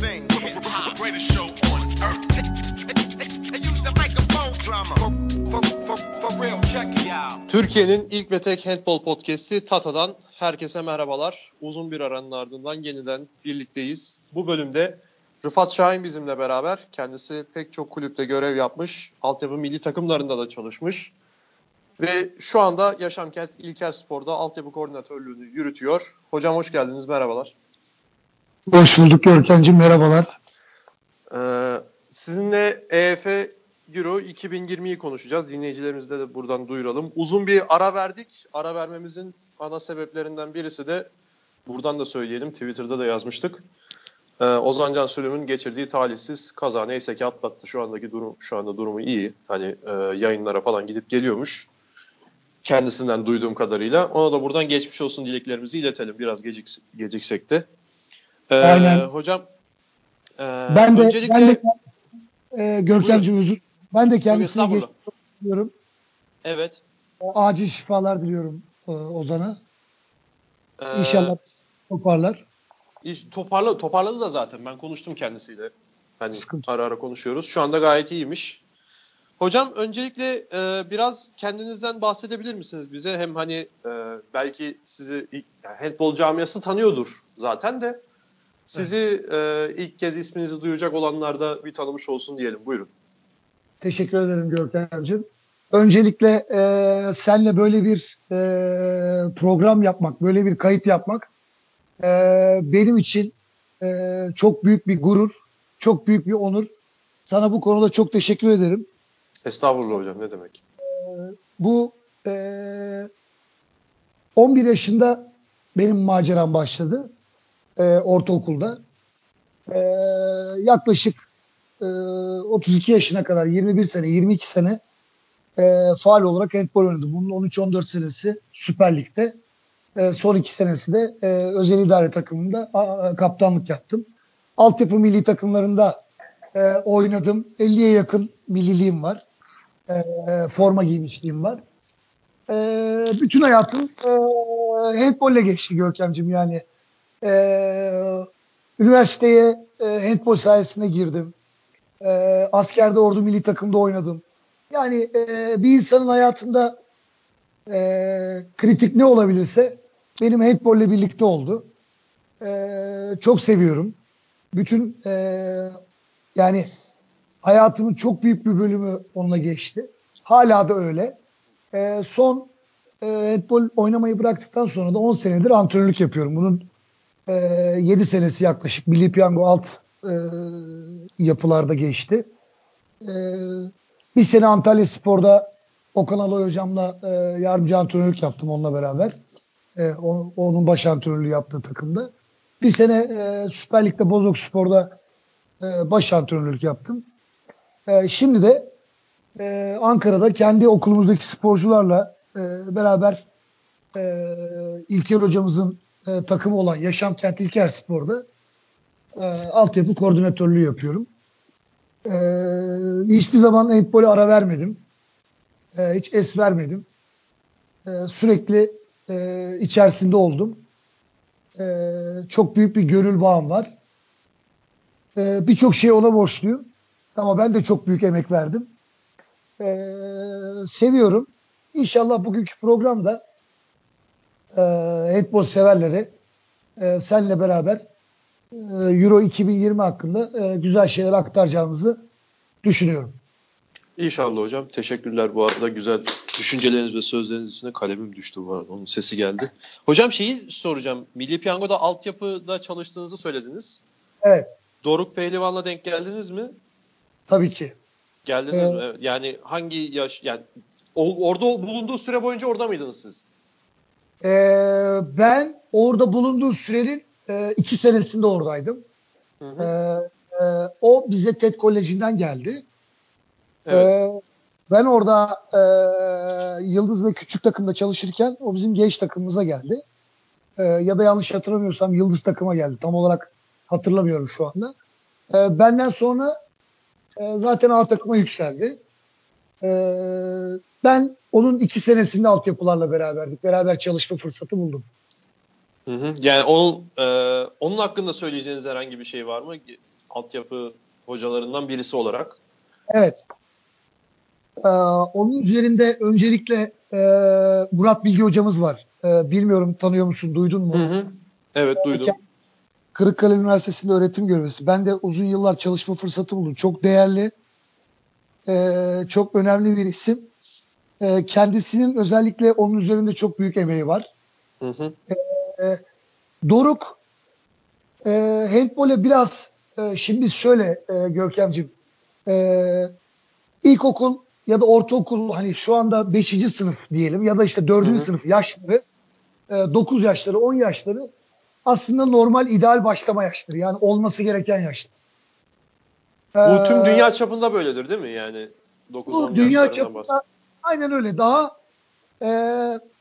thing. Greatest show on earth. They use the microphone drama. Türkiye'nin ilk ve tek handball podcast'i Tata'dan herkese merhabalar. Uzun bir aranın ardından yeniden birlikteyiz. Bu bölümde Rıfat Şahin bizimle beraber. Kendisi pek çok kulüpte görev yapmış. Altyapı milli takımlarında da çalışmış. Ve şu anda Yaşamkent İlker Spor'da altyapı koordinatörlüğünü yürütüyor. Hocam hoş geldiniz, merhabalar. Hoş bulduk Görkemciğim, merhabalar. Ee, sizinle EF Euro 2020'yi konuşacağız. Dinleyicilerimize de buradan duyuralım. Uzun bir ara verdik. Ara vermemizin ana sebeplerinden birisi de buradan da söyleyelim. Twitter'da da yazmıştık. Ee, Ozan Can Sülüm'ün geçirdiği talihsiz kaza neyse ki atlattı. Şu andaki durum şu anda durumu iyi. Hani e, yayınlara falan gidip geliyormuş. Kendisinden duyduğum kadarıyla. Ona da buradan geçmiş olsun dileklerimizi iletelim. Biraz gecik, geciksek de. Ee, Aynen. Hocam e, Ben de, öncelikle ben de e, Görkemciğim özür. Ben de kendisine geçmiş diliyorum. evet Acil şifalar diliyorum e, Ozan'a. e, İnşallah toparlar. iş- toparla, toparladı da zaten. Ben konuştum kendisiyle. Hani Sıkıntı. ara ara konuşuyoruz. Şu anda gayet iyiymiş. Hocam öncelikle e, biraz kendinizden bahsedebilir misiniz bize? Hem hani e, belki sizi yani handball camiası tanıyordur zaten de sizi e, ilk kez isminizi duyacak olanlar da bir tanımış olsun diyelim. Buyurun. Teşekkür ederim Görkemciğim. Öncelikle e, senle böyle bir e, program yapmak, böyle bir kayıt yapmak e, benim için e, çok büyük bir gurur, çok büyük bir onur. Sana bu konuda çok teşekkür ederim. Estağfurullah hocam ne demek. Bu e, 11 yaşında benim maceram başladı e, ortaokulda. E, yaklaşık e, 32 yaşına kadar 21 sene 22 sene e, faal olarak handball oynadım. Bunun 13-14 senesi Süper Lig'de. E, son iki senesi de e, özel idare takımında a, kaptanlık yaptım. Altyapı milli takımlarında e, oynadım. 50'ye yakın milliliğim var. E, e, forma giymişliğim var. E, bütün hayatım e, handbolle geçti Görkemciğim yani. E, üniversiteye e, handbol sayesinde girdim. E, askerde ordu milli takımda oynadım. Yani e, bir insanın hayatında e, kritik ne olabilirse benim handbolle birlikte oldu. E, çok seviyorum. Bütün e, yani hayatımın çok büyük bir bölümü onunla geçti. Hala da öyle. E, son e, handbol oynamayı bıraktıktan sonra da 10 senedir antrenörlük yapıyorum. Bunun e, 7 senesi yaklaşık Milli Piyango alt e, yapılarda geçti. E, bir sene Antalya Spor'da Okan Aloy hocamla e, yardımcı antrenörlük yaptım onunla beraber. E, o- onun baş antrenörlüğü yaptığı takımda. Bir sene e, Süper Lig'de Bozok Spor'da e, baş antrenörlük yaptım. E, şimdi de e, Ankara'da kendi okulumuzdaki sporcularla e, beraber e, İlker hocamızın e, takımı olan Yaşamkent İlker Spor'da e, altyapı koordinatörlüğü yapıyorum. E, hiçbir zaman handball'e ara vermedim. E, hiç es vermedim. E, sürekli e, içerisinde oldum. E, çok büyük bir gönül bağım var. E, Birçok şey ona borçluyum. Ama ben de çok büyük emek verdim. E, seviyorum. İnşallah bugünkü programda e, handball severlere e, senle beraber e, Euro 2020 hakkında e, güzel şeyler aktaracağımızı düşünüyorum. İnşallah hocam. Teşekkürler bu arada. Güzel düşünceleriniz ve sözleriniz için de kalemim düştü bu arada. Onun sesi geldi. Hocam şeyi soracağım. Milli Piyango'da altyapıda çalıştığınızı söylediniz. Evet, Doruk Pehlivan'la denk geldiniz mi? tabii ki. Geldiniz Evet. mi? Yani hangi yaş yani orada bulunduğu süre boyunca orada mıydınız siz? E, ben orada bulunduğu sürenin e, iki senesinde oradaydım. Hı E, hı. e, o bize TED Koleji'nden geldi. Evet. Ee, ben orada e, Yıldız ve Küçük takımda çalışırken o bizim genç takımımıza geldi. Ee, ya da yanlış hatırlamıyorsam Yıldız takıma geldi. Tam olarak hatırlamıyorum şu anda. Ee, benden sonra e, zaten A takıma yükseldi. Ee, ben onun iki senesinde altyapılarla beraberdik. Beraber çalışma fırsatı buldum. Hı hı. Yani onun e, onun hakkında söyleyeceğiniz herhangi bir şey var mı? Altyapı hocalarından birisi olarak. Evet. Ee, onun üzerinde öncelikle e, Murat Bilgi hocamız var. E, bilmiyorum tanıyor musun, duydun mu? Hı hı. Evet duydum. Kırıkkale Üniversitesi'nde öğretim görevlisi. Ben de uzun yıllar çalışma fırsatı buldum. Çok değerli, e, çok önemli bir isim. E, kendisinin özellikle onun üzerinde çok büyük emeği var. Hı hı. E, Doruk e, handbole biraz e, şimdi şöyle e, Görkemciğim e, ilkokul ya da ortaokul hani şu anda 5. sınıf diyelim ya da işte 4. Hı hı. sınıf yaşları e, 9 yaşları 10 yaşları aslında normal ideal başlama yaşları. Yani olması gereken yaşlar. Bu tüm Ee, dünya çapında böyledir değil mi? Yani 9 bu 10 dünya çapında bahsediyoruz. Aynen öyle. Daha e,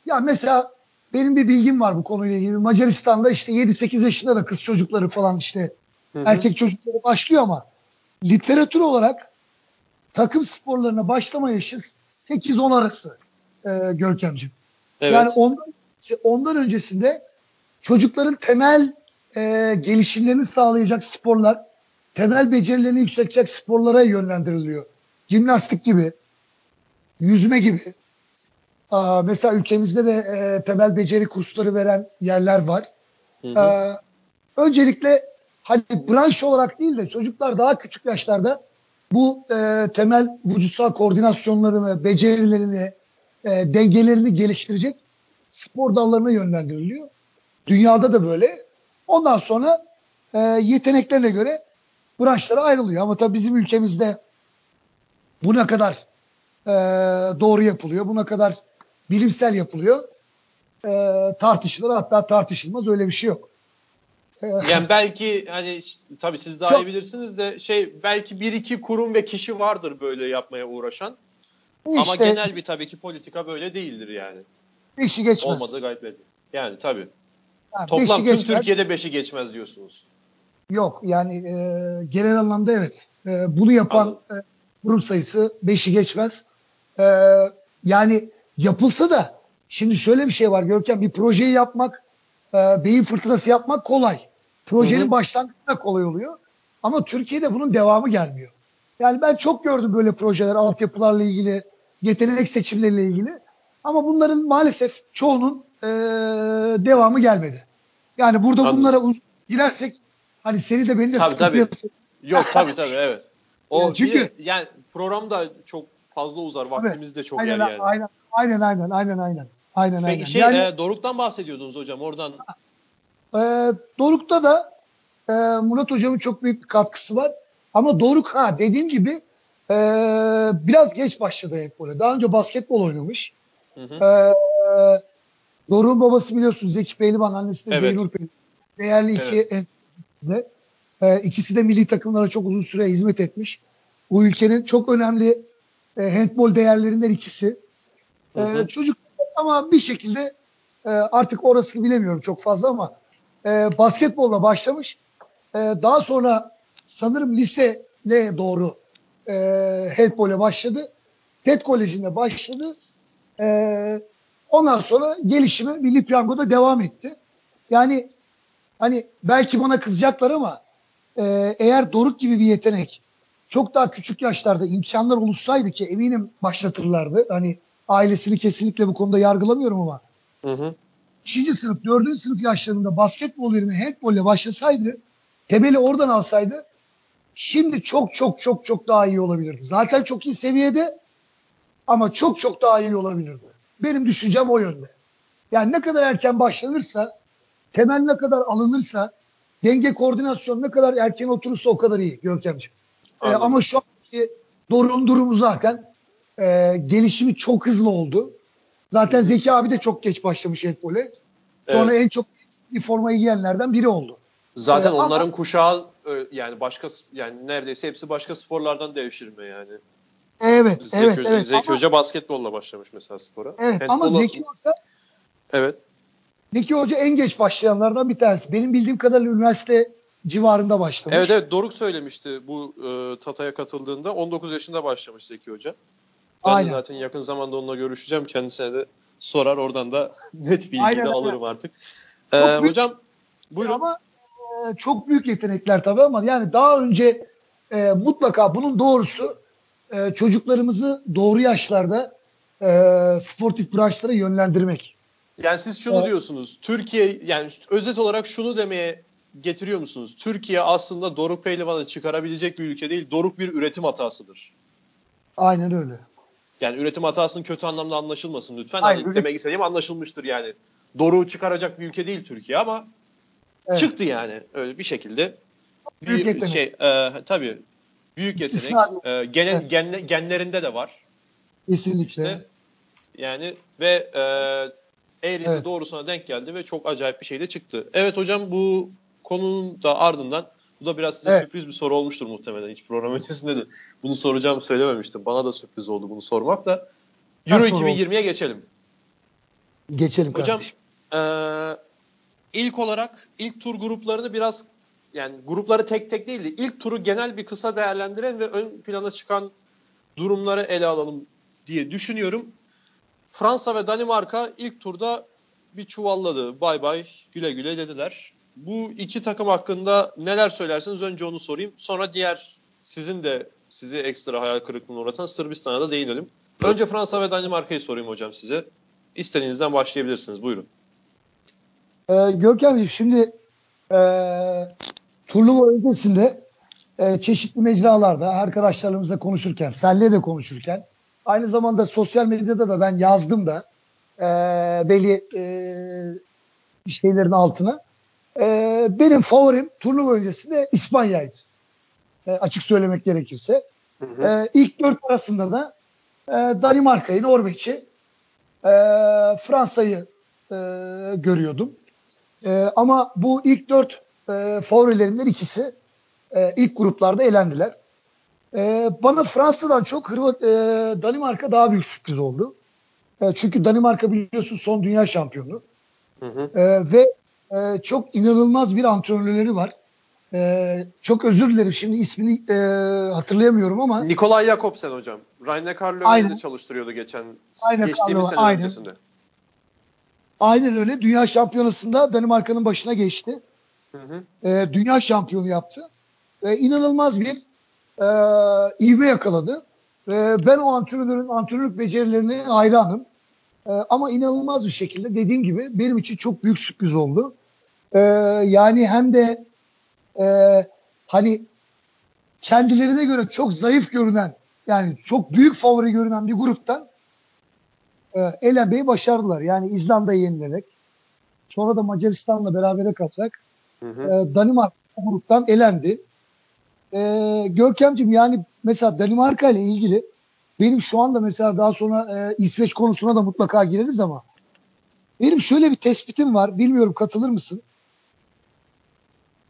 ya mesela benim bir bilgim var bu konuyla ilgili. Macaristan'da işte 7-8 yaşında da kız çocukları falan işte Hı hı. erkek çocukları başlıyor ama literatür olarak takım sporlarına başlama yaşı 8-10 arası e, Görkemciğim. Evet. Yani ondan, ondan öncesinde çocukların temel e, gelişimlerini sağlayacak sporlar, temel becerilerini yükseltecek sporlara yönlendiriliyor. Jimnastik gibi, yüzme gibi. Aa, mesela ülkemizde de e, temel beceri kursları veren yerler var. Hı hı. Ee, öncelikle hani branş olarak değil de çocuklar daha küçük yaşlarda bu e, temel vücutsal koordinasyonlarını, becerilerini, e, dengelerini geliştirecek spor dallarına yönlendiriliyor. Dünyada da böyle. Ondan sonra e, yeteneklerine göre branşlara ayrılıyor. Ama tabii bizim ülkemizde bu ne kadar e, doğru yapılıyor, bu ne kadar bilimsel yapılıyor e, tartışılır. Hatta tartışılmaz öyle bir şey yok. E, Yani belki hani tabii siz daha Çok- iyi bilirsiniz de şey belki bir iki kurum ve kişi vardır böyle yapmaya uğraşan. Ama işte genel bir tabii ki politika böyle değildir yani. beşi geçmez. Olmadığı gayet belli. Yani tabii. Ha, Toplam tüm geçmez. Türkiye'de beşi geçmez diyorsunuz. Yok yani e, genel anlamda evet. E, bunu yapan e, kurum sayısı beşi geçmez. E, yani yapılsa da şimdi şöyle bir şey var Görkem bir projeyi yapmak e, beyin fırtınası yapmak kolay. Projenin Hı hı. başlangıcı da kolay oluyor. Ama Türkiye'de bunun devamı gelmiyor. Yani ben çok gördüm böyle projeler altyapılarla ilgili, yetenek seçimleriyle ilgili. Ama bunların maalesef çoğunun e, devamı gelmedi. Yani burada Anladım. bunlara uzun girersek hani seni de beni de Tabii, tabii. Yok tabii tabii evet. O çünkü- bir yani program da çok fazla uzar. Vaktimiz de çok aynen, yer yani. aynen, aynen, aynen, aynen, aynen. Aynen, aynen. Peki şey yani, e, Doruk'tan bahsediyordunuz hocam. Oradan e, Doruk'ta da e, Murat Hocam'ın çok büyük bir katkısı var. Ama Doruk ha dediğim gibi e, biraz geç başladı hep böyle. Daha önce basketbol oynamış. Hı hı. E, Doruk'un babası biliyorsunuz Zeki Pehlivan, annesi de Evet. Zeynur Pehlivan. Değerli iki de. E, ikisi de milli takımlara çok uzun süre hizmet etmiş. Bu ülkenin çok önemli e, handbol değerlerinden ikisi. Hı hı. E, çocuk ama bir şekilde e, artık orasını bilemiyorum çok fazla ama e, basketbolla başlamış. E, daha sonra sanırım liseye doğru e, handbole başladı. TED Koleji'nde başladı. E, ondan sonra gelişimi Milli Piyango'da devam etti. Yani hani belki bana kızacaklar ama e, eğer Doruk gibi bir yetenek çok daha küçük yaşlarda imkanlar oluşsaydı ki eminim başlatırlardı. Hani ailesini kesinlikle bu konuda yargılamıyorum ama Hı hı. 3. sınıf, 4. sınıf yaşlarında basketbol yerine handbolle başlasaydı, temeli oradan alsaydı şimdi çok çok çok çok daha iyi olabilirdi. Zaten çok iyi seviyede ama çok çok daha iyi olabilirdi. Benim düşüncem o yönde. Yani ne kadar erken başlanırsa, temel ne kadar alınırsa, denge koordinasyon ne kadar erken oturursa o kadar iyi Görkemciğim. Anladım. ama şu anki Doruk'un durumu zaten e, gelişimi çok hızlı oldu. Zaten Zeki abi de çok geç başlamış handbole. Sonra en çok bir formayı giyenlerden biri oldu. Zaten Ee, ama- onların kuşağı ö, yani başka yani neredeyse hepsi başka sporlardan devşirme yani. Evet, Zeki, evet, Hoca, evet. Zeki ama, Hoca basketbolla başlamış mesela spora. evet, ama Handbolla- Zeki Hoca, Evet. Zeki Hoca en geç başlayanlardan bir tanesi. Benim bildiğim kadarıyla üniversite civarında başlamış. Evet evet Doruk söylemişti bu e, Tata'ya katıldığında 19 yaşında başlamış Zeki Hoca. Ben Aynen. de zaten yakın zamanda onunla görüşeceğim. Kendisine de sorar oradan da net Aynen, de alırım artık. Ee, Çok büyük- hocam buyurun. Ama e, çok büyük yetenekler tabii ama yani daha önce e, mutlaka bunun doğrusu e, çocuklarımızı doğru yaşlarda e, sportif branşlara yönlendirmek. Yani siz şunu Evet. diyorsunuz. Türkiye yani özet olarak şunu demeye getiriyor musunuz? Türkiye aslında Doruk Pehlivan'ı çıkarabilecek bir ülke değil. Doruk bir üretim hatasıdır. Aynen öyle. Yani üretim hatasının kötü anlamda anlaşılmasın lütfen. Hayır, Hani demek istediğim anlaşılmıştır yani. Doruk'u çıkaracak bir ülke değil Türkiye ama Evet. çıktı yani öyle bir şekilde. Bir Büyük yetenek. şey e, tabii büyük yetenek. E, gene- Evet. genle- genlerinde de var. Kesinlikle. İşte yani ve e, eğrisi Evet. doğrusuna denk geldi ve çok acayip bir şey de çıktı. Evet hocam bu konunun da ardından bu da biraz size Evet. sürpriz bir soru olmuştur muhtemelen. Hiç program öncesinde de bunu soracağımı söylememiştim. Bana da sürpriz oldu bunu sormak da. Euro soru oldu? 2020'ye geçelim. Geçelim Hocam kardeşim. eee, ilk olarak ilk tur gruplarını biraz yani grupları tek tek değil de ilk turu genel bir kısa değerlendiren ve ön plana çıkan durumları ele alalım diye düşünüyorum. Fransa ve Danimarka ilk turda bir çuvalladı. Bay bay güle güle dediler. Bu iki takım hakkında neler söylersiniz? Önce onu sorayım. Sonra diğer sizin de sizi ekstra hayal kırıklığına uğratan Sırbistan'a da değinelim. Önce Fransa ve Danimarka'yı sorayım hocam size. İstediğinizden başlayabilirsiniz. Buyurun. Ee, Görkemciğim şimdi e, turnuva öncesinde e, çeşitli mecralarda arkadaşlarımızla konuşurken, senle de konuşurken aynı zamanda sosyal medyada da ben yazdım da e, belli e, şeylerin altına. E, benim favorim turnuva öncesinde İspanya'ydı. E, açık söylemek gerekirse. E, ilk dört arasında da e, Danimarka'yı, Norveç'i, e, Fransa'yı e, görüyordum. E, ama bu ilk dört e, favorilerimden ikisi e, ilk gruplarda elendiler. E, bana Fransa'dan çok Hırvat, e, Danimarka daha büyük sürpriz oldu. E, çünkü Danimarka biliyorsun son dünya şampiyonu. Hı hı. E, ve e, çok inanılmaz bir antrenörleri var. E, çok özür dilerim şimdi ismini e, hatırlayamıyorum ama Nikolay Jakobsen hocam. Aynen. de çalıştırıyordu geçen Aynen, geçtiğimiz Karl, sene aynen. öncesinde. aynen öyle dünya şampiyonasında Danimarka'nın başına geçti. Hı hı. e, dünya şampiyonu yaptı. Ve inanılmaz bir e, ivme yakaladı. Ve ben o antrenörün antrenörlük becerilerine hayranım. E, ama inanılmaz bir şekilde dediğim gibi benim için çok büyük sürpriz oldu. E, yani hem de e, hani kendilerine göre çok zayıf görünen yani çok büyük favori görünen bir gruptan e, elenmeyi başardılar. Yani İzlanda'yı yenilerek sonra da Macaristan'la berabere kalarak Hı hı. e, Danimarka bu gruptan elendi. E, Görkemciğim yani mesela Danimarka ile ilgili benim şu anda mesela daha sonra e, İsveç konusuna da mutlaka gireriz ama benim şöyle bir tespitim var. Bilmiyorum katılır mısın?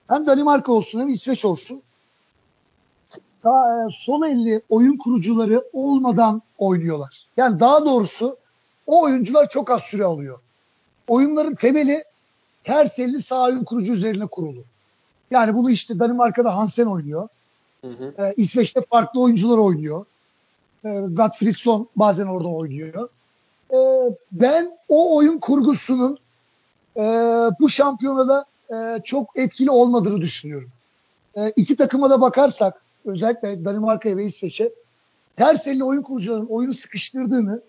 Hem Danimarka olsun hem İsveç olsun. Daha, e, sol elli oyun kurucuları olmadan oynuyorlar. Yani daha doğrusu o oyuncular çok az süre alıyor. Oyunların temeli ters elli sağ oyun kurucu üzerine kurulu. Yani bunu işte Danimarka'da Hansen oynuyor. Hı hı. Ee, İsveç'te farklı oyuncular oynuyor. Ee, Gottfridsson bazen orada oynuyor. Ee, ben o oyun kurgusunun e, bu şampiyonada e, çok etkili olmadığını düşünüyorum. E, iki takıma da bakarsak özellikle Danimarka'ya ve İsveç'e ters elli oyun kurucuların oyunu sıkıştırdığını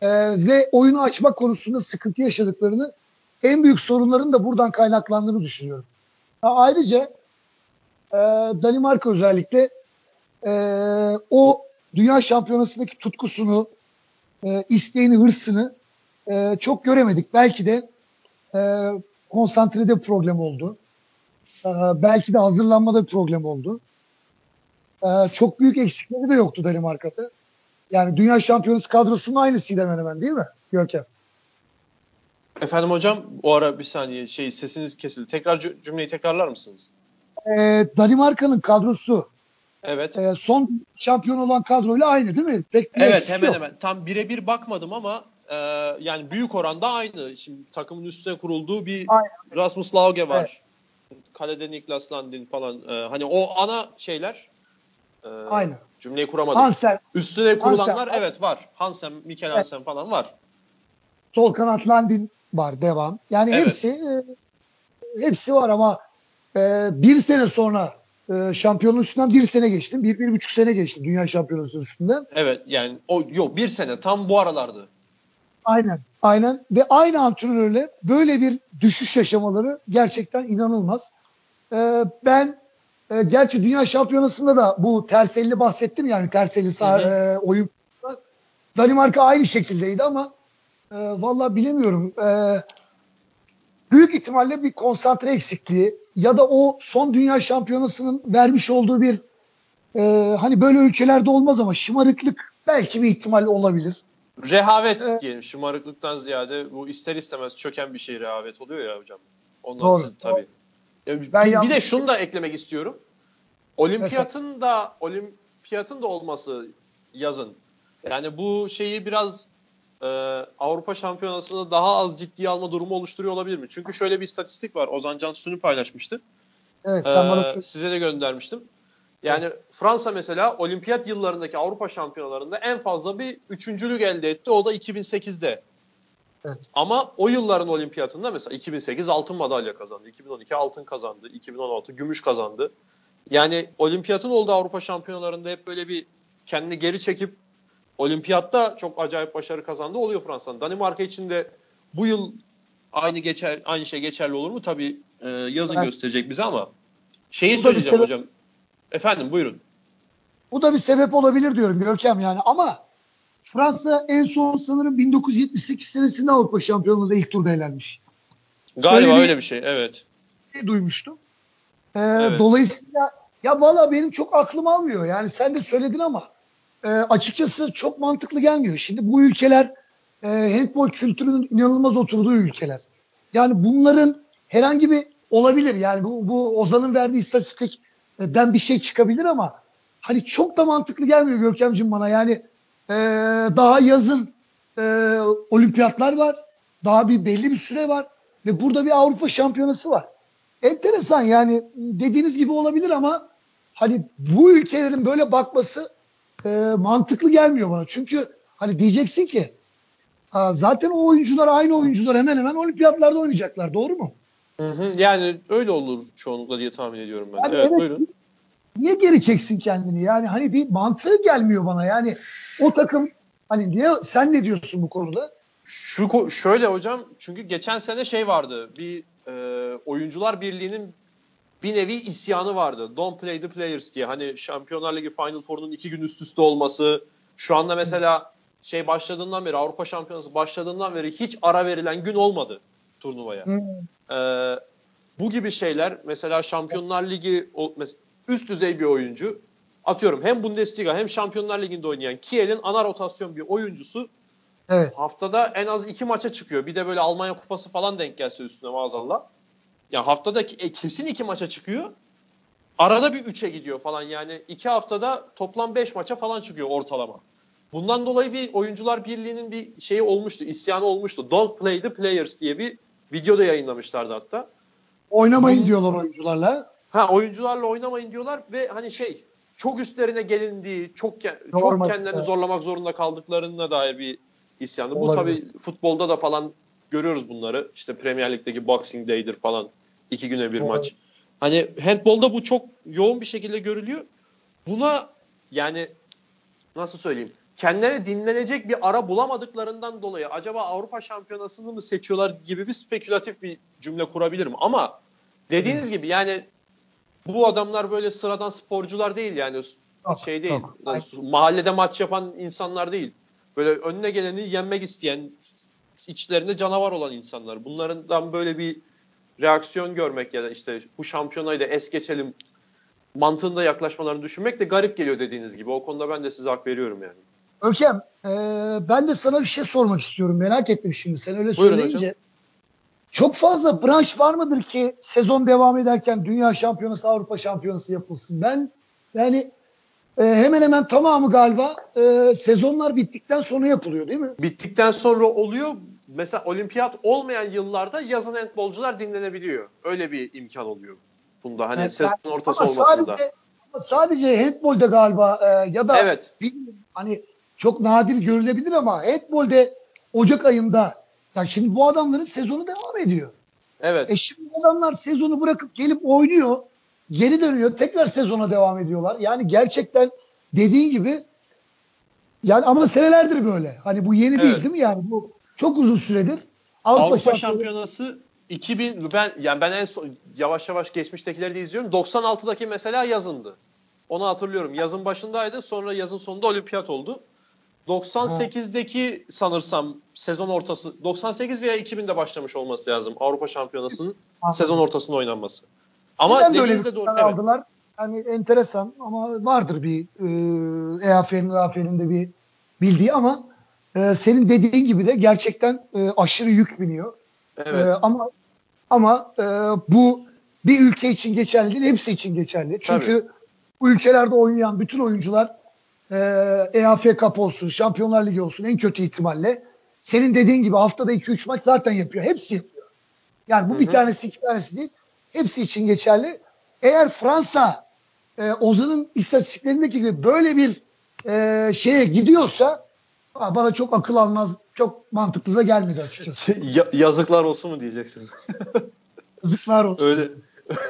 e, ve oyunu açmak konusunda sıkıntı yaşadıklarını en büyük sorunların da buradan kaynaklandığını düşünüyorum. Ha, ayrıca e, Danimarka özellikle e, o dünya şampiyonasındaki tutkusunu, e, isteğini, hırsını e, çok göremedik. Belki de e, konsantrede problem oldu. E, belki de hazırlanmada bir problem oldu. E, çok büyük eksikleri de yoktu Danimarka'da. Yani dünya şampiyonası kadrosunun aynısıydı hemen hemen değil mi Görkem? Efendim hocam o ara bir saniye şey sesiniz kesildi. Tekrar cü- cümleyi tekrarlar mısınız? E, Danimarka'nın kadrosu Evet. e, son şampiyon olan kadroyla aynı değil mi? Pek bir Evet hemen yok. hemen. Tam birebir bakmadım ama e, yani büyük oranda aynı. Şimdi takımın üstüne kurulduğu bir Aynen. Rasmus Lauge var. Kalede Niklas Landin falan. E, hani o ana şeyler. E, Aynı. Cümleyi kuramadım. Hansen, Üstüne kurulanlar Hansen. evet var. Hansen, Mikel Evet. Hansen falan var. sol kanat Landin var devam. Yani Evet. hepsi e, hepsi var ama e, bir sene sonra e, şampiyonun üstünden bir sene geçtim. Bir, bir buçuk sene geçti dünya şampiyonası üstünden. Evet yani o yok bir sene tam bu aralardı. Aynen. Aynen. Ve aynı antrenörle böyle bir düşüş yaşamaları gerçekten inanılmaz. E, ben e, gerçi dünya şampiyonasında da bu terselli bahsettim yani terselli sağ, e, oyun. Danimarka aynı şekildeydi ama e, vallahi bilemiyorum. E, büyük ihtimalle bir konsantre eksikliği ya da o son dünya şampiyonasının vermiş olduğu bir e, hani böyle ülkelerde olmaz ama şımarıklık belki bir ihtimal olabilir. Rehavet Evet. diyelim şımarıklıktan ziyade bu ister istemez çöken bir şey rehavet oluyor ya hocam. Ondan Doğru, siz- tabii. Ya bir, Ben bir yanlış- de şunu da eklemek istiyorum. Olimpiyatın da olimpiyatın da olması yazın. Yani bu şeyi biraz e, Avrupa Şampiyonası'nda daha az ciddiye alma durumu oluşturuyor olabilir mi? Çünkü şöyle bir istatistik var. Ozan Cansu'nu paylaşmıştı. Evet sen bana Ee, söyle. size de göndermiştim. Yani Fransa mesela olimpiyat yıllarındaki Avrupa şampiyonalarında en fazla bir üçüncülük elde etti. O da 2008'de. Evet. Ama o yılların olimpiyatında mesela 2008 altın madalya kazandı. 2012 altın kazandı. 2016 gümüş kazandı. Yani olimpiyatın olduğu Avrupa şampiyonalarında hep böyle bir kendini geri çekip olimpiyatta çok acayip başarı kazandı oluyor Fransa'nın. Danimarka için de bu yıl aynı geçer aynı şey geçerli olur mu? Tabii e, yazın Evet. gösterecek bize ama şeyi söyleyeceğim sebep- hocam. Efendim buyurun. Bu da bir sebep olabilir diyorum Görkem yani ama Fransa en son sanırım 1978 senesinde Avrupa Şampiyonluğu'nda ilk turda elenmiş. Galiba Öyle bir- öyle bir şey. Evet. Bir duymuştum. Ee, Evet. Dolayısıyla ya valla benim çok aklım almıyor. Yani sen de söyledin ama e, açıkçası çok mantıklı gelmiyor. Şimdi bu ülkeler e, handball kültürünün inanılmaz oturduğu ülkeler. Yani bunların herhangi bir olabilir. Yani bu, bu Ozan'ın verdiği istatistikten bir şey çıkabilir ama hani çok da mantıklı gelmiyor Görkemciğim bana. Yani e, daha yazın e, olimpiyatlar var. Daha bir belli bir süre var. Ve burada bir Avrupa şampiyonası var. Enteresan yani dediğiniz gibi olabilir ama hani bu ülkelerin böyle bakması e, mantıklı gelmiyor bana. Çünkü hani diyeceksin ki "Aa, zaten o oyuncular aynı oyuncular hemen hemen olimpiyatlarda oynayacaklar. Doğru mu? Hı hı. Yani öyle olur çoğunlukla diye tahmin ediyorum ben. Yani evet, evet. buyurun. Niye geri çeksin kendini? Yani hani bir mantığı gelmiyor bana. Yani o takım hani niye sen ne diyorsun bu konuda? Şu şöyle hocam çünkü geçen sene şey vardı. Bir e, oyuncular birliğinin bir nevi isyanı vardı. Don't play the players diye. Hani Şampiyonlar Ligi Final Four'un iki gün üst üste olması. Şu anda mesela şey başladığından beri Avrupa Şampiyonası başladığından beri hiç ara verilen gün olmadı turnuvaya. Hmm. Ee, bu gibi şeyler mesela Şampiyonlar Ligi üst düzey bir oyuncu atıyorum hem Bundesliga hem Şampiyonlar Ligi'nde oynayan Kiel'in ana rotasyon bir oyuncusu Evet. haftada en az iki maça çıkıyor. Bir de böyle Almanya kupası falan denk gelse üstüne maazallah. Ya haftada e, kesin iki maça çıkıyor. Arada bir üçe gidiyor falan yani. iki haftada toplam beş maça falan çıkıyor ortalama. Bundan dolayı bir oyuncular birliğinin bir şeyi olmuştu, isyanı olmuştu. Don't play the players diye bir video da yayınlamışlardı hatta. Oynamayın Bu- diyorlar oyuncularla. Ha oyuncularla oynamayın diyorlar ve hani şey çok üstlerine gelindiği, çok ke- çok Normal, kendilerini zorlamak zorunda kaldıklarına dair bir isyanı. Bu Olabilir. tabii futbolda da falan görüyoruz bunları. İşte Premier Lig'deki Boxing Day'dir falan. iki güne bir Doğru. maç. Hani handbolda bu çok yoğun bir şekilde görülüyor. Buna yani nasıl söyleyeyim? Kendilerine dinlenecek bir ara bulamadıklarından dolayı acaba Avrupa Şampiyonası'nı mı seçiyorlar gibi bir spekülatif bir cümle kurabilirim. Ama dediğiniz gibi yani bu adamlar böyle sıradan sporcular değil yani Yok, şey değil. yok. Yani mahallede maç yapan insanlar değil. Böyle önüne geleni yenmek isteyen, içlerinde canavar olan insanlar. Bunlardan böyle bir reaksiyon görmek ya da işte bu şampiyonayı da es geçelim mantığında yaklaşmalarını düşünmek de garip geliyor dediğiniz gibi. O konuda ben de size hak veriyorum yani. Görkem e, ben de sana bir şey sormak istiyorum. Merak ettim şimdi sen öyle Buyurun söyleyince. hocam. Çok fazla branş var mıdır ki sezon devam ederken Dünya Şampiyonası, Avrupa Şampiyonası yapılsın? Ben yani e, hemen hemen tamamı galiba e, sezonlar bittikten sonra yapılıyor değil mi? Bittikten sonra oluyor. Mesela olimpiyat olmayan yıllarda yazın handbolcular dinlenebiliyor. Öyle bir imkan oluyor. Bunda hani Evet, sezon ortası ama olmasında. Sadece, ama sadece handbolde galiba e, ya da Evet. bilmiyorum, hani çok nadir görülebilir ama handbolde Ocak ayında Ya şimdi bu adamların sezonu devam ediyor. Evet. E şimdi adamlar sezonu bırakıp gelip oynuyor. Geri dönüyor. Tekrar sezona devam ediyorlar. Yani gerçekten dediğin gibi yani ama senelerdir böyle. Hani bu yeni değil Evet. değil mi yani? Bu çok uzun süredir. Avrupa, Avrupa Şampiyonası 2000 ben yani ben en son yavaş yavaş geçmiştekileri de izliyorum. 96'daki mesela yazındı. Onu hatırlıyorum. Yazın başındaydı. Sonra yazın sonunda olimpiyat oldu. 98'deki sanırsam sezon ortası 98 veya 2000'de başlamış olması lazım Avrupa Şampiyonası'nın sezon ortasında oynanması. Ama Neden böyle bir doğru. Evet. aldılar? Yani enteresan ama vardır bir e, EAF'nin, RAF'nin de bir bildiği ama e, senin dediğin gibi de gerçekten e, aşırı yük biniyor. Evet. E, ama ama e, bu bir ülke için geçerli değil, hepsi için geçerli. Çünkü bu ülkelerde oynayan bütün oyuncular e, EAF Cup olsun, Şampiyonlar Ligi olsun en kötü ihtimalle senin dediğin gibi haftada 2-3 maç zaten yapıyor. Hepsi yapıyor. Yani bu Hı bir tanesi iki tanesi değil. Hepsi için geçerli. Eğer Fransa e, Ozan'ın istatistiklerindeki gibi böyle bir e, şeye gidiyorsa bana çok akıl almaz, çok mantıklı da gelmedi açıkçası. Ya- yazıklar olsun mu diyeceksiniz? Yazıklar olsun. öyle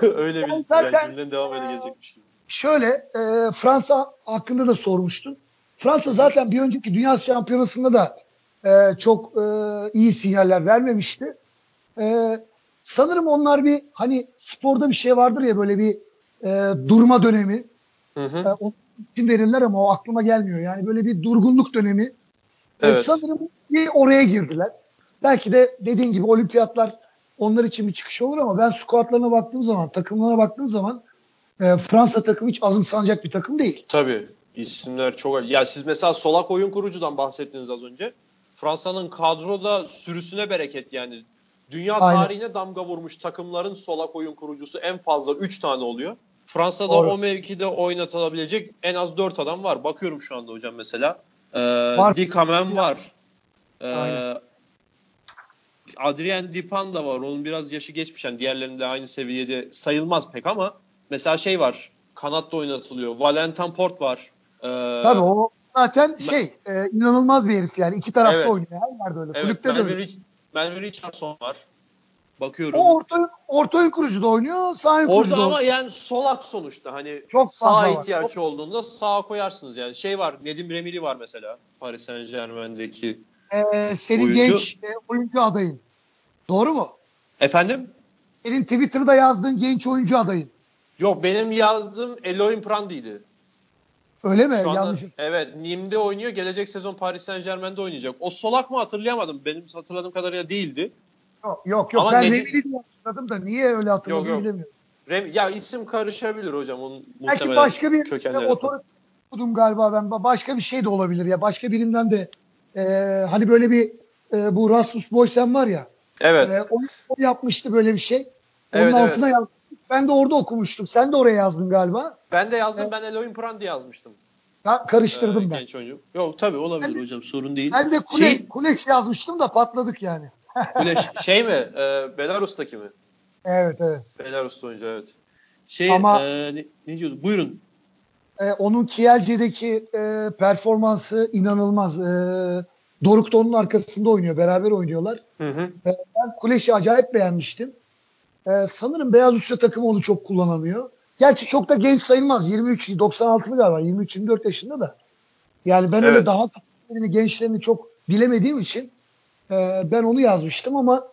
öyle bir Yani zaten- yani cümlenin devamı öyle gelecekmiş gibi. Şöyle e, Fransa hakkında da sormuştun. Fransa zaten bir önceki Dünya Şampiyonası'nda da e, çok e, iyi sinyaller vermemişti. E, sanırım onlar bir hani sporda bir şey vardır ya böyle bir e, durma dönemi. Hı hı. E, o isim verirler ama o aklıma gelmiyor. Yani böyle bir durgunluk dönemi. E, Evet. sanırım bir oraya girdiler. Belki de dediğin gibi olimpiyatlar onlar için bir çıkış olur ama ben squadlarına baktığım zaman, takımlarına baktığım zaman e, Fransa takımı hiç azımsanacak bir takım değil. Tabii. isimler çok... Ya siz mesela solak oyun kurucudan bahsettiniz az önce. Fransa'nın kadroda sürüsüne bereket yani. Dünya Aynen. tarihine damga vurmuş takımların solak oyun kurucusu en fazla 3 tane oluyor. Fransa'da Doğru. o mevkide oynatılabilecek en az 4 adam var. Bakıyorum şu anda hocam mesela. Ee, Var. Dikamen var. Ee, Aynen. Adrien Dipan da var. Onun biraz yaşı geçmiş. Yani diğerlerinde aynı seviyede sayılmaz pek ama mesela şey var. Kanatta oynatılıyor. Valentin Port var. Ee, Tabii o zaten şey e, inanılmaz bir herif yani. iki tarafta Evet. oynuyor. Her yerde öyle. Evet, Kulüpte de Melvin, öyle. Rich- Melvin Richardson var. Bakıyorum. O orta, orta oyun kurucu da oynuyor. Sağ oyun kurucu da ama oynuyor. yani solak sonuçta. Hani Çok sağ fazla var. ihtiyaç olduğunda sağa koyarsınız yani. Şey var. Nedim Remili var mesela. Paris Saint Germain'deki. E, senin Oyuncu. genç e, oyuncu adayın. Doğru mu? Efendim? Senin Twitter'da yazdığın genç oyuncu adayın. Yok benim yazdığım Elohim Prandi'ydi. Öyle mi? Şu anda, Yanlış. evet Nim'de oynuyor. Gelecek sezon Paris Saint Germain'de oynayacak. O solak mı hatırlayamadım. Benim hatırladığım kadarıyla değildi. Yok yok. yok. Ama Ben Remili'yi diye hatırladım da niye öyle hatırladım Yok, yok. bilemiyorum. Rem, ya isim karışabilir hocam. Onun Belki başka bir otorite okudum galiba ben. Başka bir şey de olabilir ya. Başka birinden de e, hani böyle bir e, bu Rasmus Boysen var ya. Evet. e, o, o yapmıştı böyle bir şey. Onun Evet, evet. altına yazmıştık. Ben de orada okumuştum. Sen de oraya yazdın galiba. Ben de yazdım. Evet. Ben Elohim Prandi yazmıştım. Ha, karıştırdım Ee, ben. Genç oyuncu. Yok tabii olabilir Ben- hocam. Sorun değil. Ben de kule, Şey, Kuleş yazmıştım da patladık yani. Güneş, şey mi? E, Belarus'taki mi? Evet evet. Belarus'ta oyuncu evet. Şey, Ama- e, ne, ne diyorduk? Buyurun. E, onun Kielce'deki e, performansı inanılmaz. E, Doruk da onun arkasında oynuyor. Beraber oynuyorlar. Hı hı. Ben Kuleş'i acayip beğenmiştim. Ee, sanırım Beyaz Rusya takımı onu çok kullanamıyor. Gerçi çok da genç sayılmaz. 23, 96'lı galiba. 23-24 yaşında da. Yani ben öyle Evet. daha küçüklerini, gençlerini çok bilemediğim için e, ben onu yazmıştım ama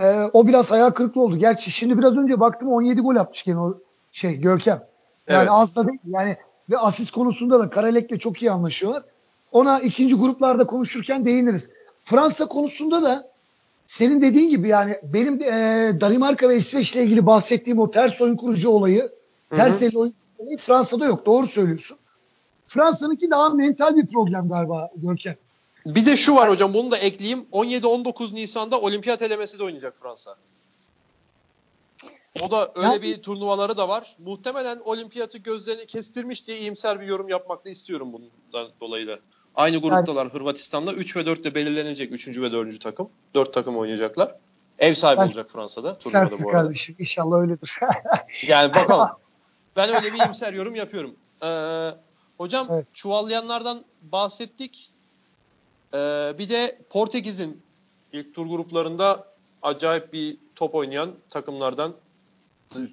e, o biraz hayal kırıklığı oldu. Gerçi şimdi biraz önce baktım 17 gol atmış gene o şey Görkem. Yani Evet. az da değil. Yani ve asist konusunda da Karalek'le çok iyi anlaşıyorlar. Ona ikinci gruplarda konuşurken değiniriz. Fransa konusunda da senin dediğin gibi yani benim e, Danimarka ve İsveç'le ilgili bahsettiğim o ters oyun kurucu olayı, ters el oyun olayı Fransa'da yok. Doğru söylüyorsun. Fransa'nınki daha mental bir problem galiba Görkem. Bir de şu var hocam bunu da ekleyeyim. 17-19 Nisan'da olimpiyat elemesi de oynayacak Fransa. O da öyle Yani- bir turnuvaları da var. Muhtemelen olimpiyatı gözlerini kestirmiş diye iyimser bir yorum yapmak da istiyorum bundan dolayı da. Aynı gruptalar Hırvatistan'la 3 ve 4 de belirlenecek 3. ve 4. takım. 4 takım oynayacaklar. Ev sahibi Sen- olacak Fransa'da turnuvada bu arada. kardeşim. İnşallah öyledir. Yani bakalım. Ben öyle bir iyimser yorum yapıyorum. Ee, hocam Evet. çuvallayanlardan bahsettik. Ee, bir de Portekiz'in ilk tur gruplarında acayip bir top oynayan takımlardan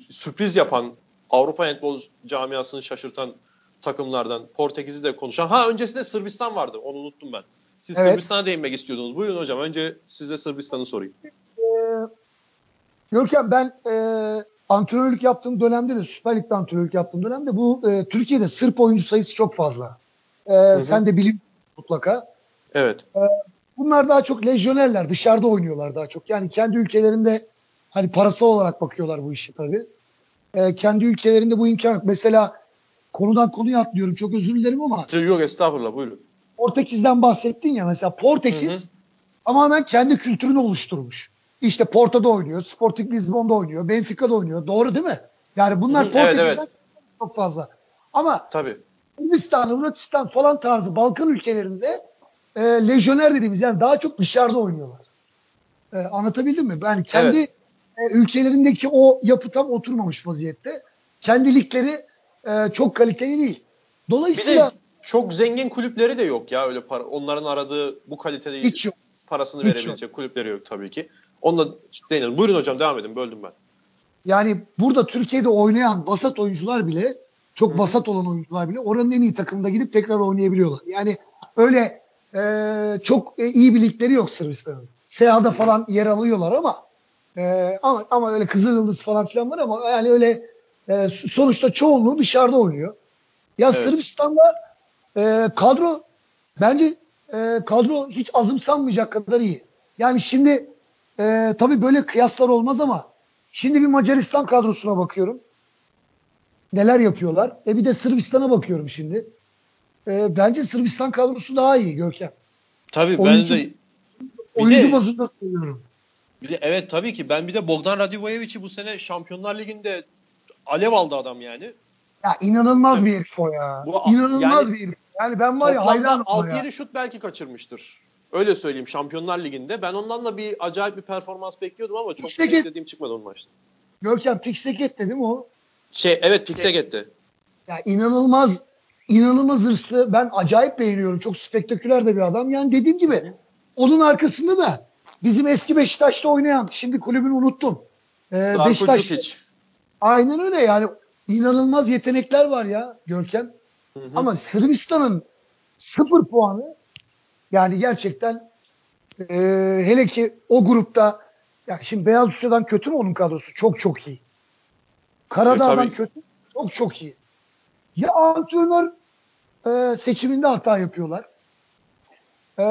sürpriz yapan Avrupa handbol camiasını şaşırtan takımlardan Portekiz'i de konuşan. Ha öncesinde Sırbistan vardı. Onu unuttum ben. Siz Evet. Sırbistan'a değinmek istiyordunuz. Buyurun hocam. Önce size Sırbistan'ı sorayım. Ee, Görkem ben e, antrenörlük yaptığım dönemde de Süper Lig'de antrenörlük yaptığım dönemde bu e, Türkiye'de Sırp oyuncu sayısı çok fazla. E, hı. Sen de biliyorsun mutlaka. Evet. Bunlar daha çok lejyonerler. Dışarıda oynuyorlar daha çok. Yani kendi ülkelerinde hani parasal olarak bakıyorlar bu işi tabii. E, kendi ülkelerinde bu imkan yok. Mesela konudan konuya atlıyorum. Çok özür dilerim ama Yok estağfurullah buyurun. Portekiz'den bahsettin ya mesela Portekiz Hı hı. tamamen kendi kültürünü oluşturmuş. İşte Porto'da oynuyor, Sporting Lisbon'da oynuyor, Benfica'da oynuyor. Doğru değil mi? Yani bunlar Hı hı, evet, Portekiz'den evet. çok fazla. Ama Tabii. Hırvatistan falan tarzı Balkan ülkelerinde e, lejyoner dediğimiz yani daha çok dışarıda oynuyorlar. E, anlatabildim mi? Yani kendi Evet. e, ülkelerindeki o yapı tam oturmamış vaziyette. Kendi ligleri e, çok kaliteli değil. Bir Dolayısıyla de çok zengin kulüpleri de yok ya öyle para. Onların aradığı bu kalitede hiç yok. parasını Hiç verebilecek kulüpleri yok tabii ki. Onunla değinelim. Buyurun hocam devam edin. Böldüm ben. Yani burada Türkiye'de oynayan vasat oyuncular bile çok Hı vasat olan oyuncular bile oranın en iyi takımında gidip tekrar oynayabiliyorlar. Yani öyle e, çok e, iyi bir ligleri yok Sırbistan'ın. SEA'da falan yer alıyorlar ama e, ama ama öyle Kızılyıldız falan filan var ama yani öyle e, sonuçta çoğunluğu dışarıda oynuyor. Ya Evet. Sırbistan'da e, kadro bence e, kadro hiç azımsanmayacak kadar iyi. Yani şimdi e, tabii böyle kıyaslar olmaz ama şimdi bir Macaristan kadrosuna bakıyorum. Neler yapıyorlar? E bir de Sırbistan'a bakıyorum şimdi. E, bence Sırbistan kadrosu daha iyi Görkem. Tabii Oyuncu- ben de Oyuncu de- bazında söylüyorum. Bir de evet tabii ki ben bir de Bogdan Radivojevic'i bu sene Şampiyonlar Ligi'nde alev aldı adam yani. Ya inanılmaz bir herif o ya. Bu- inanılmaz yani- bir herif. Yani ben var ya ya. 6-7 şut belki kaçırmıştır. Öyle söyleyeyim Şampiyonlar Ligi'nde. Ben ondan da bir acayip bir performans bekliyordum ama çok İşte beklediğim çıkmadı onun maçta. Görkem Pixeket değil mi o? Şey evet Pixeget'ti. Ya inanılmaz inanılmaz hırslı. Ben acayip beğeniyorum. Çok spektaküler de bir adam. Yani dediğim gibi onun arkasında da bizim eski Beşiktaş'ta oynayan şimdi kulübünü unuttum. Ee, Darko Beşiktaş Djukic. Aynen öyle yani inanılmaz yetenekler var ya Görkem. Hı hı. Ama Sırbistan'ın sıfır puanı yani gerçekten e, hele ki o grupta ya şimdi Beyaz Rusya'dan kötü mü onun kadrosu? Çok çok iyi. Karadağ'dan E, kötü çok çok iyi. Ya antrenör e, seçiminde hata yapıyorlar. E,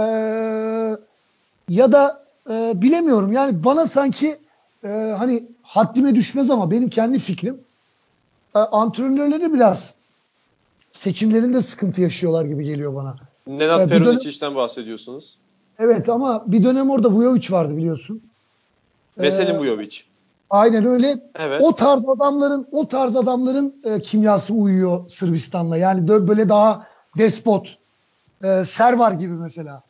ya da e, bilemiyorum yani bana sanki e, hani haddime düşmez ama benim kendi fikrim e, antrenörleri biraz seçimlerinde sıkıntı yaşıyorlar gibi geliyor bana. Nenad bir dönem- Perunicic'den bahsediyorsunuz. Evet ama bir dönem orada Vujovic vardı biliyorsun. Veselin Ee, Vujovic. Aynen öyle. Evet. O tarz adamların o tarz adamların e, kimyası uyuyor Sırbistan'la. Yani böyle daha despot. E, Servar gibi mesela.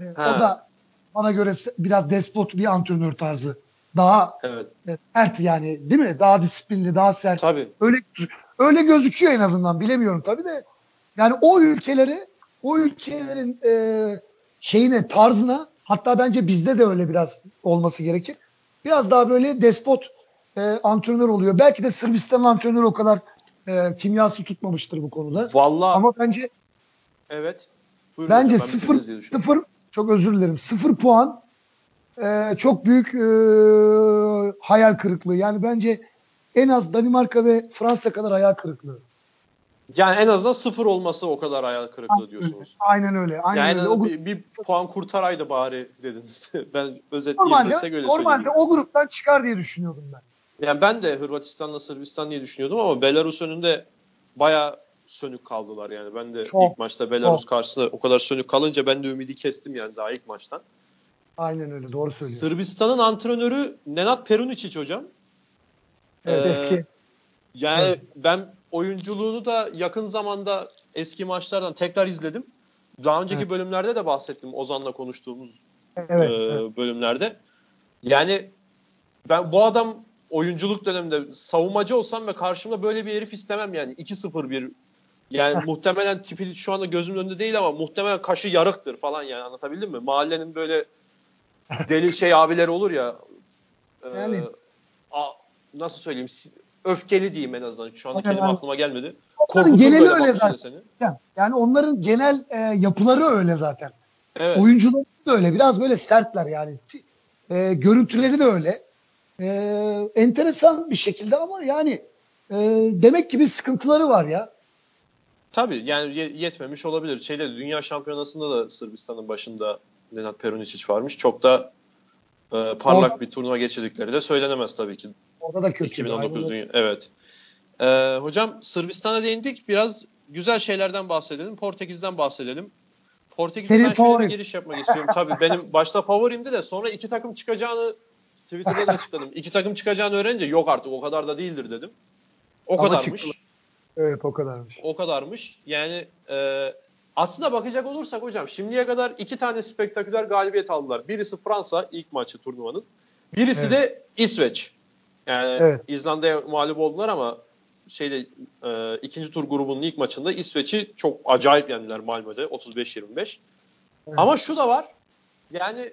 E, Ha. o da bana göre biraz despot bir antrenör tarzı. Daha Evet. e, sert yani değil mi? Daha disiplinli, daha sert. Tabii. Öyle öyle gözüküyor en azından. Bilemiyorum tabii de. Yani o ülkeleri, o ülkelerin e, şeyine, tarzına hatta bence bizde de öyle biraz olması gerekir. Biraz daha böyle despot e, antrenör oluyor. Belki de Sırbistan antrenörü o kadar e, kimyası tutmamıştır bu konuda. Vallahi Ama bence evet. Buyurun bence hocam, sıfır, sıfır çok özür dilerim. Sıfır puan e, çok büyük e, hayal kırıklığı. Yani bence en az Danimarka ve Fransa kadar hayal kırıklığı. Yani en azından sıfır olması o kadar hayal kırıklığı diyorsunuz. Aynen öyle. Aynen Yani öyle. O bir, bir puan kurtaraydı bari dediniz. ben özetleyebilirsek normalde, öyle normalde o gruptan çıkar diye düşünüyordum ben. Yani ben de Hırvatistan'la Sırbistan diye düşünüyordum ama Belarus önünde baya sönük kaldılar yani. Ben de Çok, ilk maçta Belarus çok. karşısında o kadar sönük kalınca ben de ümidi kestim yani daha ilk maçtan. Aynen öyle. Doğru söylüyorsun. Sırbistan'ın antrenörü Nenad Perunicic hocam. Evet, Ee, eski. Yani Evet. ben oyunculuğunu da yakın zamanda eski maçlardan tekrar izledim. Daha önceki Evet. bölümlerde de bahsettim Ozan'la konuştuğumuz Evet. e, evet. bölümlerde. Yani ben bu adam oyunculuk döneminde savunmacı olsam ve karşımda böyle bir herif istemem yani 2-0 bir yani muhtemelen tipi şu anda gözümün önünde değil ama muhtemelen kaşı yarıktır falan yani anlatabildim mi? Mahallenin böyle deli şey abiler olur ya. e, Yani. a- nasıl söyleyeyim? Öfkeli diyeyim en azından. Şu anda kelime aklıma gelmedi. Onların geneli öyle zaten. seni. Yani, onların genel e, yapıları öyle zaten. Evet. Oyuncuları da öyle. Biraz böyle sertler yani. E, görüntüleri de öyle. E, enteresan bir şekilde ama yani e, demek ki bir sıkıntıları var ya. Tabii yani ye- yetmemiş olabilir. Şeyde Dünya Şampiyonası'nda da Sırbistan'ın başında Nenad Perunicic varmış. Çok da e, parlak Orada- bir turnuva geçirdikleri de söylenemez tabii ki. Orada da kötü. 2019 Dünya. Evet. E, hocam Sırbistan'a değindik. Biraz güzel şeylerden bahsedelim. Portekiz'den bahsedelim. Portekiz'e Senin ben şöyle bir giriş yapmak istiyorum. Tabii benim başta favorimdi de sonra iki takım çıkacağını Twitter'da da açıkladım. İki takım çıkacağını öğrenince yok artık o kadar da değildir dedim. O Ama kadarmış. çıktılar. Evet o kadarmış. O kadarmış. Yani e, aslında bakacak olursak hocam şimdiye kadar iki tane spektaküler galibiyet aldılar. Birisi Fransa ilk maçı turnuvanın. Birisi Evet. de İsveç. Yani Evet. İzlanda'ya mağlup oldular ama şeyde e, ikinci tur grubunun ilk maçında İsveç'i çok acayip yendiler Malmö'de 35-25. Evet. Ama şu da var. Yani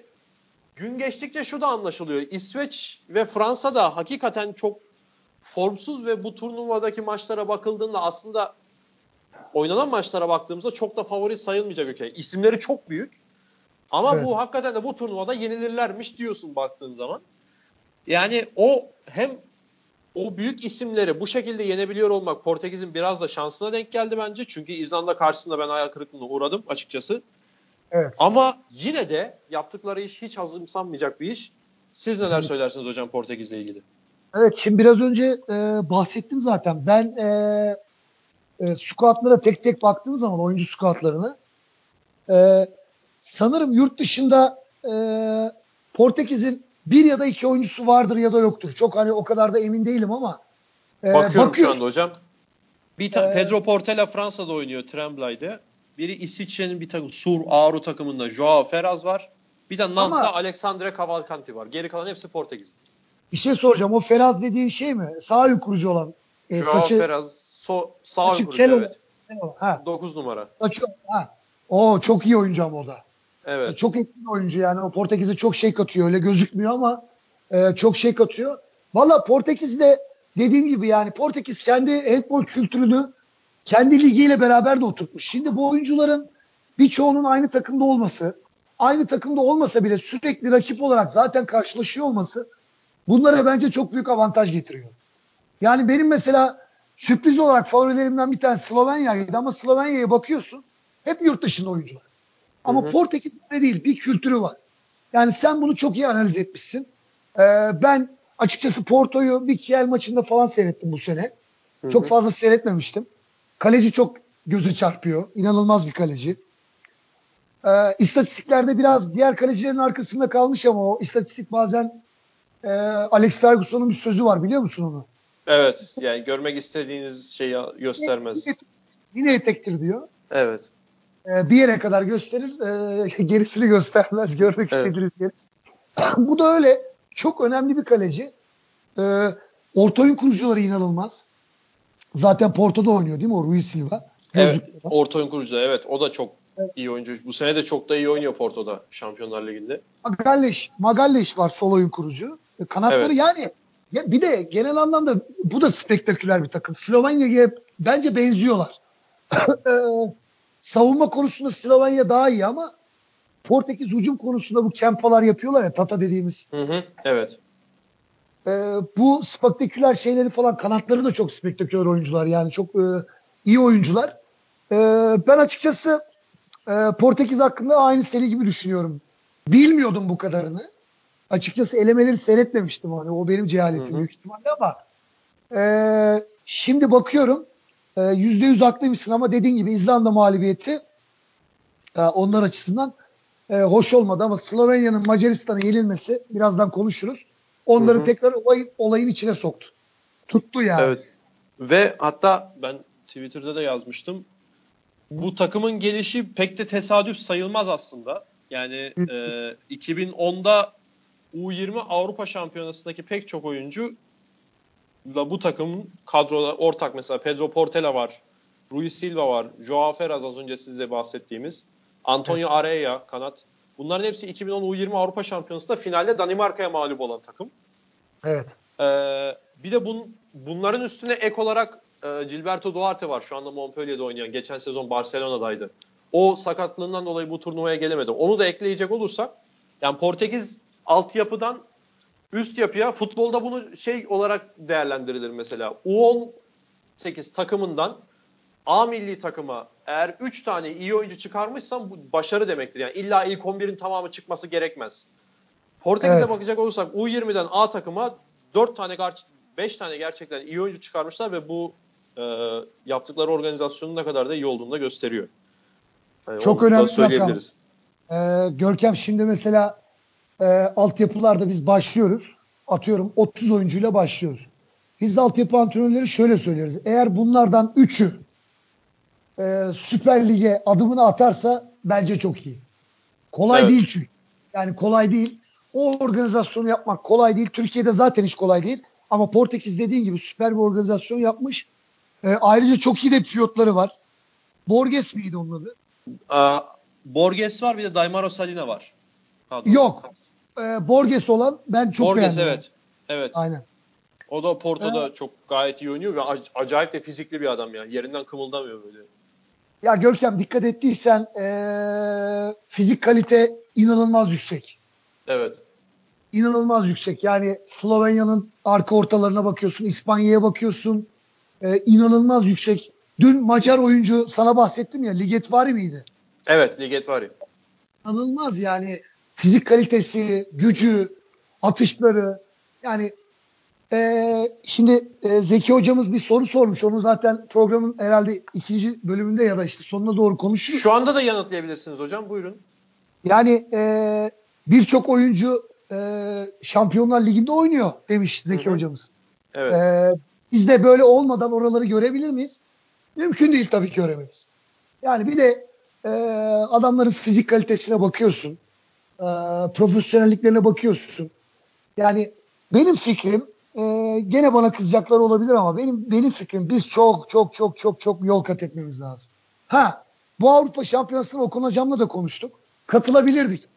gün geçtikçe şu da anlaşılıyor. İsveç ve Fransa da hakikaten çok formsuz ve bu turnuvadaki maçlara bakıldığında aslında oynanan maçlara baktığımızda çok da favori sayılmayacak ülke. İsimleri çok büyük. Ama Evet. bu hakikaten de bu turnuvada yenilirlermiş diyorsun baktığın zaman. Yani o hem o büyük isimleri bu şekilde yenebiliyor olmak Portekiz'in biraz da şansına denk geldi bence. Çünkü İzlanda karşısında ben hayal kırıklığına uğradım açıkçası. Evet. Ama yine de yaptıkları iş hiç azımsanmayacak bir iş. Siz neler söylersiniz hocam Portekiz'le ilgili? Evet şimdi biraz önce e, bahsettim zaten. Ben e, e, squatlara tek tek baktığım zaman oyuncu squatlarına e, sanırım yurt dışında e, Portekiz'in bir ya da iki oyuncusu vardır ya da yoktur. Çok hani o kadar da emin değilim ama e, Bakıyorum şu anda hocam. Bir ta- Ee, Pedro Portela Fransa'da oynuyor Tremblay'de. Biri İsviçre'nin bir takım Sur Ağrı takımında Joao Ferraz var. Bir de Nant'ta Alexandre Cavalcanti var. Geri kalan hepsi Portekiz. Bir şey soracağım. O Feraz dediğin şey mi? Sağ yukurucu olan. E, Joao saçı, Ferraz so, sağ saçı kurucu kel olan. evet. Ha, 9 numara. saçı, ha. O çok iyi oyuncu ama o da. Evet. Çok etkili oyuncu yani. O Portekiz'e çok şey katıyor. Öyle gözükmüyor ama e, çok şey katıyor. Valla Portekiz'de dediğim gibi yani Portekiz kendi handball kültürünü kendi ligiyle beraber de oturtmuş. Şimdi bu oyuncuların birçoğunun aynı takımda olması, aynı takımda olmasa bile sürekli rakip olarak zaten karşılaşıyor olması bunlara bence çok büyük avantaj getiriyor. Yani benim mesela sürpriz olarak favorilerimden bir tanesi Slovenya'ydı ama Slovenya'ya bakıyorsun hep yurt dışında oyuncular. Ama Hı hı. Portekiz öyle değil. Bir kültürü var. Yani sen bunu çok iyi analiz etmişsin. Ee, ben açıkçası Porto'yu bir Kiel maçında falan seyrettim bu sene. Hı Çok fazla seyretmemiştim. Kaleci çok göze çarpıyor. İnanılmaz bir kaleci. Ee, istatistiklerde biraz diğer kalecilerin arkasında kalmış ama o istatistik bazen e, Alex Ferguson'un bir sözü var biliyor musun onu? Evet. Yani görmek istediğiniz şeyi göstermez. Yine etektir diyor. Evet. Ee, bir yere kadar gösterir, e, gerisini göstermez. Görmek Evet. istediğiniz yeri. Bu da öyle. Çok önemli bir kaleci. Ee, orta oyun kurucuları inanılmaz. Zaten Porto'da oynuyor değil mi o Rui Silva? Evet. Orta oyun kurucu da evet. O da çok iyi oyuncu. Bu sene de çok da iyi oynuyor Porto'da Şampiyonlar Ligi'nde. Magalleş, Magalleş var sol oyun kurucu. Kanatları Evet. yani ya bir de genel anlamda bu da spektaküler bir takım. Slovenya'ya bence benziyorlar. Savunma konusunda Slovenya daha iyi ama Portekiz hücum konusunda bu kempalar yapıyorlar ya Tata dediğimiz. Hı hı. Evet. Ee, bu spektaküler şeyleri falan kanatları da çok spektaküler oyuncular yani çok e, iyi oyuncular. Ee, ben açıkçası e, Portekiz hakkında aynı seri gibi düşünüyorum. Bilmiyordum bu kadarını. Açıkçası elemeleri seyretmemiştim hani o benim cehaletim Hı hı. büyük ihtimalle ama e, şimdi bakıyorum e, yüzde yüz haklıymışsın ama dediğin gibi İzlanda mağlubiyeti e, onlar açısından e, hoş olmadı ama Slovenya'nın Macaristan'a yenilmesi birazdan konuşuruz. Onları Hı hı. tekrar olayın, olayın içine soktu. Tuttu yani. Evet. Ve hatta ben Twitter'da da yazmıştım. Bu takımın gelişi pek de tesadüf sayılmaz aslında. Yani e, 2010'da U20 Avrupa Şampiyonası'ndaki pek çok oyuncu da bu takımın kadroda ortak mesela Pedro Portela var, Rui Silva var, Joao Ferraz az önce size bahsettiğimiz, Antonio Areia kanat, Bunların hepsi 2010 U20 Avrupa Şampiyonası'nda finalde Danimarka'ya mağlup olan takım. Evet. Ee, bir de bun, bunların üstüne ek olarak e, Gilberto Duarte var. Şu anda Montpellier'de oynayan. Geçen sezon Barcelona'daydı. O sakatlığından dolayı bu turnuvaya gelemedi. Onu da ekleyecek olursak yani Portekiz altyapıdan üst yapıya futbolda bunu şey olarak değerlendirilir mesela. U18 takımından A milli takıma eğer 3 tane iyi oyuncu çıkarmışsan bu başarı demektir. Yani illa ilk 11'in tamamı çıkması gerekmez. Portekiz'e Evet. bakacak olursak U20'den A takıma 4 tane 5 tane gerçekten iyi oyuncu çıkarmışlar ve bu e, yaptıkları organizasyonun ne kadar da iyi olduğunu da gösteriyor. Yani Çok önemli söyleyebiliriz. Ee, Görkem şimdi mesela e, altyapılarda biz başlıyoruz. Atıyorum 30 oyuncuyla başlıyoruz. Biz altyapı antrenörleri şöyle söyleriz. Eğer bunlardan 3'ü e, Süper Lig'e adımını atarsa bence çok iyi. Kolay Evet. değil çünkü. Yani kolay değil. O organizasyonu yapmak kolay değil. Türkiye'de zaten hiç kolay değil. Ama Portekiz dediğin gibi süper bir organizasyon yapmış. E, ayrıca çok iyi de pilotları var. Borges miydi onun adı? Aa, Borges var bir de Daimaro Salina var. Pardon. Yok. Ee, Borges olan ben çok Borges beğendim. evet. Evet. Aynen. O da Porto'da çok gayet iyi oynuyor ve ac- acayip de fizikli bir adam ya. Yerinden kımıldamıyor böyle. Ya Görkem dikkat ettiysen ee, fizik kalite inanılmaz yüksek. Evet. İnanılmaz yüksek. Yani Slovenya'nın arka ortalarına bakıyorsun, İspanya'ya bakıyorsun. Ee, inanılmaz yüksek. Dün Macar oyuncu sana bahsettim ya Ligetvari miydi? Evet Liget var ya. İnanılmaz yani fizik kalitesi, gücü, atışları. Yani ee, şimdi ee, Zeki hocamız bir soru sormuş. Onu zaten programın herhalde ikinci bölümünde ya da işte sonuna doğru konuşuruz. Şu anda da yanıtlayabilirsiniz hocam. Buyurun. Yani e, birçok oyuncu e, Şampiyonlar Ligi'nde oynuyor demiş Zeki Hı hı. hocamız. Evet. E, biz de böyle olmadan oraları görebilir miyiz? Mümkün değil tabii ki göremeyiz. Yani bir de e, adamların fizik kalitesine bakıyorsun. E, profesyonelliklerine bakıyorsun. Yani benim fikrim e, gene bana kızacaklar olabilir ama benim benim fikrim biz çok çok çok çok çok yol kat etmemiz lazım. Ha bu Avrupa Şampiyonası'na Okan hocamla da konuştuk. Katılabilirdik.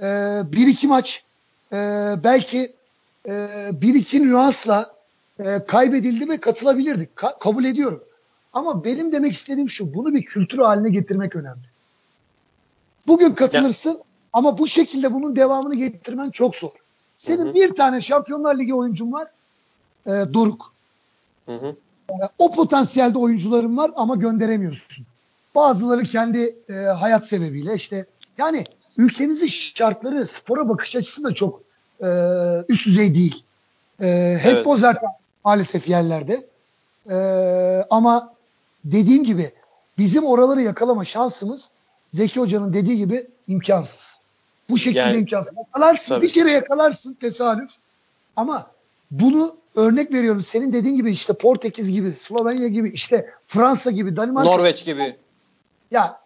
Ee, bir iki maç e, belki e, bir iki nüansla e, kaybedildi ve katılabilirdik. Ka- kabul ediyorum. Ama benim demek istediğim şu. Bunu bir kültür haline getirmek önemli. Bugün katılırsın ama bu şekilde bunun devamını getirmen çok zor. Senin Hı hı. bir tane Şampiyonlar Ligi oyuncun var. e, Doruk. Hı hı. O potansiyelde oyuncuların var ama gönderemiyorsun. Bazıları kendi e, hayat sebebiyle işte yani ülkemizin şartları spora bakış açısı da çok e, üst düzey değil. E, hep Evet. o zaten maalesef yerlerde. E, ama dediğim gibi bizim oraları yakalama şansımız Zeki Hoca'nın dediği gibi imkansız. Bu şekilde Yani- imkansız. Yakalarsın Tabii. bir kere yakalarsın tesadüf ama bunu örnek veriyorum. Senin dediğin gibi işte Portekiz gibi, Slovenya gibi, işte Fransa gibi, Danimarka. Norveç gibi. Ya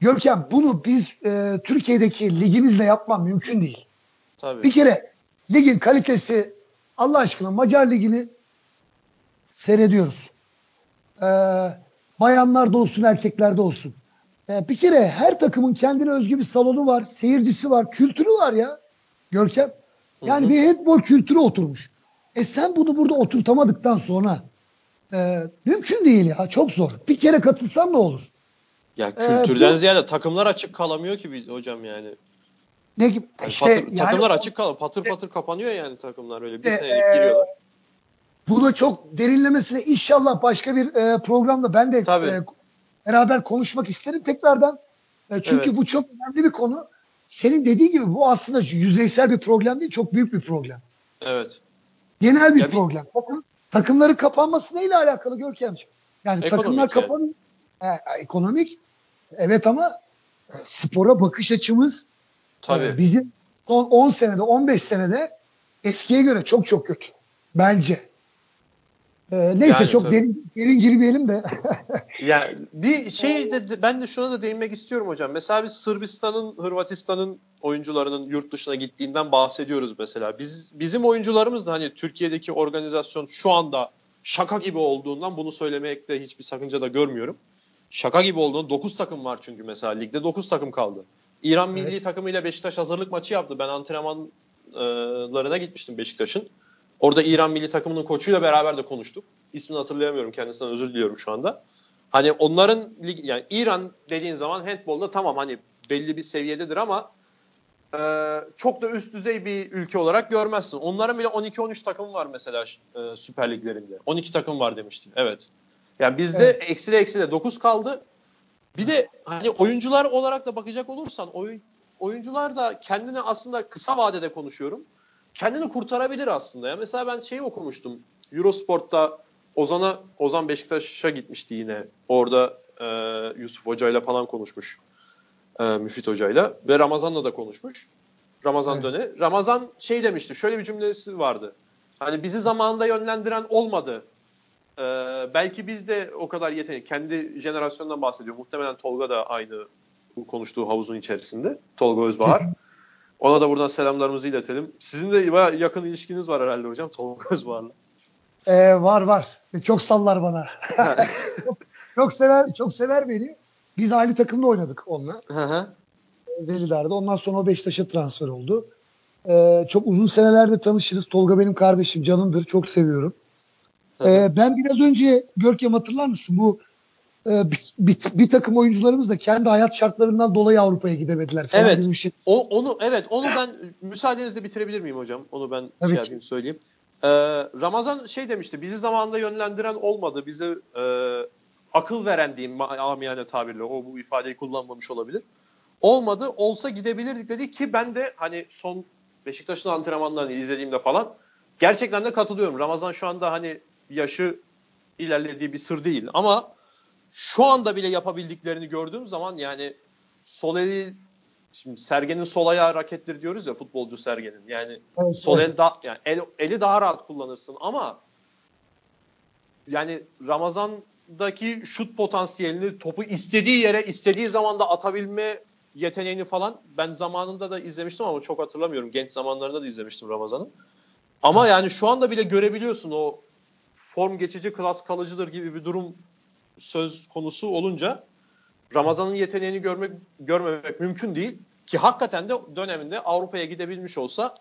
Görkem bunu biz e, Türkiye'deki ligimizle yapmam mümkün değil. Tabii. Bir kere ligin kalitesi Allah aşkına Macar ligini seyrediyoruz. Ee, bayanlarda olsun erkeklerde olsun. Ee, bir kere her takımın kendine özgü bir salonu var, seyircisi var, kültürü var ya Görkem. Yani Hı hı. bir handball kültürü oturmuş. E sen bunu burada oturtamadıktan sonra e, mümkün değil ya çok zor. Bir kere katılsan ne olur? Ya Ee, kültürden bu- ziyade takımlar açık kalamıyor ki biz hocam yani. Ne gibi? Yani İşte patır- yani takımlar açık kalıyor. Patır patır kapanıyor yani takımlar öyle. Bir E, senelik e, giriyorlar. Bunu çok derinlemesine inşallah başka bir e, programda ben de Tabii. e, beraber konuşmak isterim tekrardan. E, çünkü Evet. bu çok önemli bir konu. Senin dediğin gibi bu aslında yüzeysel bir problem değil, çok büyük bir problem. Evet. Genel bir Ya bir- problem. Takım, takımların kapanması neyle alakalı Görkemciğim? Yani Ekonomik takımlar yani. kapanıyor. E, ekonomik. Evet ama e, spora bakış açımız Tabii. e, bizim son 10 senede, 15 senede eskiye göre çok çok kötü. Bence. E, neyse Yani çok tabii. derin, derin girmeyelim de. Yani bir şey de ben de şuna da değinmek istiyorum hocam. Mesela biz Sırbistan'ın, Hırvatistan'ın oyuncularının yurt dışına gittiğinden bahsediyoruz mesela. Biz bizim oyuncularımız da hani Türkiye'deki organizasyon şu anda şaka gibi olduğundan bunu söylemekte hiçbir sakınca da görmüyorum. Şaka gibi olduğunu 9 takım var çünkü mesela ligde 9 takım kaldı. İran milli takımıyla Beşiktaş hazırlık maçı yaptı. Ben antrenmanlarına gitmiştim Beşiktaş'ın. Orada İran milli takımının koçuyla beraber de konuştuk. İsmini hatırlayamıyorum kendisinden özür diliyorum şu anda. Hani onların yani İran dediğin zaman handbolda tamam hani belli bir seviyededir ama e, çok da üst düzey bir ülke olarak görmezsin. Onların bile 12-13 takım var mesela e, Süper Liglerinde. 12 takım var demiştin. Evet. Yani bizde evet. eksile eksile 9 kaldı. Bir de hani oyuncular olarak da bakacak olursan oyun oyuncular da kendini aslında kısa vadede konuşuyorum. Kendini kurtarabilir aslında. Ya mesela ben şeyi okumuştum. Eurosport'ta Ozan'a Ozan Beşiktaş'a gitmişti yine. Orada e, Yusuf Hoca ile falan konuşmuş. E, Müfit Hoca'yla ve Ramazan'la da konuşmuş. Ramazan evet. döne. Ramazan şey demişti. Şöyle bir cümlesi vardı. Hani bizi zamanında yönlendiren olmadı. Ee, belki biz de o kadar yetenek. Kendi jenerasyondan bahsediyor. Muhtemelen Tolga da aynı bu konuştuğu havuzun içerisinde. Tolga Özbahar. Ona da buradan selamlarımızı iletelim. Sizin de bayağı yakın ilişkiniz var herhalde hocam Tolga Özbahar'la. Ee, var var. E, çok sallar bana. çok, çok sever çok sever beni. Biz aynı takımda oynadık onunla. Hı Zeliler'de. Ondan sonra o Beşiktaş'a transfer oldu. Ee, çok uzun senelerde tanışırız. Tolga benim kardeşim, canımdır. Çok seviyorum. Ee, ben biraz önce Görkem hatırlar mısın? Bu bir, bir, bir takım oyuncularımız da kendi hayat şartlarından dolayı Avrupa'ya gidemediler. Falan evet. Bir şey. O, onu evet onu ben müsaadenizle bitirebilir miyim hocam? Onu ben evet. şey yapayım söyleyeyim. Ee, Ramazan şey demişti. Bizi zamanında yönlendiren olmadı. Bize e, akıl veren diyeyim amiyane tabirle. O bu ifadeyi kullanmamış olabilir. Olmadı. Olsa gidebilirdik dedi ki ben de hani son Beşiktaş'ın antrenmanlarını izlediğimde falan gerçekten de katılıyorum. Ramazan şu anda hani yaşı ilerlediği bir sır değil ama şu anda bile yapabildiklerini gördüğüm zaman yani sol eli şimdi Sergen'in sol ayağı raketleri diyoruz ya futbolcu Sergen'in. Yani evet, sol evet. el da, yani el, eli daha rahat kullanırsın ama yani Ramazan'daki şut potansiyelini topu istediği yere istediği zaman da atabilme yeteneğini falan ben zamanında da izlemiştim ama çok hatırlamıyorum. Genç zamanlarında da izlemiştim Ramazan'ın. Ama yani şu anda bile görebiliyorsun o form geçici klas kalıcıdır gibi bir durum söz konusu olunca Ramazan'ın yeteneğini görmek görmemek mümkün değil ki hakikaten de döneminde Avrupa'ya gidebilmiş olsa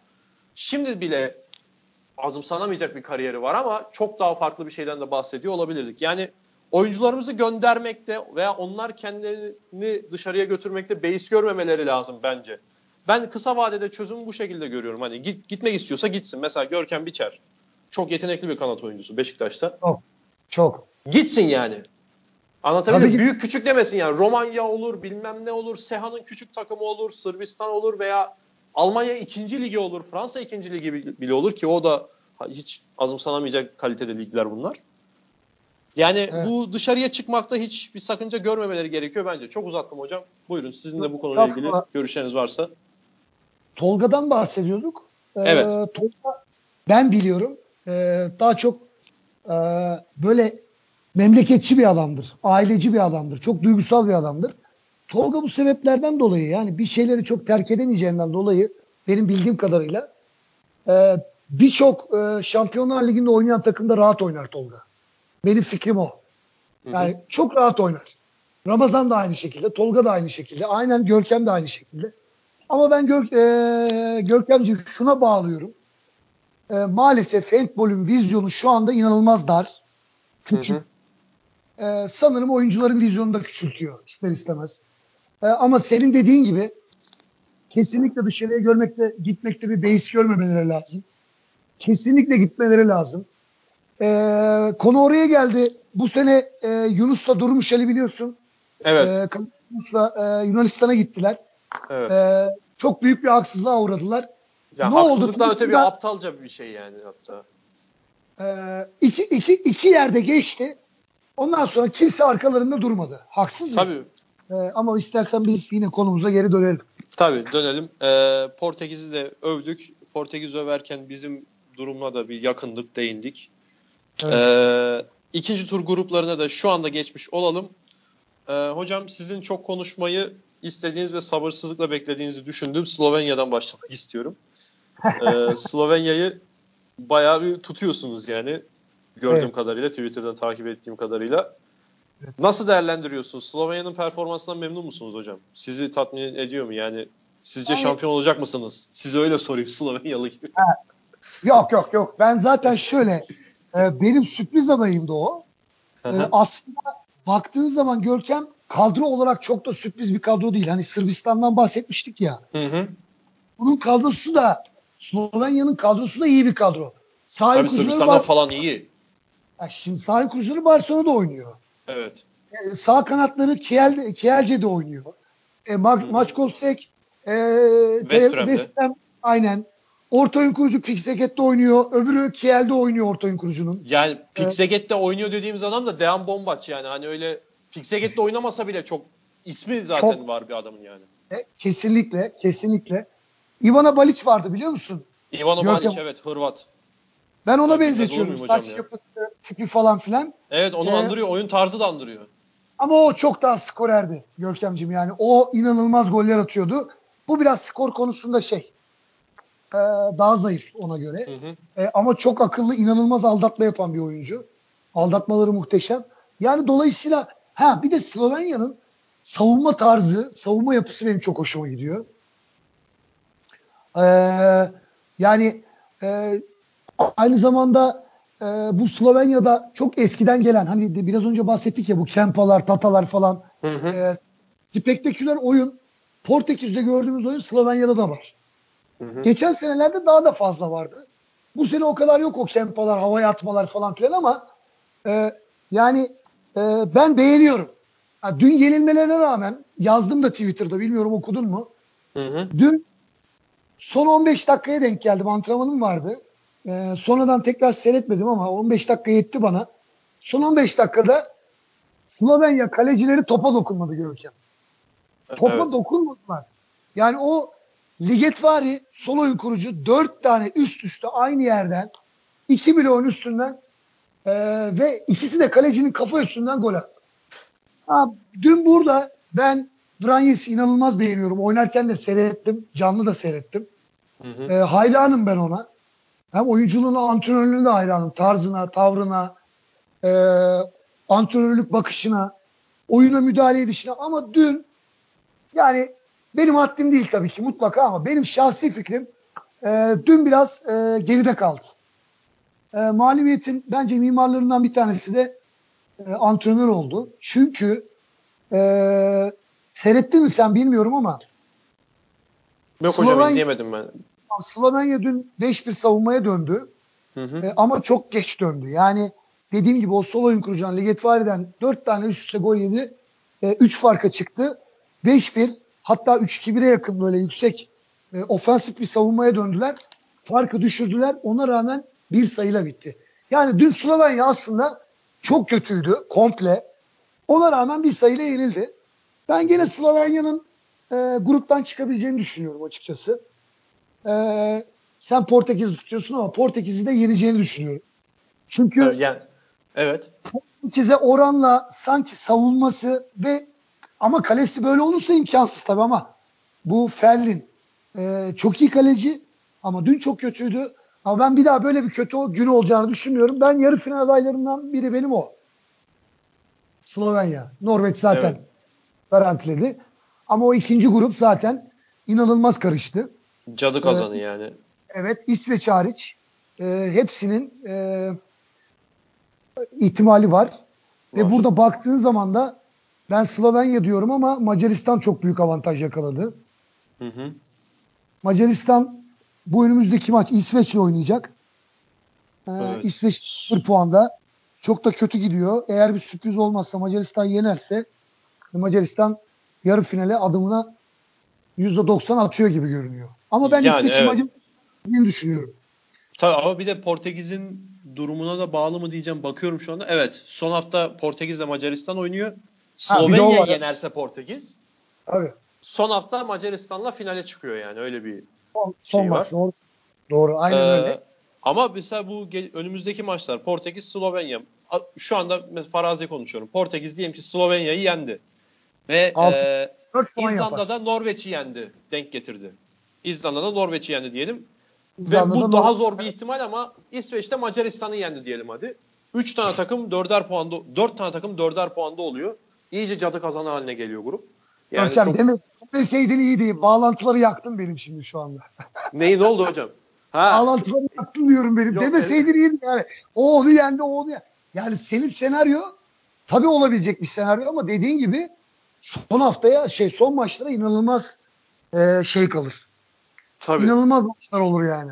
şimdi bile azımsanamayacak bir kariyeri var ama çok daha farklı bir şeyden de bahsediyor olabilirdik. Yani oyuncularımızı göndermekte veya onlar kendilerini dışarıya götürmekte beis görmemeleri lazım bence. Ben kısa vadede çözümü bu şekilde görüyorum. Hani git, gitmek istiyorsa gitsin. Mesela Görkem Biçer. Çok yetenekli bir kanat oyuncusu Beşiktaş'ta. Çok. Çok. Gitsin yani. Anlatabiliyor muyum? Büyük küçük demesin yani. Romanya olur, bilmem ne olur, Seha'nın küçük takımı olur, Sırbistan olur veya Almanya ikinci ligi olur, Fransa ikinci ligi bile olur ki o da hiç azımsanamayacak kalitede ligler bunlar. Yani evet. bu dışarıya çıkmakta hiç bir sakınca görmemeleri gerekiyor bence. Çok uzattım hocam. Buyurun sizin de bu konuyla ilgili görüşleriniz varsa. Tolga'dan bahsediyorduk. Ee, evet. Tolga ben biliyorum e, daha çok e, böyle memleketçi bir adamdır. Aileci bir adamdır. Çok duygusal bir adamdır. Tolga bu sebeplerden dolayı yani bir şeyleri çok terk edemeyeceğinden dolayı benim bildiğim kadarıyla e, birçok e, Şampiyonlar Ligi'nde oynayan takımda rahat oynar Tolga. Benim fikrim o. Yani hı hı. çok rahat oynar. Ramazan da aynı şekilde, Tolga da aynı şekilde, aynen Görkem de aynı şekilde. Ama ben Gör, e, Görkemciğim şuna bağlıyorum. E, maalesef handbolün vizyonu şu anda inanılmaz dar. Küçük. Hı hı. E, sanırım oyuncuların vizyonu da küçültüyor ister istemez. E, ama senin dediğin gibi kesinlikle dışarıya görmekte, gitmekte bir beis görmemeleri lazım. Kesinlikle gitmeleri lazım. E, konu oraya geldi. Bu sene e, Yunus'la Durmuş Ali biliyorsun. Evet. E, Yunus'la e, Yunanistan'a gittiler. Evet. E, çok büyük bir haksızlığa uğradılar. Ya ne oldu? öte bir aptalca bir şey yani hatta. E, iki, iki, iki yerde geçti. Ondan sonra kimse arkalarında durmadı. Haksız mı? Tabii. E, ama istersen biz yine konumuza geri dönelim. Tabii dönelim. E, Portekiz'i de övdük. Portekiz överken bizim durumla da bir yakındık, değindik. Evet. E, ikinci tur gruplarına da şu anda geçmiş olalım. E, hocam sizin çok konuşmayı istediğiniz ve sabırsızlıkla beklediğinizi düşündüğüm Slovenya'dan başlamak istiyorum. ee, Slovenya'yı bayağı bir tutuyorsunuz yani. Gördüğüm evet. kadarıyla, Twitter'dan takip ettiğim kadarıyla. Nasıl değerlendiriyorsunuz? Slovenya'nın performansından memnun musunuz hocam? Sizi tatmin ediyor mu? Yani sizce Yani- şampiyon olacak mısınız? Size öyle sorayım Slovenyalı gibi. Yok yok yok. Ben zaten şöyle e, benim sürpriz adayımdı o. Hı E, aslında baktığın zaman Görkem kadro olarak çok da sürpriz bir kadro değil. Hani Sırbistan'dan bahsetmiştik ya. Hı hı. Bunun kadrosu da Slovenya'nın kadrosu da iyi bir kadro. Sahip Tabii Sırbistan'dan var. falan iyi. Ya Şimdi sahip kurucuları Barcelona'da oynuyor. Evet. E, sağ kanatları Kiel, Kielce'de oynuyor. E, Ma- Hı hı. Maç Kostek e, West Ham aynen. Orta oyun kurucu Pixeket'te oynuyor. Öbürü Kiel'de oynuyor orta oyun kurucunun. Yani Pixeget'te oynuyor dediğimiz adam da Dejan Bombaç yani. Hani öyle Pixeget'te oynamasa bile çok ismi zaten Çok- var bir adamın yani. E, kesinlikle, kesinlikle. Ivana Balic vardı biliyor musun? Görkem- Balic evet Hırvat. Ben ona bilmez benzetiyorum. Saç ya? yapısı, tipi falan filan. Evet onu Ee, andırıyor. Oyun tarzı da andırıyor. Ama o çok daha skorerdi Görkemciğim yani. O inanılmaz goller atıyordu. Bu biraz skor konusunda şey. e, daha zayıf ona göre. Hı hı. E, ama çok akıllı, inanılmaz aldatma yapan bir oyuncu. Aldatmaları muhteşem. Yani dolayısıyla ha bir de Slovenya'nın savunma tarzı, savunma yapısı benim çok hoşuma gidiyor. E, yani e, aynı zamanda e, bu Slovenya'da çok eskiden gelen hani biraz önce bahsettik ya bu Kempalar, Tatalar falan Hı hı. e, spektaküler oyun Portekiz'de gördüğümüz oyun Slovenya'da da var. Hı hı. Geçen senelerde daha da fazla vardı. Bu sene o kadar yok o kempalar, havaya atmalar falan filan ama e, yani e, ben beğeniyorum. Ha, dün yenilmelerine rağmen yazdım da Twitter'da bilmiyorum okudun mu? Hı hı. Dün son 15 dakikaya denk geldim. Antrenmanım vardı. E, sonradan tekrar seyretmedim ama 15 dakika yetti bana. Son 15 dakikada Slovenya kalecileri topa dokunmadı Görkem. Topa Evet. dokunmadılar. Yani o Ligetvari sol oyun kurucu dört tane üst üste aynı yerden iki bloğun üstünden eee, ve ikisi de kalecinin kafa üstünden gol attı. Ha, dün burada ben Vranjes'i inanılmaz beğeniyorum. Oynarken de seyrettim. Canlı da seyrettim. Hı hı. Eee, hayranım ben ona. Hem oyunculuğuna, antrenörlüğüne de hayranım. Tarzına, tavrına, eee antrenörlük bakışına, oyuna müdahale edişine. Ama dün yani benim haddim değil tabii ki mutlaka ama benim şahsi fikrim e, dün biraz e, geride kaldı. E, mağlubiyetin bence mimarlarından bir tanesi de e, antrenör oldu. Çünkü e, seyrettin mi sen bilmiyorum ama Yok hocam Slovenya- izleyemedim ben. Slovenya dün 5-1 savunmaya döndü. Hı hı. E, ama çok geç döndü. Yani dediğim gibi o sol oyun kurucudan Ligetvari'den 4 tane üst üste gol yedi. 3 farka çıktı. 5-1 hatta 3-2-1'e yakın böyle yüksek e, ofensif bir savunmaya döndüler. Farkı düşürdüler. Ona rağmen bir sayıyla bitti. Yani dün Slovenya aslında çok kötüydü komple. Ona rağmen bir sayıyla yenildi. Ben gene Slovenya'nın e, gruptan çıkabileceğini düşünüyorum açıkçası. E, sen Portekiz'i tutuyorsun ama Portekiz'i de yeneceğini düşünüyorum. Çünkü Evet, Yani, evet. Portekiz'e oranla sanki savunması ve ama kalesi böyle olursa imkansız tabii ama bu Ferlin e, çok iyi kaleci ama dün çok kötüydü. Ama ben bir daha böyle bir kötü gün olacağını düşünmüyorum. Ben yarı final adaylarından biri benim o. Slovenya. Norveç zaten Evet. garantiledi. Ama o ikinci grup zaten inanılmaz karıştı. Cadı kazanı yani. Evet İsveç hariç e, hepsinin e, ihtimali var. Ve Var. burada baktığın zaman da ben Slovenya diyorum ama Macaristan çok büyük avantaj yakaladı. Hı hı. Macaristan bu önümüzdeki maç İsveç'le oynayacak. Ee, Evet. İsveç 0 puanda. Çok da kötü gidiyor. Eğer bir sürpriz olmazsa Macaristan yenerse Macaristan yarı finale adımına %90 atıyor gibi görünüyor. Ama ben Yani İsveç'i evet. Macaristan'ı düşünüyorum. Tabii ama bir de Portekiz'in durumuna da bağlı mı diyeceğim. Bakıyorum şu anda. Evet. Son hafta Portekiz'le Macaristan oynuyor. Slovenya yenerse Portekiz. Tabii. Son hafta Macaristan'la finale çıkıyor yani. Öyle bir Son, son Şey maç var. doğru. Doğru. Aynen Ee, öyle. Ama mesela bu önümüzdeki maçlar Portekiz, Slovenya. Şu anda mesela farazi konuşuyorum. Portekiz diyelim ki Slovenya'yı yendi. Ve Altı- e, 4 puan yapar. İzlanda'da Norveç'i yendi. Denk getirdi. İzlanda'da Norveç'i yendi diyelim. Ve İzlanda'da bu daha Nor- zor bir ihtimal ama İsveç'te Macaristan'ı yendi diyelim hadi. 3 tane takım 4'er puanda 4 tane takım 4'er puanda oluyor. İyice cadı kazanı haline geliyor grup. Yani Hocam çok... deme, demeseydin iyiydi. Bağlantıları yaktın benim şimdi şu anda. Neyi ne oldu hocam? Ha. Bağlantıları yaktın diyorum benim. Yok, Demeseydin evet. iyiydi yani. O onu yendi, o onu yendi. Yani senin senaryo tabii olabilecek bir senaryo ama dediğin gibi son haftaya şey son maçlara inanılmaz e, şey kalır. Tabii. İnanılmaz maçlar olur yani.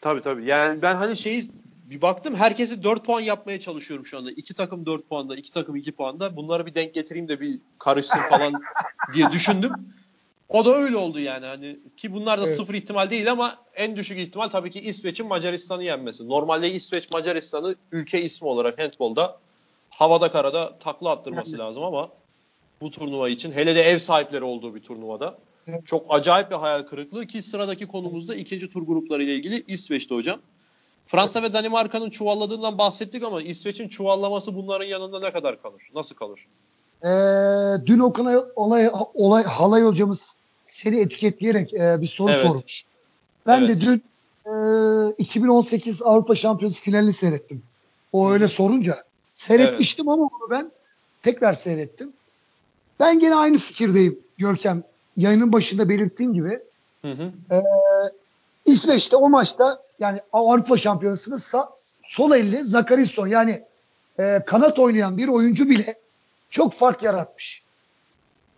Tabii tabii. Yani ben hani şeyi bir baktım herkesi 4 puan yapmaya çalışıyorum şu anda. İki takım 4 puanda, iki takım 2 puanda. Bunları bir denk getireyim de bir karışsın falan diye düşündüm. O da öyle oldu yani hani ki bunlar da evet. sıfır ihtimal değil ama en düşük ihtimal tabii ki İsveç'in Macaristan'ı yenmesi. Normalde İsveç Macaristan'ı ülke ismi olarak handbolda havada karada takla attırması evet. lazım ama bu turnuva için hele de ev sahipleri olduğu bir turnuvada çok acayip bir hayal kırıklığı ki sıradaki konumuzda ikinci tur grupları ile ilgili İsveç'te hocam. Fransa ve Danimarka'nın çuvalladığından bahsettik ama İsveç'in çuvallaması bunların yanında ne kadar kalır? Nasıl kalır? Ee, dün Okan olay, olay halay hocamız seni etiketleyerek e, bir soru evet. sormuş. Ben evet. de dün e, 2018 Avrupa Şampiyonası finalini seyrettim. O öyle sorunca seyretmiştim evet. ama onu ben tekrar seyrettim. Ben gene aynı fikirdeyim Görkem. Yayının başında belirttiğim gibi. Hı hı. E, İsveç'te o maçta yani Avrupa Şampiyonası'nın sol elli Zakarisson yani e, kanat oynayan bir oyuncu bile çok fark yaratmış.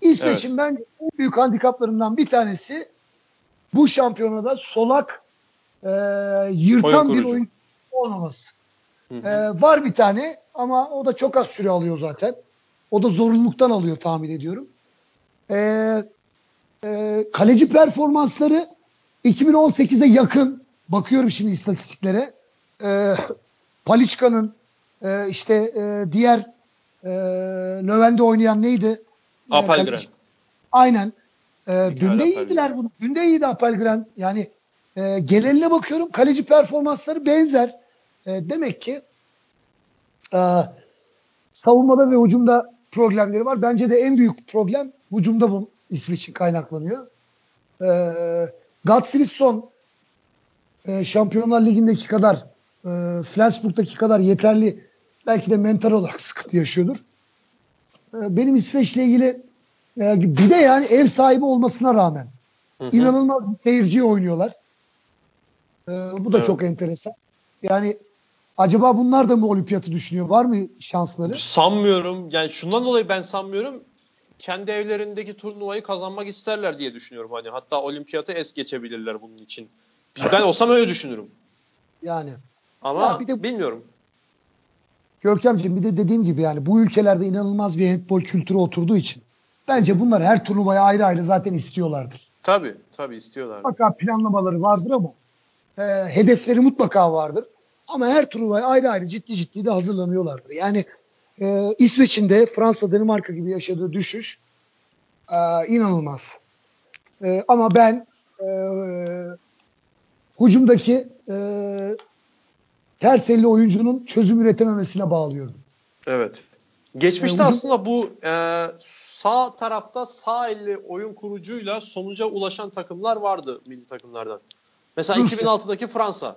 İsveç'in evet. ben en büyük handikaplarından bir tanesi bu şampiyonada solak e, yırtan oyun bir oyun olmaması. Hı hı. E, var bir tane ama o da çok az süre alıyor zaten. O da zorunluluktan alıyor tahmin ediyorum. E, e, kaleci performansları 2018'e yakın bakıyorum şimdi istatistiklere. E, Paliçka'nın e, işte e, diğer e, Növen'de oynayan neydi? Apelgren. Aynen. E, dün de iyiydiler bunu. Dün de iyiydi Apelgren. Yani e, geneline bakıyorum kaleci performansları benzer. E, demek ki e, savunmada ve hücumda problemleri var. Bence de en büyük problem hücumda bu İsveç'in kaynaklanıyor. E, Gottfriedson e, Şampiyonlar Ligi'ndeki kadar e, Flensburg'daki kadar yeterli belki de mental olarak sıkıntı yaşıyordur. E, benim İsveç'le ilgili e, bir de yani ev sahibi olmasına rağmen hı hı. inanılmaz bir seyirci oynuyorlar. E, bu da evet. çok enteresan. Yani acaba bunlar da mı olimpiyatı düşünüyor? Var mı şansları? Sanmıyorum. Yani şundan dolayı ben sanmıyorum kendi evlerindeki turnuvayı kazanmak isterler diye düşünüyorum. Hani hatta olimpiyatı es geçebilirler bunun için. Ben olsam öyle düşünürüm. Yani. Ama ya bir de, bilmiyorum. Görkemciğim bir de dediğim gibi yani bu ülkelerde inanılmaz bir handbol kültürü oturduğu için bence bunlar her turnuvaya ayrı ayrı zaten istiyorlardır. Tabii tabii istiyorlar. Mutlaka planlamaları vardır ama e, hedefleri mutlaka vardır. Ama her turnuvaya ayrı ayrı ciddi ciddi de hazırlanıyorlardır. Yani e, İsveç'in de Fransa, Danimarka gibi yaşadığı düşüş e, inanılmaz. E, ama ben e, hücumdaki e, ters elli oyuncunun çözüm üretememesine bağlıyorum. Evet. Geçmişte ee, aslında bu e, sağ tarafta sağ elli oyun kurucuyla sonuca ulaşan takımlar vardı milli takımlardan. Mesela Rusya. 2006'daki Fransa.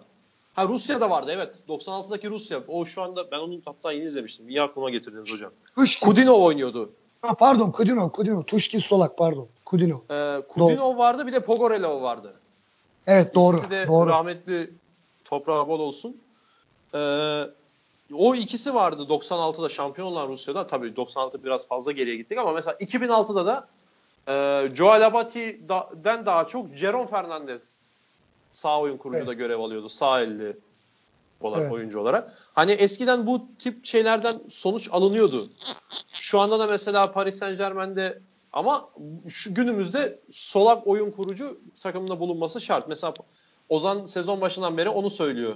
Ha Rusya da vardı evet. 96'daki Rusya. O şu anda ben onu hatta yeni izlemiştim. İyi aklıma getirdiniz hocam. Tuşkin. Kudinov oynuyordu. Ha, pardon Kudinov, Kudinov. Tuşkin Solak pardon. Kudinov. Ee, Kudinov doğru. vardı bir de Pogorelov vardı. Evet doğru. İkisi de doğru. rahmetli toprağı bol olsun. Ee, o ikisi vardı 96'da şampiyon olan Rusya'da. Tabii 96 biraz fazla geriye gittik ama mesela 2006'da da e, Joel Abati'den daha çok Jeron Fernandez sağ oyun kurucuda evet. görev alıyordu. Sağ elli olarak evet. oyuncu olarak. Hani eskiden bu tip şeylerden sonuç alınıyordu. Şu anda da mesela Paris Saint Germain'de ama şu günümüzde solak oyun kurucu takımında bulunması şart. Mesela Ozan sezon başından beri onu söylüyor.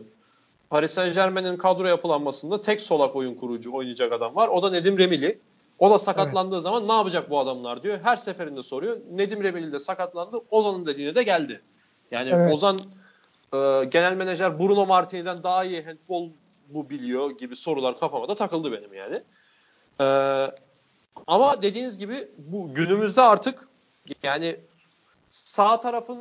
Paris Saint Germain'in kadro yapılanmasında tek solak oyun kurucu oynayacak adam var. O da Nedim Remili. O da sakatlandığı evet. zaman ne yapacak bu adamlar diyor. Her seferinde soruyor. Nedim Remili de sakatlandı. Ozan'ın dediğine de geldi. Yani evet. Ozan e, genel menajer Bruno Martini'den daha iyi handball bu biliyor gibi sorular kafama da takıldı benim yani. E, ama dediğiniz gibi bu günümüzde artık yani sağ tarafın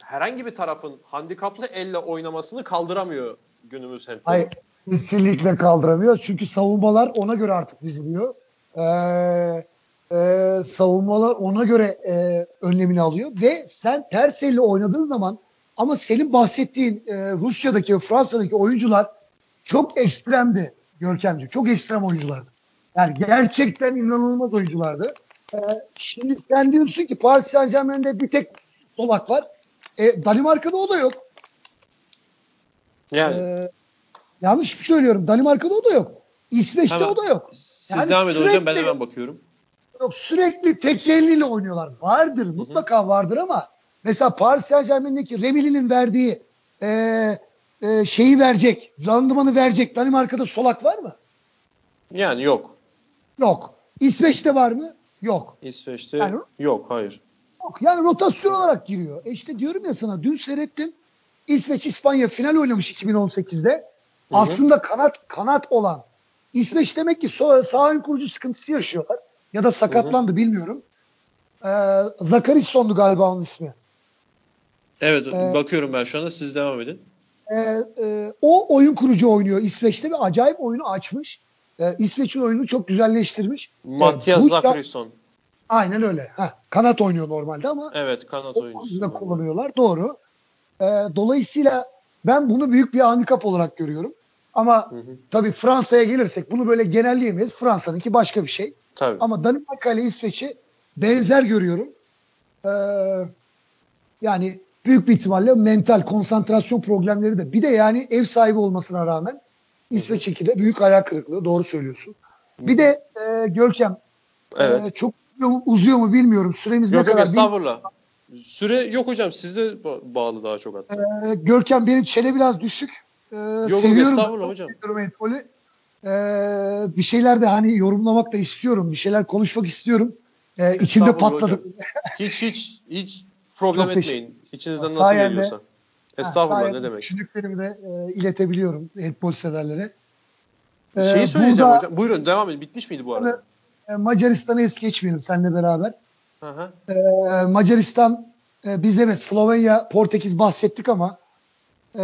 herhangi bir tarafın handikaplı elle oynamasını kaldıramıyor günümüz handball. Hayır. Kesinlikle kaldıramıyor. Çünkü savunmalar ona göre artık diziliyor. Ee, e, savunmalar ona göre e, önlemini alıyor ve sen ters elle oynadığın zaman ama senin bahsettiğin e, Rusya'daki ve Fransa'daki oyuncular çok ekstremdi Görkemciğim. Çok ekstrem oyunculardı. Yani gerçekten inanılmaz oyunculardı. Ee, şimdi sen diyorsun ki Paris Saint Germain'de bir tek solak var. E, Danimarka'da o da yok. Yani Ee, yanlış mı söylüyorum? Danimarka'da o da yok. İsveç'te Hemen. o da yok. siz yani devam edin hocam ben hemen bakıyorum. Yok sürekli tek eliyle oynuyorlar. Vardır mutlaka vardır ama mesela Paris Saint Germain'deki Remili'nin verdiği e, e, şeyi verecek, randımanı verecek Danimarka'da solak var mı? Yani yok. Yok. İsveç'te var mı? Yok. İsveç'te Yani- yok hayır. Yok. Yani rotasyon olarak giriyor. E işte diyorum ya sana dün seyrettim. İsveç İspanya final oynamış 2018'de. Aslında kanat kanat olan İsveç demek ki sağ ön kurucu sıkıntısı yaşıyorlar. Ya da sakatlandı bilmiyorum. Ee, Zakarisson'du galiba onun ismi. Evet Ee, bakıyorum ben şu anda siz devam edin. Ee, e, o oyun kurucu oynuyor İsveç'te ve acayip oyunu açmış. Ee, İsveç'in oyununu çok güzelleştirmiş. Matias bu- Zakarisson. Aynen öyle. Ha, kanat oynuyor normalde ama Evet kanat oyuncusu. kullanıyorlar. Doğru. Ee, dolayısıyla ben bunu büyük bir handikap olarak görüyorum. Ama Hı hı. tabii Fransa'ya gelirsek bunu böyle genelleyemeyiz. Fransa'nınki başka bir şey. Tabii. Ama Danimarka ile İsveç'i benzer görüyorum. Ee, yani büyük bir ihtimalle mental konsantrasyon problemleri de. Bir de yani ev sahibi olmasına rağmen İsveç 2'de büyük hayal kırıklığı. Doğru söylüyorsun. Bir de e, Görkem Evet. e, çok uzuyor mu bilmiyorum. Süremiz yok ne yok kadar bilmiyorum. estağfurullah. Süre yok hocam sizde ba- bağlı daha çok hatta. Ee, Görkem benim çene biraz düşük. Ee, yok seviyorum. estağfurullah hocam. Ee, bir şeyler de hani yorumlamak da istiyorum. Bir şeyler konuşmak istiyorum. Ee, içimde Estağfurullah patladı. hocam. Hiç hiç hiç problem Çok etmeyin. İçinizden nasıl Sayende- geliyorsa. Ha, Estağfurullah sayende ne demek. Düşündüklerimi de e, iletebiliyorum handbol severlere. Ee, Şeyi söyleyeceğim burada, hocam. Buyurun devam edin. Bitmiş miydi bu arada? e, Macaristan'ı es geçmeyelim seninle beraber. Hı hı. Ee, Macaristan e, biz evet Slovenya, Portekiz bahsettik ama e,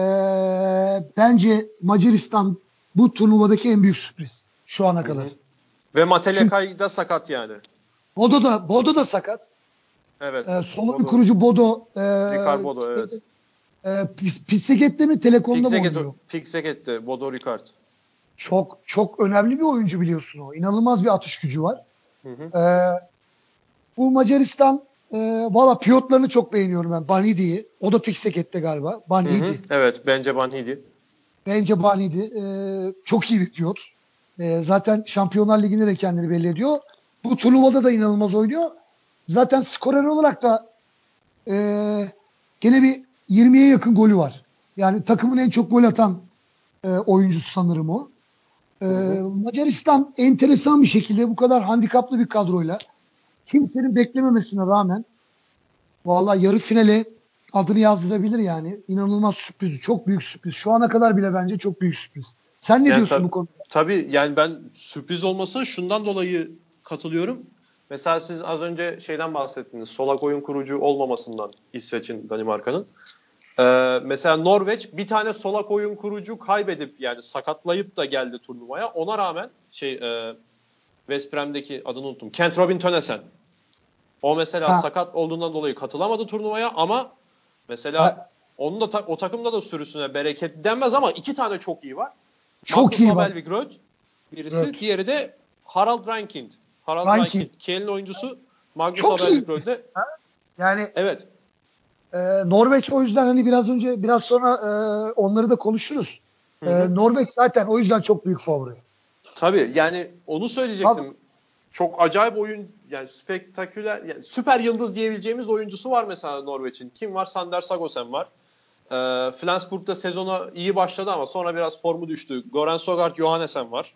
bence Macaristan bu turnuvadaki en büyük sürpriz şu ana kadar. hı. Ve Matelekay da sakat yani. Bodo da Bodo da sakat. Evet. Ee, Bodo. kurucu Bodo. E, Ricard Bodo, evet. E, Pis- Pisseket'te mi Telekom'da mı oynuyor? Pixeket, Pixeket'te Bodo Ricard. Çok çok önemli bir oyuncu biliyorsun o. İnanılmaz bir atış gücü var. Hı hı. Ee, bu Macaristan e, valla piyotlarını çok beğeniyorum ben. Banidi'yi. O da Pisseket'te galiba. Hı hı. Banidi. Evet bence Banhidi. Bence Banidi. E, çok iyi bir piyot. E, zaten Şampiyonlar Ligi'nde de kendini belli ediyor. Bu turnuvada da inanılmaz oynuyor. Zaten skorer olarak da e, gene bir 20'ye yakın golü var. Yani takımın en çok gol atan e, oyuncusu sanırım o. E, Macaristan enteresan bir şekilde bu kadar handikaplı bir kadroyla kimsenin beklememesine rağmen vallahi yarı finale adını yazdırabilir yani. İnanılmaz sürpriz. Çok büyük sürpriz. Şu ana kadar bile bence çok büyük sürpriz. Sen ne Yani diyorsun tabii- bu konuda? Tabii yani ben sürpriz olması şundan dolayı katılıyorum. Mesela siz az önce şeyden bahsettiniz. Solak oyun kurucu olmamasından İsveç'in, Danimarka'nın. Ee, mesela Norveç bir tane solak oyun kurucu kaybedip yani sakatlayıp da geldi turnuvaya. Ona rağmen şey e, West Brom'deki adını unuttum. Kent Robin Tönesen. O mesela Ha. sakat olduğundan dolayı katılamadı turnuvaya ama mesela Ha. onun da ta- o takımda da sürüsüne bereket denmez ama iki tane çok iyi var. Çok Magnus iyi var. Abel Gröth birisi, Evet. diğeri de Harald Rankind. Harald Rankind. Rankind. Kiel'in oyuncusu Magnus. Gröth'le. Yani Evet. e, Norveç o yüzden hani biraz önce biraz sonra e, onları da konuşuruz. Hı hı. E, Norveç zaten o yüzden çok büyük favori. Tabii yani onu söyleyecektim. Çok acayip oyun yani spektaküler yani süper yıldız diyebileceğimiz oyuncusu var mesela Norveç'in. Kim var? Sander Sagosen var. Ee, Flensburg'da sezona iyi başladı ama sonra biraz formu düştü. Goran Sogard Johannesen var.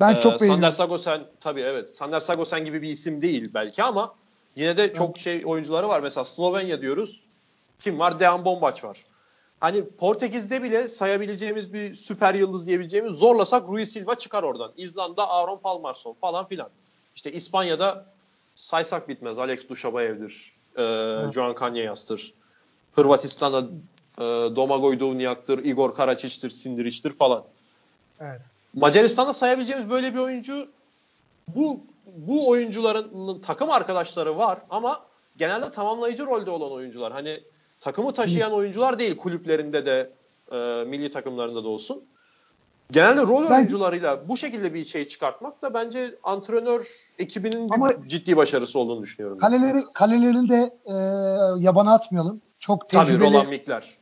Ben Ee, çok Sander beğeniyorum. Sagosen tabii evet. Sander Sagosen gibi bir isim değil belki ama yine de çok şey oyuncuları var. Mesela Slovenya diyoruz. Kim var? Dejan Bombaç var. Hani Portekiz'de bile sayabileceğimiz bir süper yıldız diyebileceğimiz zorlasak Rui Silva çıkar oradan. İzlanda Aaron Palmarsson falan filan. İşte İspanya'da saysak bitmez. Alex Duşabayev'dir. E, Joan Cañayas'tır. Hırvatistan'da e, Domagoj Duvnjak'tır. Igor Karačić'tir, Sindirić'tir falan. Evet. Macaristan'da sayabileceğimiz böyle bir oyuncu bu bu oyuncuların takım arkadaşları var ama genelde tamamlayıcı rolde olan oyuncular. Hani takımı taşıyan oyuncular değil kulüplerinde de e, milli takımlarında da olsun. Genelde rol Ben- oyuncularıyla bu şekilde bir şey çıkartmak da bence antrenör ekibinin Ama- ciddi başarısı olduğunu düşünüyorum. Kaleleri kalelerini de e, yabana atmayalım. Çok Tabii tecrübeli, Roland Mikler.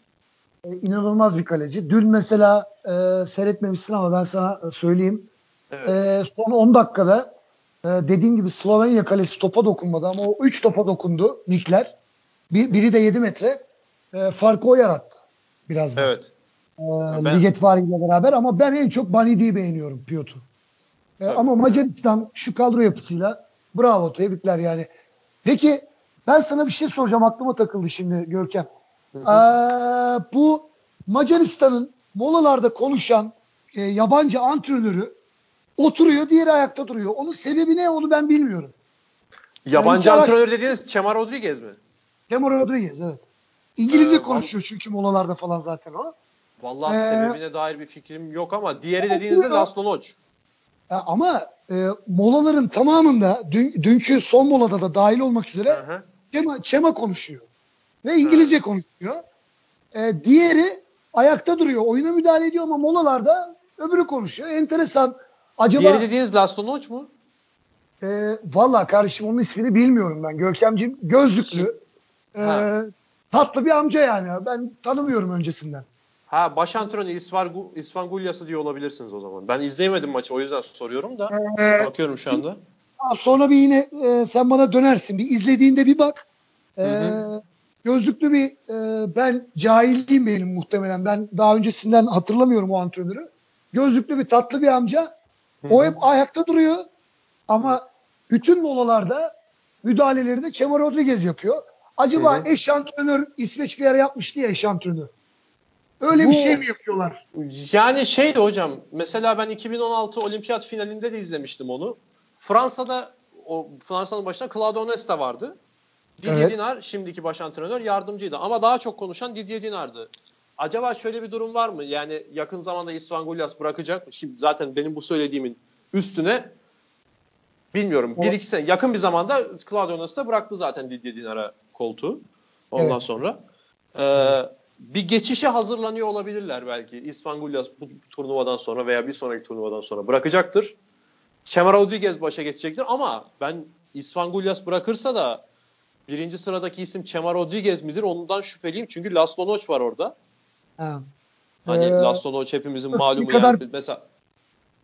e, inanılmaz bir kaleci. Dün mesela e, seyretmemişsin ama ben sana söyleyeyim. Evet. E, son 10 dakikada e, dediğim gibi Slovenya kalesi topa dokunmadı ama o 3 topa dokundu Mikler. Bir, biri de 7 metre. E, farkı o yarattı biraz da. evet. E, Ben- Ligetvari ile beraber ama ben en çok Banidi'yi beğeniyorum Piotr. E, ama Macaristan şu kadro yapısıyla bravo tebrikler yani. Peki ben sana bir şey soracağım aklıma takıldı şimdi Görkem. Hı hı. Ee, bu Macaristan'ın molalarda konuşan e, yabancı antrenörü oturuyor diğeri ayakta duruyor. Onun sebebi ne onu ben bilmiyorum. Yabancı araş- antrenör dediğiniz Chema Rodriguez mi? Temo Rodriguez evet. İngilizce Ee, konuşuyor çünkü molalarda falan zaten o. Vallahi Ee, sebebine dair bir fikrim yok ama diğeri dediğinizde. Laszlo. Ya ama e, molaların tamamında dün, dünkü son molada da dahil olmak üzere Hı hı. Çema, Çema konuşuyor. Ve İngilizce konuşuyor. E, diğeri ayakta duruyor. Oyuna müdahale ediyor ama molalarda öbürü konuşuyor. Enteresan. Acaba Diğeri dediğiniz Laszlo Noç mu? e, valla kardeşim onun ismini bilmiyorum ben. Görkemciğim gözlüklü. e, Ha. tatlı bir amca yani. Ben tanımıyorum öncesinden. Ha baş antrenörü İsvargu, İsvangulyası diye olabilirsiniz o zaman. Ben izleyemedim maçı o yüzden soruyorum da. E, Bakıyorum şu anda. Sonra bir yine e, sen bana dönersin. Bir izlediğinde bir bak. E, Hı Gözlüklü bir e, ben cahilliğim benim muhtemelen. Ben daha öncesinden hatırlamıyorum o antrenörü. Gözlüklü bir tatlı bir amca. O hep ayakta duruyor. Ama bütün molalarda müdahaleleri de Chema Rodriguez yapıyor. Acaba Hı hı. eş antrenör İsveç bir ara yapmıştı ya eş antrenör. Öyle Bu- bir şey mi yapıyorlar? Yani şeydi hocam mesela ben 2016 olimpiyat finalinde de izlemiştim onu. Fransa'da o Fransa'nın başında Claude Onesta vardı. Didier Evet. Dinar şimdiki baş antrenör yardımcıydı ama daha çok konuşan Didier Dinar'dı. Acaba şöyle bir durum var mı? Yani yakın zamanda İsvangulyas bırakacak mı? Şimdi zaten benim bu söylediğimin üstüne bilmiyorum. Bir iki sene yakın bir zamanda Claude Onesta bıraktı zaten Didier Dinar'a koltuğu. Ondan Evet. sonra ee, bir geçişe hazırlanıyor olabilirler belki. İsvangulyas bu turnuvadan sonra veya bir sonraki turnuvadan sonra bırakacaktır. Chema Rodriguez başa geçecektir ama ben İsvangulyas bırakırsa da birinci sıradaki isim Chema Rodriguez midir ondan şüpheliyim. Çünkü Laszlo Noç var orada. Ha. Hani Ee, Laszlo Noç hepimizin malumu. kadar- yani. Mesela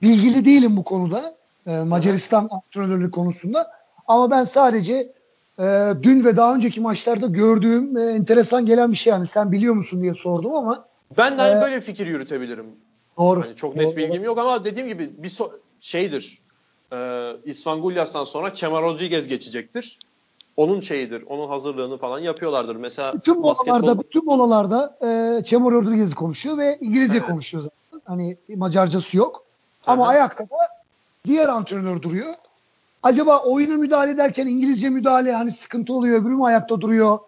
bilgili değilim bu konuda. e, Macaristan antrenörlüğü konusunda. Ama ben sadece e, dün ve daha önceki maçlarda gördüğüm e, enteresan gelen bir şey yani sen biliyor musun diye sordum ama ben de hani Ee, böyle fikir yürütebilirim. doğru. Hani çok net Doğru. bilgim yok ama dediğim gibi bir so- şeydir. E, İsvangulyas'tan sonra Chema Rodriguez geçecektir. Onun şeyidir. Onun hazırlığını falan yapıyorlardır. Mesela Bütün basketbol molalarda, bütün molalarda e, Chema Rodriguez konuşuyor ve İngilizce Evet. konuşuyor zaten. Hani Macarcası yok. Ama ayakta da diğer antrenör duruyor. Acaba oyuna müdahale ederken İngilizce müdahale hani sıkıntı oluyor öbürü mü ayakta duruyor?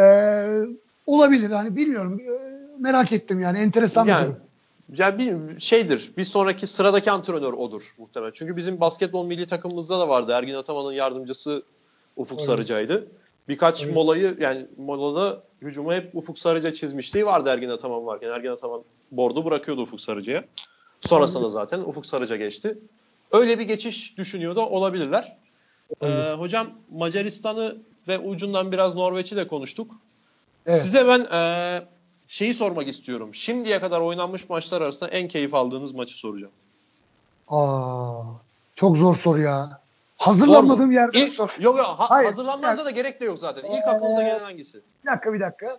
Ee, olabilir hani bilmiyorum. Ee, merak ettim yani enteresan bir Yani, durum. yani bir şeydir. Bir sonraki sıradaki antrenör odur muhtemelen. Çünkü bizim basketbol milli takımımızda da vardı. Ergin Ataman'ın yardımcısı Ufuk Evet. Sarıca'ydı. Birkaç Evet. molayı yani molada hücuma hep Ufuk Sarıca çizmişliği vardı Ergin Ataman varken. Ergin Ataman bordu bırakıyordu Ufuk Sarıca'ya. Sonrasında zaten Ufuk Sarıca geçti. Öyle bir geçiş düşünüyor da olabilirler. Ee, hocam Macaristan'ı ve ucundan biraz Norveç'i de konuştuk. Evet. Size ben eee, şeyi sormak istiyorum. Şimdiye kadar oynanmış maçlar arasında en keyif aldığınız maçı soracağım. Aa, çok zor soru ya. Hazırlanmadığım yerde İlk, sor. yok yok ha- Hayır, hazırlanmanıza da gerek de yok zaten. İlk aklınıza Ee, gelen hangisi? Bir dakika bir dakika.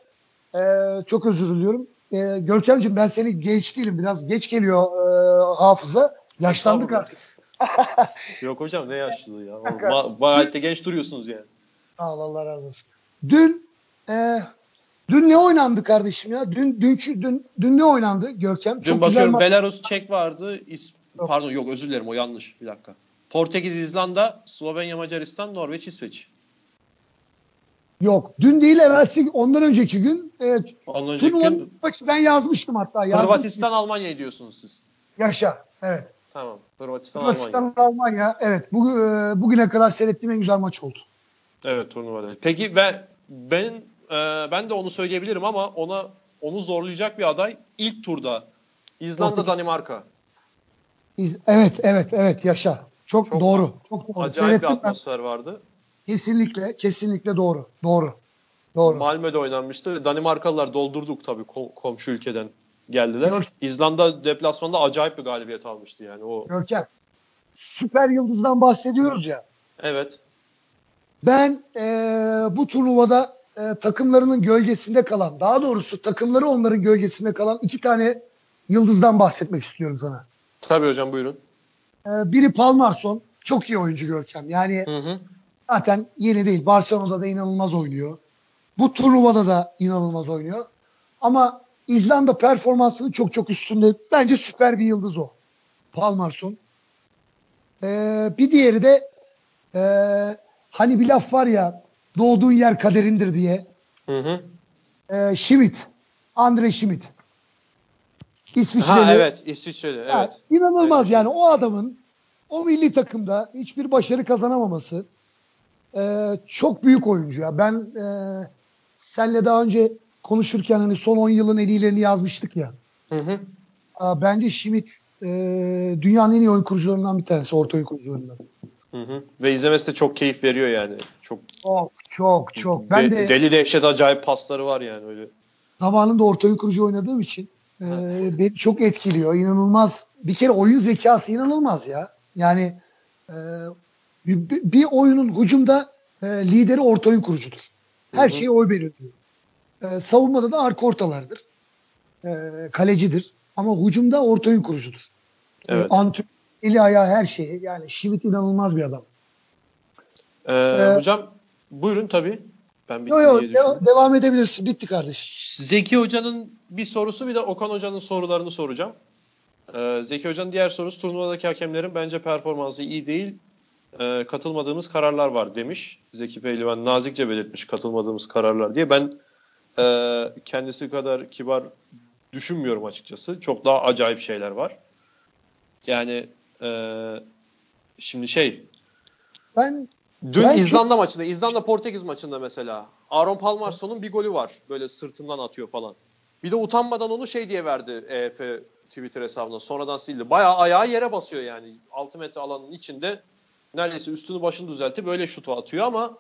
Ee, çok özür diliyorum. Ee, Görkemciğim ben seni geç değilim. Biraz geç geliyor e, hafıza. Yaşlandık artık. Yok hocam ne yaşlılığı ya. Ba- Gayet de genç duruyorsunuz yani. Sağ ol Allah razı olsun. Dün e, dün ne oynandı kardeşim ya? Dün dünkü dün dün ne oynandı Görkem? Dün Çok güzel bakıyorum ma- Belarus Çek vardı. İs- Yok. Pardon yok özür dilerim o yanlış. Bir dakika. Portekiz, İzlanda, Slovenya, Macaristan, Norveç, İsveç. Yok. Dün değil evvelsi ondan önceki gün e, Ondan önceki turnuvanın gün ben yazmıştım hatta. yazdım. Hırvatistan, Almanya diyorsunuz siz. Yaşa. Evet. Tamam. Hırvatistan, Hırvatistan Almanya. Almanya. Evet. Bu, e, bugüne kadar seyrettiğim en güzel maç oldu. Evet turnuvada. Peki ben ben e, ben de onu söyleyebilirim ama ona onu zorlayacak bir aday ilk turda İzlanda. Danimarka. İz- Evet, evet, evet. Yaşa. Çok, Çok doğru. Çok doğru. Acayip bir Seyrettim ben. atmosfer vardı. Kesinlikle, kesinlikle doğru. Doğru. Doğru. Malmö'de oynanmıştı. Danimarkalılar doldurduk tabii kom- komşu ülkeden geldiler. Yok. İzlanda deplasmanda acayip bir galibiyet almıştı yani o. Görkem. Süper Yıldız'dan bahsediyoruz ya. Evet. Ben e, bu turnuvada e, takımlarının gölgesinde kalan, daha doğrusu takımları onların gölgesinde kalan iki tane yıldızdan bahsetmek istiyorum sana. Tabii hocam buyurun. E, biri Palmarson, çok iyi oyuncu Görkem. Yani Hı hı. zaten yeni değil. Barcelona'da da inanılmaz oynuyor. Bu turnuvada da inanılmaz oynuyor. Ama İzlanda performansının çok çok üstünde. Bence süper bir yıldız o. Palmarsson. Ee, bir diğeri de ee, hani bir laf var ya doğduğun yer kaderindir diye. Hı hı. Ee, Schmidt. Andre Schmidt. İsviçreli. Ha evet İsviçreli Ha, evet. İnanılmaz Evet. yani o adamın o milli takımda hiçbir başarı kazanamaması e, çok büyük oyuncu ya. Ben e, senle daha önce konuşurken hani son 10 yılın en iyilerini yazmıştık ya. Hı hı. Bence Schmidt e, dünyanın en iyi oyun kurucularından bir tanesi, orta oyun kurucularından. Hı hı. Ve izlemesi de çok keyif veriyor yani. Çok Çok çok çok. Ben de- de deli dehşet acayip pasları var yani öyle. zamanında orta oyun kurucu oynadığım için e, beni çok etkiliyor. İnanılmaz. Bir kere oyun zekası inanılmaz ya. Yani e, bir, bir oyunun hücumda e, lideri orta oyun kurucudur. Her Hı hı. şeyi o belirliyor. E, savunmada da arka ortalardır. E, kalecidir. Ama hücumda orta oyun kurucudur. Evet. E, antrenör, eli ayağı her şeyi. Yani Şivit inanılmaz bir adam. Ee, Ee, hocam buyurun tabii. Ben bir Yo yo diye de- düşündüm. devam edebilirsin. Bitti kardeş. Zeki Hoca'nın bir sorusu bir de Okan Hoca'nın sorularını soracağım. Ee, Zeki Hoca'nın diğer sorusu turnuvadaki hakemlerin bence performansı iyi değil. Ee, katılmadığımız kararlar var demiş. Zeki Pehlivan nazikçe belirtmiş katılmadığımız kararlar diye. Ben e, kendisi kadar kibar düşünmüyorum açıkçası. Çok daha acayip şeyler var. Yani e, şimdi şey Ben Dün Ben İzlanda maçında, İzlanda Portekiz maçında mesela Aaron Palmarsson'un bir golü var. Böyle sırtından atıyor falan. Bir de utanmadan onu şey diye verdi EF Twitter hesabına. Sonradan sildi. Bayağı ayağı yere basıyor yani. 6 metre alanın içinde neredeyse üstünü başını düzeltti. Böyle şutu atıyor ama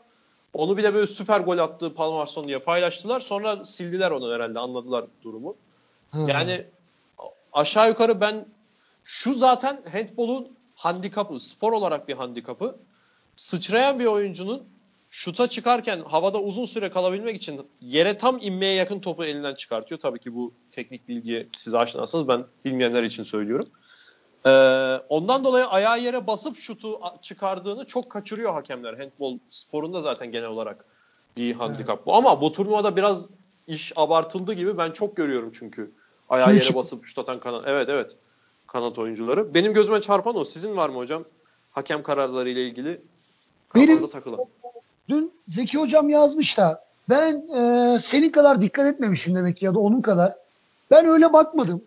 onu bile böyle süper gol attığı Palmarsson diye paylaştılar. Sonra sildiler onu herhalde. Anladılar durumu. Ha. Yani aşağı yukarı ben şu zaten handbolun handikapı, spor olarak bir handikapı. Sıçrayan bir oyuncunun şuta çıkarken havada uzun süre kalabilmek için yere tam inmeye yakın topu elinden çıkartıyor. Tabii ki bu teknik bilgiye siz aşinasınız. Ben bilmeyenler için söylüyorum. Ee, ondan dolayı ayağı yere basıp şutu çıkardığını çok kaçırıyor hakemler. Handbol sporunda zaten genel olarak bir handikap bu. Ama bu turnuvada biraz iş abartıldı gibi ben çok görüyorum çünkü. Ayağı yere basıp şut atan kanat. Evet evet. Kanat oyuncuları. Benim gözüme çarpan o. Sizin var mı hocam? Hakem kararları ile ilgili Benim- takılan. Dün Zeki Hocam yazmış da ben e, senin kadar dikkat etmemişim demek ki ya da onun kadar. Ben öyle bakmadım.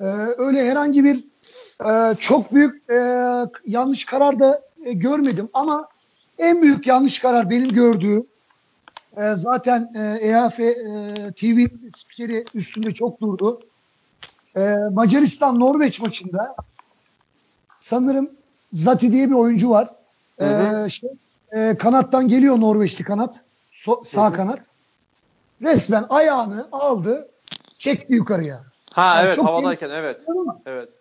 E, öyle herhangi bir e, çok büyük e, yanlış karar da e, görmedim ama en büyük yanlış karar benim gördüğüm e, zaten e, EAF e, TV spikeri üstünde çok durdu. E, Macaristan Norveç maçında sanırım Zati diye bir oyuncu var. E, Hı şey, e, kanattan geliyor Norveçli kanat. So- sağ Hı hı. kanat. Resmen ayağını aldı, çekti yukarıya. Ha Yani evet çok havadayken evet. Evet.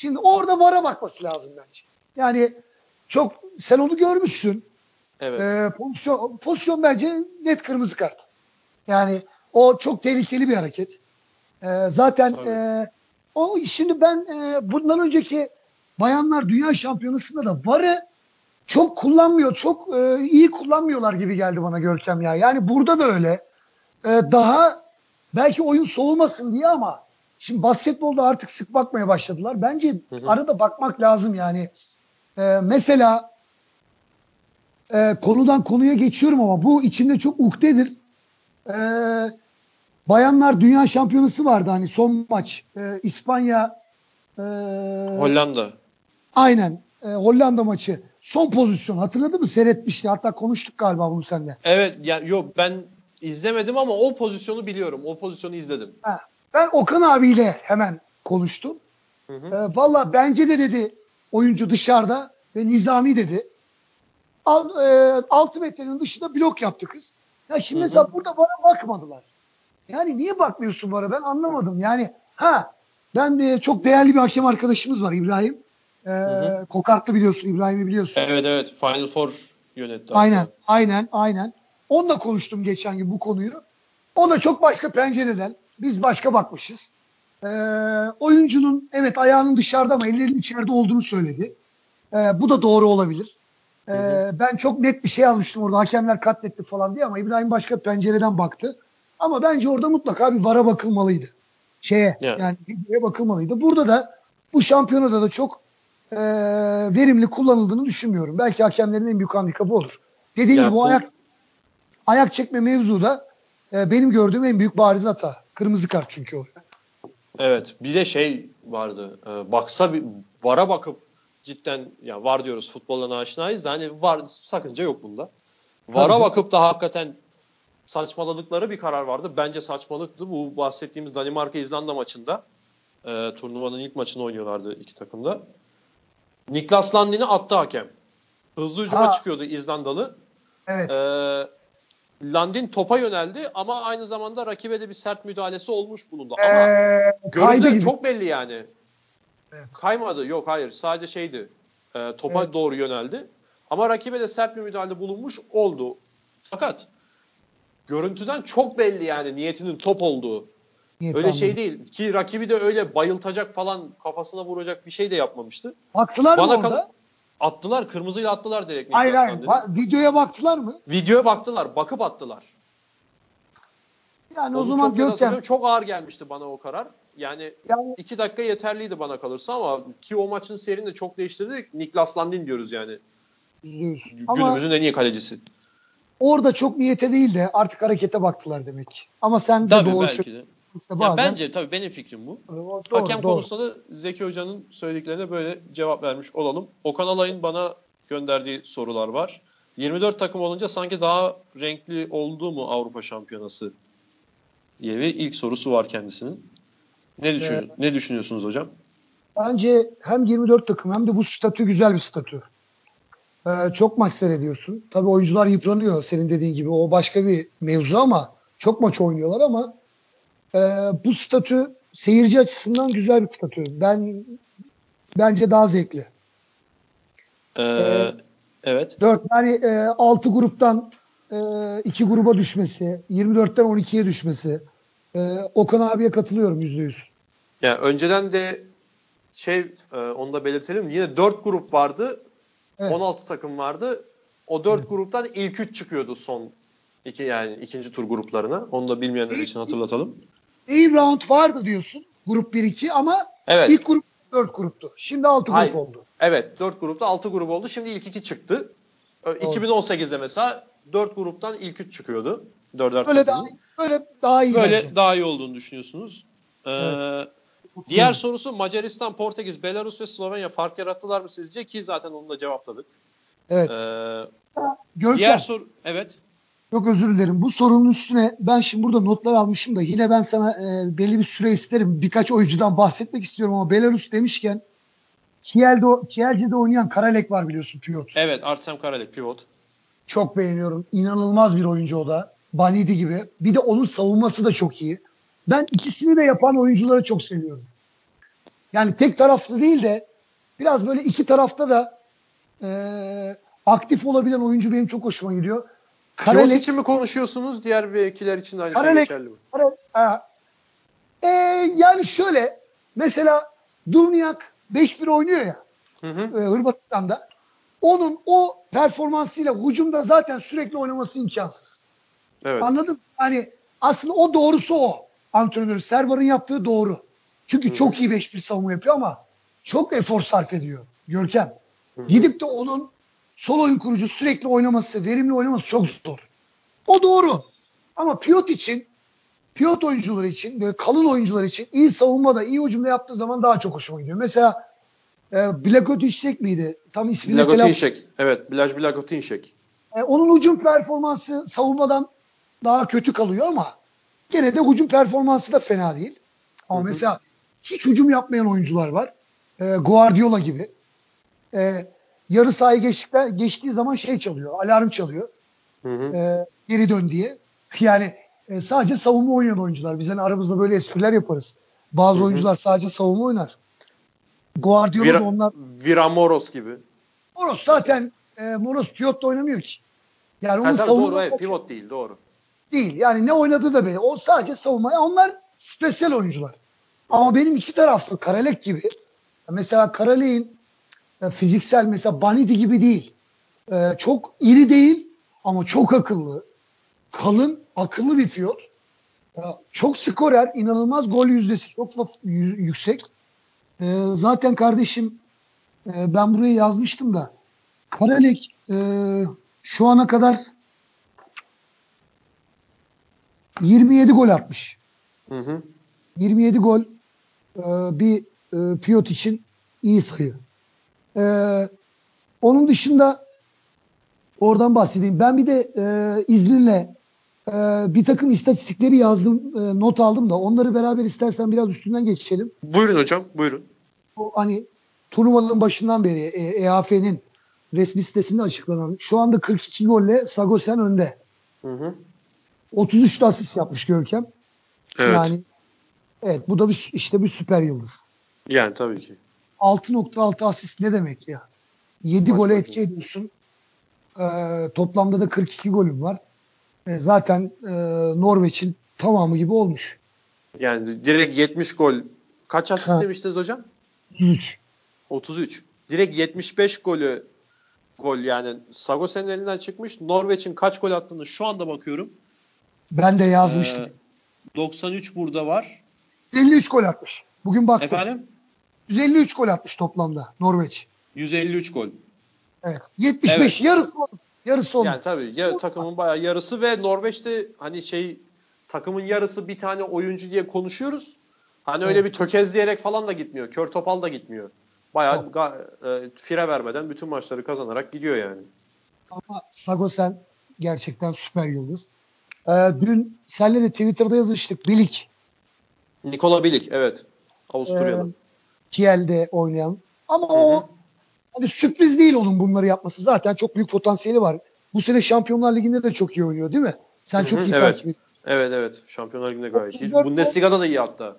Şimdi orada VAR'a bakması lazım bence. Yani çok sen onu görmüşsün. Evet. Ee, pozisyon, pozisyon bence net kırmızı kart. Yani o çok tehlikeli bir hareket. Ee, zaten Tabii. e, o şimdi ben e, bundan önceki bayanlar dünya şampiyonasında da VAR'ı çok kullanmıyor, çok e, iyi kullanmıyorlar gibi geldi bana Görkem ya. Yani burada da öyle. E, daha belki oyun soğumasın diye ama şimdi basketbolda artık sık bakmaya başladılar. Bence Hı hı. arada bakmak lazım yani. E, mesela e, konudan konuya geçiyorum ama bu içimde çok ukdedir. E, bayanlar Dünya Şampiyonası vardı hani son maç. E, İspanya e, Ee, Hollanda. aynen. Ee, Hollanda maçı. Son pozisyon. Hatırladı mı? Seyretmişti. Hatta konuştuk galiba bunu seninle. Evet ya yok ben izlemedim ama o pozisyonu biliyorum. O pozisyonu izledim. Ha. Ben Okan abiyle hemen konuştum. Hı hı. Ee, Valla bence de dedi oyuncu dışarıda ve Nizami dedi. Al, e, 6 metrenin dışında blok yaptı kız. Ya şimdi Hı hı. mesela burada bana bakmadılar. Yani niye bakmıyorsun bana ben anlamadım. Yani ha ben de çok değerli bir hakem arkadaşımız var İbrahim. Hı. Kokartlı biliyorsun İbrahim'i biliyorsun. Evet evet Final Four yönetti. Aynen, hatta. aynen, aynen. Onunla konuştum geçen gün bu konuyu. O da çok başka pencereden. Biz başka bakmışız. Ee, oyuncunun evet ayağının dışarıda ama ellerinin içeride olduğunu söyledi. Ee, bu da doğru olabilir. Hı Ben çok net bir şey yazmıştım orada. Hakemler katletti falan diye ama İbrahim başka pencereden baktı. Ama bence orada mutlaka bir vara bakılmalıydı. Şeye Yani. yani videoya bakılmalıydı. Burada da bu şampiyonada da çok e, verimli kullanıldığını düşünmüyorum. Belki hakemlerin en büyük handikapı olur. Dediğim Ya gibi bu ayak ayak çekme mevzu da e, benim gördüğüm en büyük bariz hata. Kırmızı kart çünkü o. Evet. Bir de şey vardı. E, baksa bir vara bakıp cidden ya var diyoruz futboldan aşinayız da hani var sakınca yok bunda. Vara Tabii. bakıp da hakikaten saçmaladıkları bir karar vardı. Bence saçmalıktı. Bu bahsettiğimiz Danimarka İzlanda maçında e, turnuvanın ilk maçını oynuyorlardı iki takımda. Niklas Landin'i attı hakem. Hızlı hücuma Ha. çıkıyordu İzlandalı. Evet. E, Landin topa yöneldi ama aynı zamanda rakibe de bir sert müdahalesi olmuş bulundu. Ama Ee, gibi. çok belli yani. Evet. Kaymadı. Yok hayır. Sadece şeydi. E, topa Evet. doğru yöneldi. Ama rakibe de sert bir müdahale bulunmuş oldu. Fakat görüntüden çok belli yani niyetinin top olduğu. Niyet öyle şey anladım. değil. Ki rakibi de öyle bayıltacak falan kafasına vuracak bir şey de yapmamıştı. Baktılar mı Bana orada? Attılar. Kırmızıyla attılar direkt. Hayır hayır. Ba- videoya baktılar mı? Videoya baktılar. Bakıp attılar. Yani o Onu zaman net Görkem hatırlıyorum. Çok ağır gelmişti bana o karar. Yani yani iki dakika yeterliydi bana kalırsa ama ki o maçın seyrini de çok değiştirdi. Niklas Landin diyoruz yani. yüz. Ama Günümüzün en iyi kalecisi. orada çok niyete değil de artık harekete baktılar demek. Ama sen de Tabii doğru belki de. İşte Ya bazen- bence tabii benim fikrim bu. Doğru, Hakem doğru. konusunda da Zeki Hoca'nın söylediklerine böyle cevap vermiş olalım. Okan Alay'ın bana gönderdiği sorular var. 24 takım olunca sanki daha renkli oldu mu Avrupa Şampiyonası diye bir ilk sorusu var kendisinin. Ne, düşün, Evet. ne düşünüyorsunuz hocam? Bence hem 24 takım hem de bu statü güzel bir statü. Ee, çok maç seyrediyorsun. Tabii oyuncular yıpranıyor senin dediğin gibi. O başka bir mevzu ama çok maç oynuyorlar ama e, bu statü seyirci açısından güzel bir statü. Ben bence daha zevkli. Ee, Evet. evet. 4 yani e, 6 gruptan 2 gruba düşmesi, 24'ten 12'ye düşmesi. E, Okan abiye katılıyorum %100. Yani önceden de şey e, onu da belirtelim. Yine 4 grup vardı. Evet. 16 takım vardı. O 4 Evet. gruptan ilk 3 çıkıyordu son iki yani ikinci tur gruplarına. Onu da bilmeyenler için hatırlatalım. İyi round vardı diyorsun. Grup 1-2 ama Evet. ilk grup 4 gruptu. Şimdi 6 grup oldu. Evet 4 grupta 6 grup oldu. Şimdi ilk 2 çıktı. Ö, 2018'de mesela 4 gruptan ilk 3 çıkıyordu. 4'er Böyle daha böyle daha iyi Böyle bence. daha iyi olduğunu düşünüyorsunuz. Ee, Evet. Diğer sorusu Macaristan, Portekiz, Belarus ve Slovenya fark yarattılar mı sizce? Ki zaten onu da cevapladık. Evet. Ee, Görkem diğer soru evet. Çok özür dilerim. Bu sorunun üstüne ben şimdi burada notlar almışım da yine ben sana e, belli bir süre isterim. Birkaç oyuncudan bahsetmek istiyorum ama Belarus demişken Kiel'de, Kielce'de oynayan Karalek var biliyorsun pivot. Evet Artem Karalek pivot. Çok beğeniyorum. İnanılmaz bir oyuncu o da. Banidi gibi. Bir de onun savunması da çok iyi. Ben ikisini de yapan oyuncuları çok seviyorum. Yani tek taraflı değil de biraz böyle iki tarafta da e, aktif olabilen oyuncu benim çok hoşuma gidiyor. Karalek, için mi konuşuyorsunuz? Diğer mevkiler için de aynı şey Karalek- geçerli mi? Kara- ha. E, yani şöyle mesela Durniak 5-1 oynuyor ya Hı hı. e, Hırvatistan'da. Onun o performansıyla hücumda zaten sürekli oynaması imkansız. Evet. Anladın? mı? Hani aslında o doğrusu o. Antrenör Servar'ın yaptığı doğru. Çünkü Hı. çok iyi 5-1 savunma yapıyor ama çok efor sarf ediyor Görkem. Hı hı. Gidip de onun sol oyun kurucu sürekli oynaması, verimli oynaması çok zor. O doğru. Ama Piyot için piyot oyuncuları için, böyle kalın oyuncular için iyi savunmada, iyi hücumda yaptığı zaman daha çok hoşuma gidiyor. Mesela e, Blakovic miydi? Tam ismini telaffuz. Blagotinşek. Evet. Blaj Blagotinşek. E, onun hücum performansı savunmadan daha kötü kalıyor ama gene de hücum performansı da fena değil. Ama Hı hı. mesela hiç hücum yapmayan oyuncular var. E, Guardiola gibi. E, yarı sahayı geçtikten, geçtiği zaman şey çalıyor, alarm çalıyor. Hı hı. E, geri dön diye. Yani e, sadece savunma oynayan oyuncular. Biz hani aramızda böyle espriler yaparız. Bazı Hı hı. oyuncular sadece savunma oynar. Guardiola da Vira, onlar Viramoros gibi. Moros zaten e, Moros piyot da oynamıyor ki. Yani Ha, onun tabii savunma doğru evet pivot değil doğru. değil. Yani ne oynadığı da belli. O sadece savunma. Yani onlar spesiyel oyuncular. Ama benim iki taraflı Karalek gibi mesela Karalek'in e, fiziksel mesela Banidi gibi değil. E, çok iri değil ama çok akıllı. Kalın, akıllı bir piyot. E, çok skorer, inanılmaz gol yüzdesi çok yüksek. E, zaten kardeşim e, ben buraya yazmıştım da Karalek e, şu ana kadar 27 gol atmış. Hı hı. 27 gol e, bir e, piyot için iyi sayı. E, onun dışında oradan bahsedeyim. Ben bir de e, izninle e, bir takım istatistikleri yazdım, e, not aldım da onları beraber istersen biraz üstünden geçelim. Buyurun hocam buyurun. O hani turnuvanın başından beri e, EAF'nin resmi sitesinde açıklanan şu anda 42 golle Sagosen önde. Hı hı. 33 de asist yapmış Görkem. Evet. Yani, Yani evet bu da bir, işte bir süper yıldız. tabii ki. 6.6 asist ne demek ya? 7 Maç gole etki ediyorsun. Ee, toplamda da 42 golüm var. E, zaten e, Norveç'in tamamı gibi olmuş. Yani direkt 70 gol. Kaç asist Ha. demiştiniz hocam? 33. 33. Direkt 75 golü gol yani Sagosen'in elinden çıkmış. Norveç'in kaç gol attığını şu anda bakıyorum. Ben de yazmıştım. Ee, 93 burada var. 53 gol atmış. Bugün baktım. Efendim? 153 gol atmış toplamda Norveç. 153 gol. Evet. 75 yarısı onun. Yarısı onun. Yani tabii ya, takımın bayağı yarısı ve Norveç'te hani şey takımın yarısı bir tane oyuncu diye konuşuyoruz. Hani öyle Evet. bir tökezleyerek falan da gitmiyor. Kör topal da gitmiyor. Bayağı Yok. ga- e, fire vermeden bütün maçları kazanarak gidiyor yani. Ama Sagosen gerçekten süper yıldız. Ee, dün senle de Twitter'da yazıştık. Bilik. Nikola Bilik evet. Avusturyalı. Ee, Kiel'de oynayan. Ama Hı hı. o hani sürpriz değil onun bunları yapması. Zaten çok büyük potansiyeli var. Bu sene Şampiyonlar Ligi'nde de çok iyi oynuyor değil mi? Sen Hı çok iyi evet. takip ediyorsun. Evet evet. Şampiyonlar Ligi'nde gayet iyi. 34 Bundesliga'da da iyi hatta.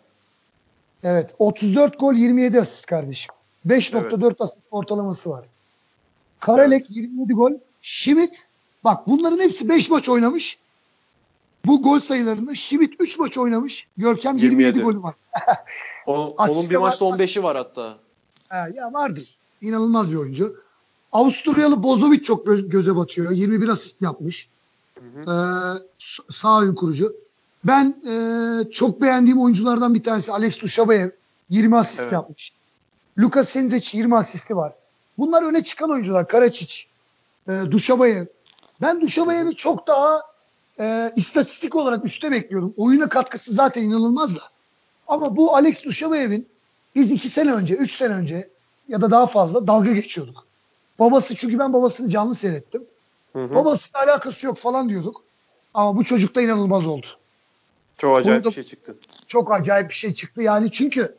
Evet. 34 gol 27 asist kardeşim. 5.4 asist ortalaması var. Karalek 27 gol. Schmidt bak bunların hepsi 5 maç oynamış. Bu gol sayılarında Schmidt 3 maç oynamış. Görkem 27, 27. golü var. O, Asiste onun bir maçta 15'i var hatta. Ha, ya vardır. İnanılmaz bir oyuncu. Avusturyalı Bozovic çok göz- göze batıyor. 21 asist yapmış. Ee, s- sağ oyun kurucu. Ben e, çok beğendiğim oyunculardan bir tanesi Alex Dushabayev 20 asist Evet. yapmış. Luka Sendric 20 asisti var. Bunlar öne çıkan oyuncular. Karaçiç, e, Dushabayev. Ben Dushabayev'i çok daha e, istatistik olarak üstte bekliyordum. Oyuna katkısı zaten inanılmaz da. Ama bu Alex Dushabayev'in biz iki sene önce, üç sene önce ya da daha fazla dalga geçiyorduk. Babası çünkü ben babasını canlı seyrettim. Hı hı. Babasıyla alakası yok falan diyorduk. Ama bu çocukta inanılmaz oldu. Çok acayip Burada- bir şey çıktı. Çok acayip bir şey çıktı. Yani çünkü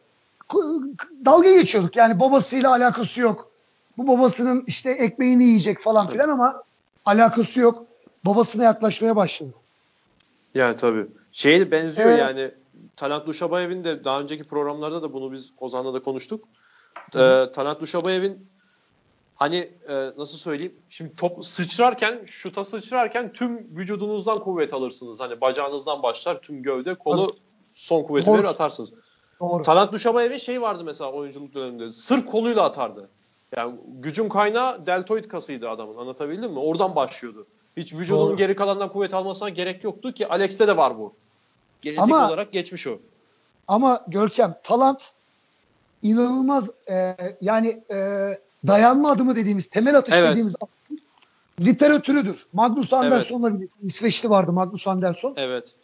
dalga geçiyorduk. Yani babasıyla alakası yok. Bu babasının işte ekmeğini yiyecek falan filan ama alakası yok. Babasına yaklaşmaya başladı. Yani tabii. Şeye benziyor Evet. yani. Talant Duşabayev'in de daha önceki programlarda da bunu biz Ozan'la da konuştuk. Ee, Talant Duşabayev'in hani e, nasıl söyleyeyim? Şimdi top sıçrarken, şuta sıçrarken tüm vücudunuzdan kuvvet alırsınız. Hani bacağınızdan başlar tüm gövde, kolu son kuvveti Doğru. verir atarsınız. Doğru. Talant Duşabayev'in şey vardı mesela oyunculuk döneminde. Sırf koluyla atardı. Yani gücün kaynağı deltoid kasıydı adamın. Anlatabildim mi? Oradan başlıyordu. Hiç vücudunun Doğru. geri kalanından kuvvet almasına gerek yoktu ki Alex'te de var bu. Genetik Ama- olarak geçmiş o. Ama Görkem talant inanılmaz e, yani e, dayanma adımı dediğimiz temel atış Evet. dediğimiz literatürüdür. Magnus Anderson'la bir İsveçli vardı Magnus Anderson. Evet.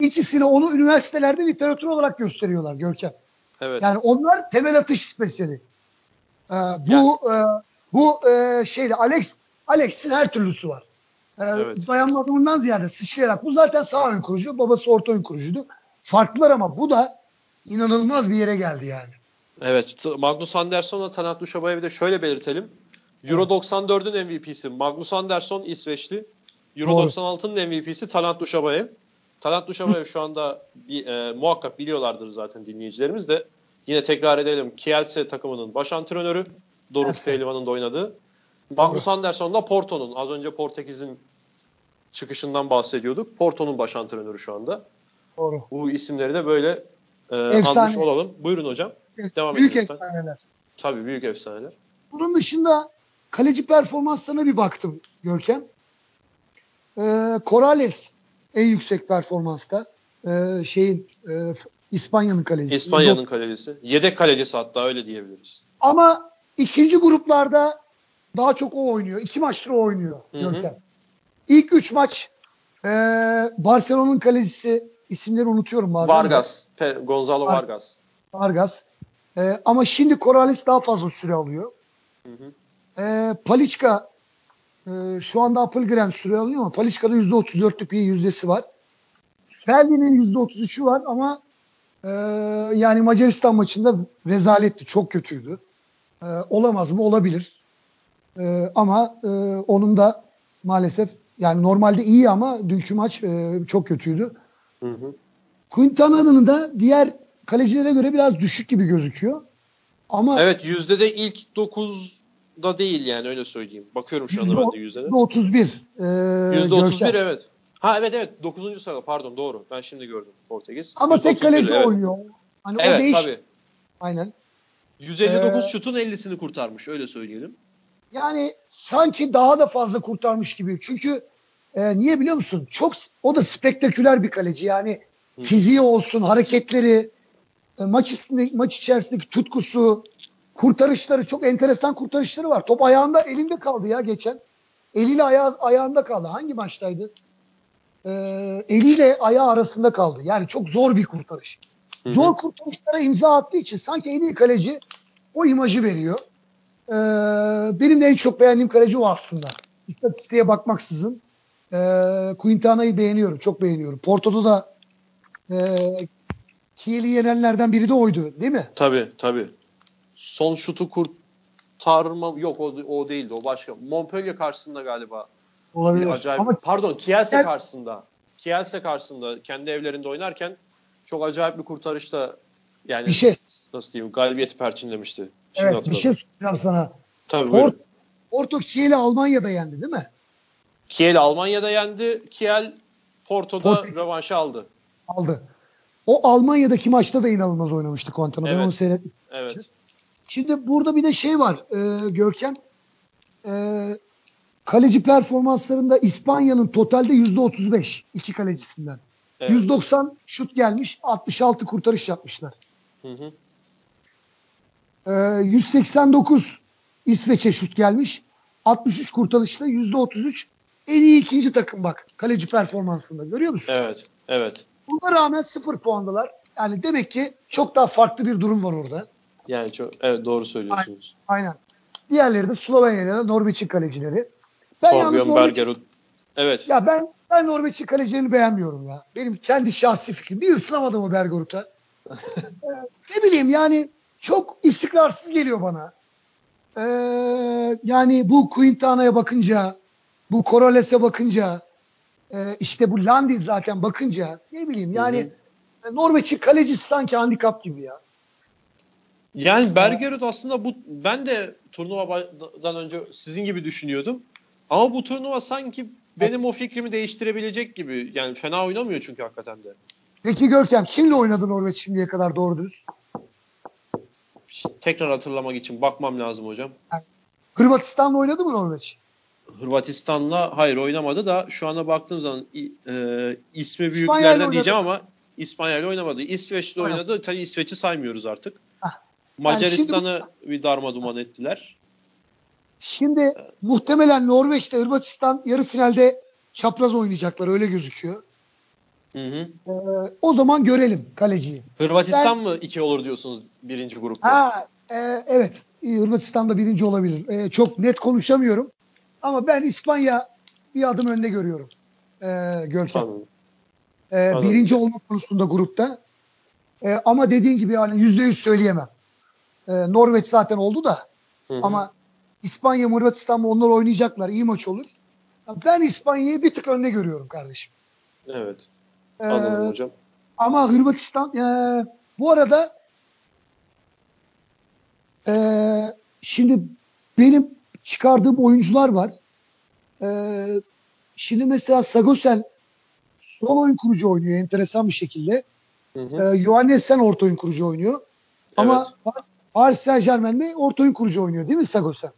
İkisini onu üniversitelerde literatür olarak gösteriyorlar Görkem. Evet. Yani onlar temel atış spesiyeli. Ee, bu e, bu e, şeyde Alex Alex'in her türlüsü var. Ee, Evet. Dayanma adımından ziyade sıçrayarak. Bu zaten sağ ön kurucu. Babası orta ön kurucuydu. Farklılar ama bu da inanılmaz bir yere geldi yani. Evet. Magnus Andersson'la Talat Duşabayev'i de şöyle belirtelim. Euro 94'ün MVP'si Magnus Andersson İsveçli. Euro Doğru. 96'nın MVP'si Talat Duşabayev. Talat Duşabayev şu anda bir, e, muhakkak biliyorlardır zaten dinleyicilerimiz de. Yine tekrar edelim. Kielse takımının baş antrenörü. Doruk Kielse. Pehlivan'ın da oynadığı. Magnus Andersson da Porto'nun. Az önce Portekiz'in çıkışından bahsediyorduk. Porto'nun baş antrenörü şu anda. Doğru. Bu isimleri de böyle e, anmış olalım. Buyurun hocam. Devam Büyük edin lütfen. efsaneler. Tabii büyük efsaneler. Bunun dışında kaleci performanslarına bir baktım Görkem. Ee, Corrales en yüksek performansta. Ee, şeyin e, İspanya'nın kalecisi. İspanya'nın kalecisi. Yedek kalecisi hatta öyle diyebiliriz. Ama ikinci gruplarda daha çok o oynuyor. İki maçtır o oynuyor. Görkem. İlk üç maç e, Barcelona'nın kalecisi isimleri unutuyorum bazen. Vargas. Pe- Gonzalo Var- Vargas. Vargas. E, ama şimdi Corrales daha fazla süre alıyor. Hı hı. E, Paliçka e, şu anda Appelgren süre alıyor ama Paliçka'da %34'lük bir yüzdesi var. Ferdi'nin %33'ü var ama e, yani Macaristan maçında rezaletti. Çok kötüydü. E, olamaz mı? Olabilir. E, ama e, onun da maalesef yani normalde iyi ama dünkü maç e, çok kötüydü. Hı hı. Quintana'nın da diğer kalecilere göre biraz düşük gibi gözüküyor. Ama Evet yüzde de ilk 9'da değil yani öyle söyleyeyim. Bakıyorum şu anda ben de yüzde de. %31. e, Yüzde 31 Görkem. evet. Ha evet evet 9. sırada pardon doğru. Ben şimdi gördüm Portekiz. Ama tek %31, kaleci evet. oynuyor. Hani o Evet değiş. tabii. Aynen. 159 Ee, şutun 50'sini kurtarmış öyle söyleyelim. Yani sanki daha da fazla kurtarmış gibi. Çünkü e, niye biliyor musun? Çok o da spektaküler bir kaleci. Yani fiziği olsun, hareketleri, e, maç içinde, maç içerisindeki tutkusu, kurtarışları çok enteresan kurtarışları var. Top ayağında elinde kaldı ya geçen. Eliyle ayağı, ayağında kaldı. Hangi maçtaydı? E, eliyle ayağı arasında kaldı. Yani çok zor bir kurtarış. Zor kurtarışlara imza attığı için sanki en iyi kaleci o imajı veriyor. Ee, benim de en çok beğendiğim kaleci o aslında. İstatistiğe bakmaksızın. Ee, Quintana'yı beğeniyorum. Çok beğeniyorum. Porto'da da e, Kiel'i yenenlerden biri de oydu. Değil mi? Tabii tabii. Son şutu kurtarma yok o, o değildi o başka. Montpellier karşısında galiba. Olabilir. Bir acayip. Ama Pardon Kielse Kiel- karşısında. Kielse karşısında kendi evlerinde oynarken çok acayip bir kurtarışta yani bir şey, nasıl diyeyim galibiyeti perçinlemişti. Şimdi evet, bir şey soracağım sana. Tabii Port- buyurun. Porto Kiel'i Almanya'da yendi değil mi? Kiel Almanya'da yendi. Kiel Porto'da Portekiz. rövanşı aldı. Aldı. O Almanya'daki maçta da inanılmaz oynamıştı. Ben Evet. onu seyrettim. Evet. Şimdi burada bir de şey var e, Görkem. E, kaleci performanslarında İspanya'nın totalde %35 iki kalecisinden. evet. 190 şut gelmiş, 66 kurtarış yapmışlar. Hı hı. E, 189 İsveç'e şut gelmiş, 63 kurtarışta %33 en iyi ikinci takım bak kaleci performansında görüyor musun? Evet. Evet. Buna rağmen sıfır puandalar. Yani demek ki çok daha farklı bir durum var orada. Yani çok evet doğru söylüyorsunuz. Aynen. Diğerleri de Slovenya'da Norveç'in kalecileri. Ben yalnız Torbjörn Norveç'in Bergerud. Evet. Ya ben ben Norveç'in kalecilerini beğenmiyorum ya. Benim kendi şahsi fikrim. Bir ısınamadım o Bergerud'a. Ee, ne bileyim yani çok istikrarsız geliyor bana. Ee, yani bu Quintana'ya bakınca, bu Corrales'e bakınca, e, işte bu Landi zaten bakınca ne bileyim yani Norveç'in kalecisi sanki handikap gibi ya. Yani Bergerud aslında bu ben de turnuvadan önce sizin gibi düşünüyordum. Ama bu turnuva sanki benim o fikrimi değiştirebilecek gibi. Yani fena oynamıyor çünkü hakikaten de. Peki Görkem kimle oynadı Norveç şimdiye kadar doğru dürüst? Tekrar hatırlamak için bakmam lazım hocam. Hırvatistan'la oynadı mı Norveç? Hırvatistan'la hayır oynamadı da şu ana baktığım zaman e, ismi büyüklerden diyeceğim ama İspanya'yla oynamadı. İsveç'le Oynadı. oynadı. Tabii İsveç'i saymıyoruz artık. Hah. Macaristan'ı bir darma duman ettiler. Şimdi muhtemelen Norveç'te Hırvatistan yarı finalde çapraz oynayacaklar öyle gözüküyor. Hı hı. E, o zaman görelim kaleciyi. Hırvatistan mı iki olur diyorsunuz birinci grupta? Ha, e, evet. Hırvatistan'da birinci olabilir. E, çok net konuşamıyorum. Ama ben İspanya bir adım önde görüyorum. E, Görkem. Anladım. E, Anladım. birinci olma konusunda grupta. E, ama dediğin gibi yani yüzde yüz söyleyemem. E, Norveç zaten oldu da. Hı hı. Ama İspanya Hırvatistan mı onlar oynayacaklar. iyi maç olur. Ben İspanya'yı bir tık önde görüyorum kardeşim. Evet. E, Anladım hocam. ama Hırvatistan e, bu arada e, şimdi benim çıkardığım oyuncular var. E, şimdi mesela Sagosel sol oyun kurucu oynuyor enteresan bir şekilde. Hı hı. E, Johannessen orta oyun kurucu oynuyor. Ama Paris Saint Germain'de orta oyun kurucu oynuyor değil mi Sagosel?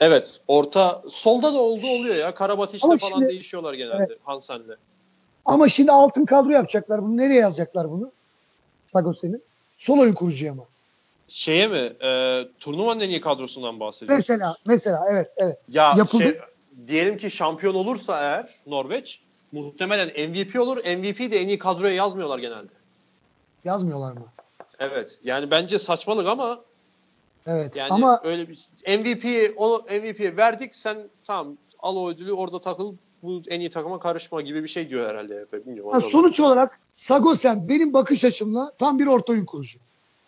Evet. Orta solda da oldu oluyor ya. Karabatic'te Ama falan şimdi- değişiyorlar genelde Hansen'le. Ama şimdi altın kadro yapacaklar bunu. Nereye yazacaklar bunu? Sagosel'in. Sol oyun kurucuya mı? Şeye mi? E, turnuvanın en iyi kadrosundan bahsediyorsun. Mesela, mesela evet, evet. Ya Yapıldı. şey, diyelim ki şampiyon olursa eğer Norveç muhtemelen MVP olur. MVP de en iyi kadroya yazmıyorlar genelde. Yazmıyorlar mı? Evet. Yani bence saçmalık ama Evet. yani Ama öyle bir MVP o MVP'ye verdik sen tamam al o ödülü orada takıl bu en iyi takıma karışma gibi bir şey diyor herhalde. Bilmiyorum. ha, sonuç olarak Sagosen benim bakış açımla tam bir orta oyun kurucu.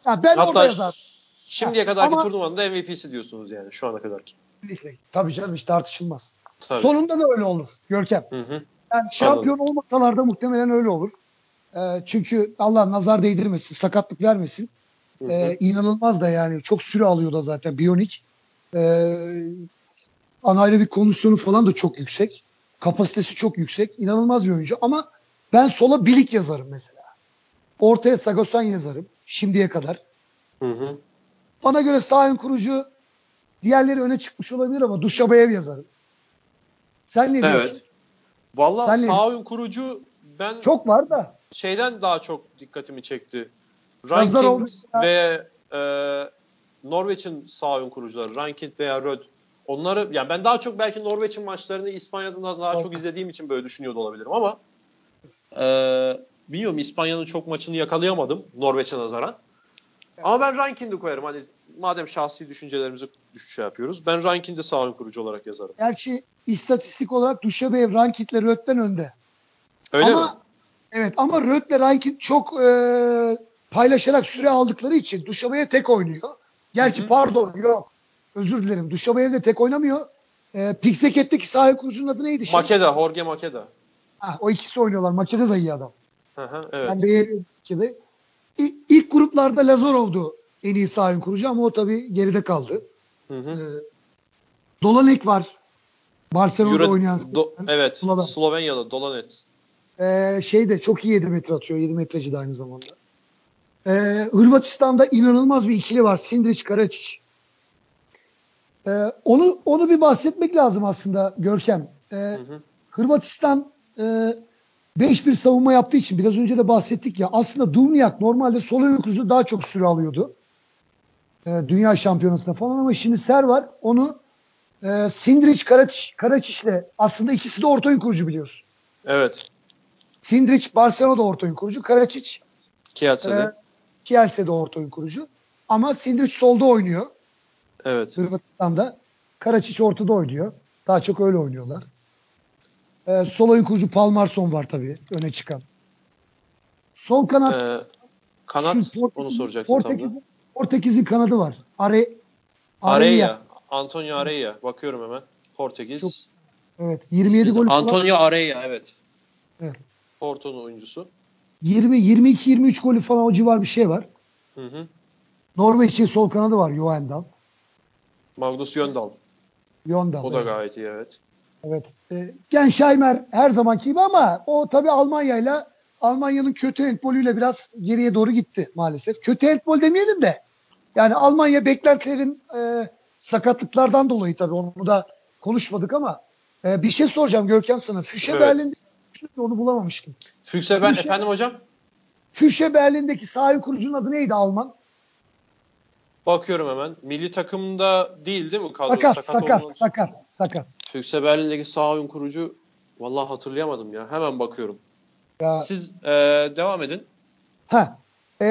Ha, ben orada Hatta yazar. şimdiye Ha, kadarki ama- turnuvanın da MVP'si diyorsunuz yani şu ana kadarki. Tabii canım hiç tartışılmaz. Tabii. Sonunda da öyle olur Görkem. Hı hı. Yani şampiyon olmasalar da muhtemelen öyle olur. Ee, çünkü Allah nazar değdirmesin, sakatlık vermesin. Hı hı. Ee, inanılmaz da yani çok süre alıyor da zaten Biyonik. Ee, anaerobik kondisyonu falan da çok yüksek. Kapasitesi çok yüksek. İnanılmaz bir oyuncu ama ben sola Bilik yazarım mesela. Ortaya Sagosan yazarım şimdiye kadar. Hı hı. Bana göre sağ ön kurucu diğerleri öne çıkmış olabilir ama Duşabayev yazarım. Sen ne diyorsun? Evet. Vallahi Sen sağ oyun kurucu ben Çok var da. şeyden daha çok dikkatimi çekti. Mesela- ve e, Norveç'in sağ oyun kurucuları Ranking veya Röd onları yani ben daha çok belki Norveç'in maçlarını İspanya'dan daha, daha çok izlediğim için böyle düşünüyor da olabilirim ama e, bilmiyorum İspanya'nın çok maçını yakalayamadım Norveç'e nazaran. Ama ben Ranking'i koyarım. Hani madem şahsi düşüncelerimizi düş şey yapıyoruz. Ben Ranking'i sağ kurucu olarak yazarım. Gerçi istatistik olarak Duşabayev Rankit'le Röt'ten önde. Öyle ama mi? evet ama Röt'le Rankit çok e, paylaşarak süre aldıkları için Duşabayev tek oynuyor. Gerçi Hı hı. pardon yok. Özür dilerim. Duşabayev de tek oynamıyor. E, Pikseket'teki sahaya kurucunun adı neydi? Şey? Makeda, Jorge Makeda. Ha, o ikisi oynuyorlar. Makede da iyi adam. Hı, evet. Ben beğeniyorum Makede'yi. İ- İlk gruplarda Lazarov'du en iyi sahaya kurucu ama o tabii geride kaldı. Hı hı. E, Dolanek var. Barcelona'da Euro- oynayan. Do- evet, Sloven. Slovenya'da Dolanets. Ee, şey de çok iyi 7 metre atıyor. 7 metreci de aynı zamanda. Ee, Hırvatistan'da inanılmaz bir ikili var. Sindriç Karaçiç. Ee, onu onu bir bahsetmek lazım aslında Görkem. Ee, Hı hı. Hırvatistan e, 5-1 savunma yaptığı için biraz önce de bahsettik ya aslında Duvnjak normalde sol oyun kurucu daha çok süre alıyordu. Ee, dünya şampiyonasında falan ama şimdi Ser var. Onu e, Sindriç Karaçiç, Karaçiç'le aslında ikisi de orta oyun kurucu biliyorsun. Evet. Sindriç Barcelona'da orta oyun kurucu. Karaçiç Kielce'de. e, Kielce'de orta oyun kurucu. Ama Sindriç solda oynuyor evet. Hırvatistan'da. Karaçiç ortada oynuyor. Daha çok öyle oynuyorlar. E, sol oyun kurucu Palmarson var tabii öne çıkan. Sol kanat Ee, kanat şu onu soracaktım Portekiz. Portekiz'in kanadı var. Are, Araya. Antonio Araya. Bakıyorum hemen. Portekiz. Çok- Evet 27 gol falan. Antonio Araya evet. Evet. Porto'nun oyuncusu. 20 22 23 golü falan o civar bir şey var. Hı hı. Norveç'in sol kanadı var Joendal. Magnus Jöndal. Yondal. O da evet. gayet iyi evet. Evet. E, Gensheimer her zamanki gibi ama o tabii Almanya'yla Almanya'nın kötü handbolüyle biraz geriye doğru gitti maalesef. Kötü handbol demeyelim de yani Almanya beklentilerin e, sakatlıklardan dolayı tabii onu da konuşmadık ama e, bir şey soracağım Görkem sana. Füşe Evet. Berlin'de onu bulamamıştım. Füchse ben Füchse- efendim hocam. Füşe Berlin'deki sahi kurucunun adı neydi Alman? Bakıyorum hemen. Milli takımda değil değil mi? Kadro Sakat, sakat, olduğunu- sakat, sakat. Füchse Berlin'deki sağ oyun kurucu vallahi hatırlayamadım ya. Hemen bakıyorum. Ya, Siz e, devam edin. ha, e,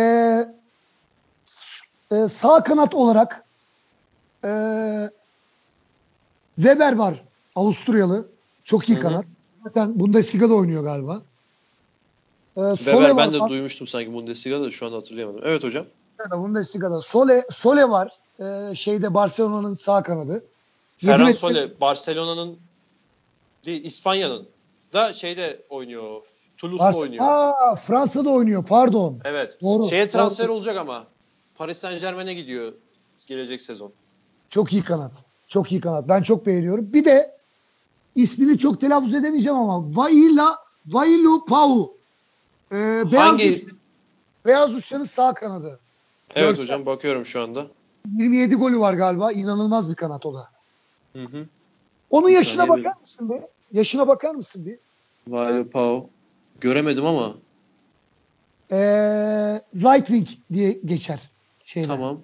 e, sağ kanat olarak e, Weber var. Avusturyalı. Çok iyi Hı hı. kanat. Zaten Bundesliga'da oynuyor galiba. E, Sole Weber var. ben de duymuştum sanki Bundesliga'da da şu an hatırlayamadım. Evet hocam. Bundesliga'da. Sole, Sole var. E, şeyde Barcelona'nın sağ kanadı. Ferran Sole Barcelona'nın değil İspanya'nın da şeyde oynuyor. Toulouse'da Barcelona- oynuyor. Aa, Fransa'da oynuyor. Pardon. Evet. Doğru, Şeye transfer doğru. olacak ama. Paris Saint Germain'e gidiyor gelecek sezon. Çok iyi kanat. Çok iyi kanat. Ben çok beğeniyorum. Bir de ismini çok telaffuz edemeyeceğim ama Vaila Vailu Pau. Ee, Beyaz Hangi- Beyaz Rusya'nın sağ kanadı. Evet Görkem. hocam bakıyorum şu anda. 27 golü var galiba. İnanılmaz bir kanat o da. Hı hı. Onun yaşına saniye bakar mısın bir? Yaşına bakar mısın bir? Vale Pau. Göremedim ama Ee, right wing diye geçer şeyler. tamam.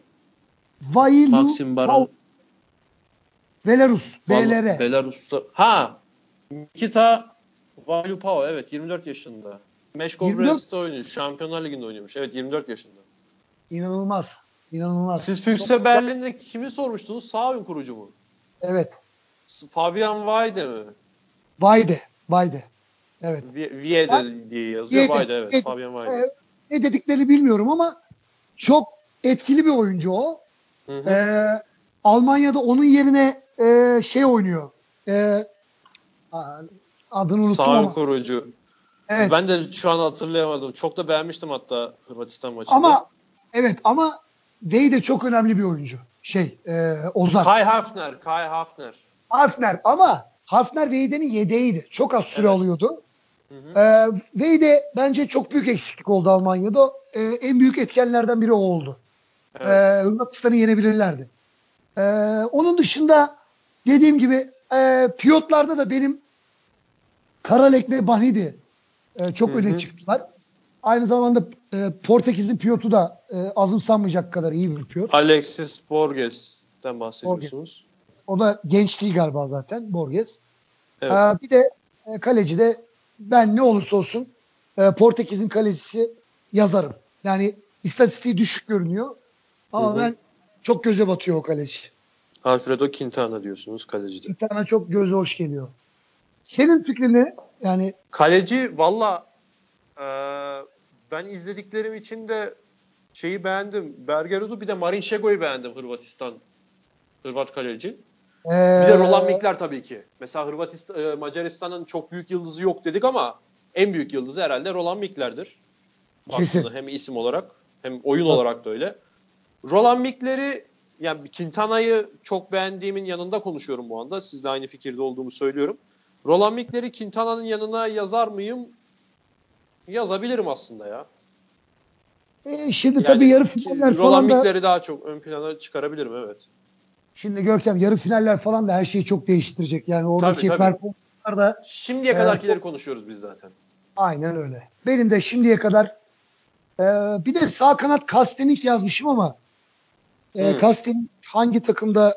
Vailu Maxim. Baran. Belarus. BLR. Belarus'ta. Ha. Nikita Valupao evet 24 yaşında. Meşkol 24? Brest'te oynuyor. Şampiyonlar Ligi'nde oynuyormuş. Evet 24 yaşında. İnanılmaz. İnanılmaz. Siz Füchse Berlin'de kimi sormuştunuz? Sağ oyun kurucu mu? Evet. Fabian Weide mi? Vayde. Vayde. Evet. Vi- Viede diye yazıyor. Viede, Weide evet. Viede. Fabian Weide. Ee, ne dediklerini bilmiyorum ama çok etkili bir oyuncu o. Hı hı. Ee, Almanya'da onun yerine e, şey oynuyor. E, adını unuttum Sağ ama. kurucu. Evet. Ben de şu an hatırlayamadım. Çok da beğenmiştim hatta Hırvatistan maçında. Ama evet ama Vey de çok önemli bir oyuncu. Şey, e, Ozan. Kai Hafner. Kai Hafner. Hafner ama Hafner Veyde'nin yedeğiydi. Çok az süre Evet. alıyordu. Hı hı. Ee, Veyde bence çok büyük eksiklik oldu Almanya'da. Ee, en büyük etkenlerden biri o oldu. Evet. Ee, Hırvatistan'ı yenebilirlerdi. Ee, onun dışında dediğim gibi e, piyotlarda da benim Karalek ve Banidi e, çok Hı hı. öne çıktılar. Aynı zamanda e, Portekiz'in piyotu da e, azımsanmayacak kadar iyi bir piyot. Alexis Borges'ten bahsediyorsunuz. O da genç değil galiba zaten Borges. Evet. Ee, bir de e, kaleci de ben ne olursa olsun e, Portekiz'in kalecisi yazarım. Yani istatistiği düşük görünüyor. Ama Hı hı. ben çok göze batıyor o kaleci. Alfredo Quintana diyorsunuz kalecide. Bir tane çok göze hoş geliyor. Senin fikrin ne? Yani Kaleci valla eee, ben izlediklerim için de şeyi beğendim. Bergerud'u bir de Marin Şego'yu beğendim Hırvatistan. Hırvat kaleci. e, Bir de Roland Mikler tabii ki. Mesela Hırvatistan, e, Macaristan'ın çok büyük yıldızı yok dedik ama en büyük yıldızı herhalde Roland Mikler'dir. Kesin. Hem isim olarak hem oyun Tabii. olarak da öyle. Roland Mikler'i yani Quintana'yı çok beğendiğimin yanında konuşuyorum bu anda. Sizle aynı fikirde olduğumu söylüyorum. Roland Mikler'i Quintana'nın yanına yazar mıyım? Yazabilirim aslında ya. e, şimdi Yani tabii yarı finaller falan da daha çok ön plana çıkarabilirim evet. şimdi Görkem yarı finaller falan da her şeyi çok değiştirecek. Yani oradaki tabii. performanslar da Şimdiye Evet. kadarkileri konuşuyoruz biz zaten. Aynen öyle. Benim de şimdiye kadar e, bir de sağ kanat Kastenik yazmışım ama e, Hı. Kastenik hangi takımda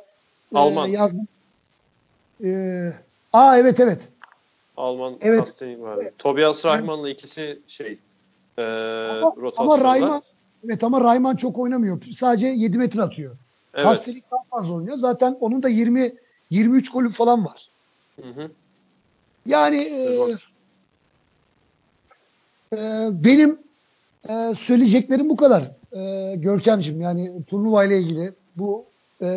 e, Alman. yazdım? E, aa evet evet. Alman Evet. Kastening vardı. Tobias Rahman'la ikisi şey e, Ama, rotasyonda. ama Rayman evet ama Rayman çok oynamıyor. Sadece 7 metre atıyor. evet. Kastenik daha fazla oynuyor. Zaten onun da 20 23 golü falan var. Hı hı. Yani e, e, benim e, söyleyeceklerim bu kadar. E, Görkemciğim yani turnuva ile ilgili bu e,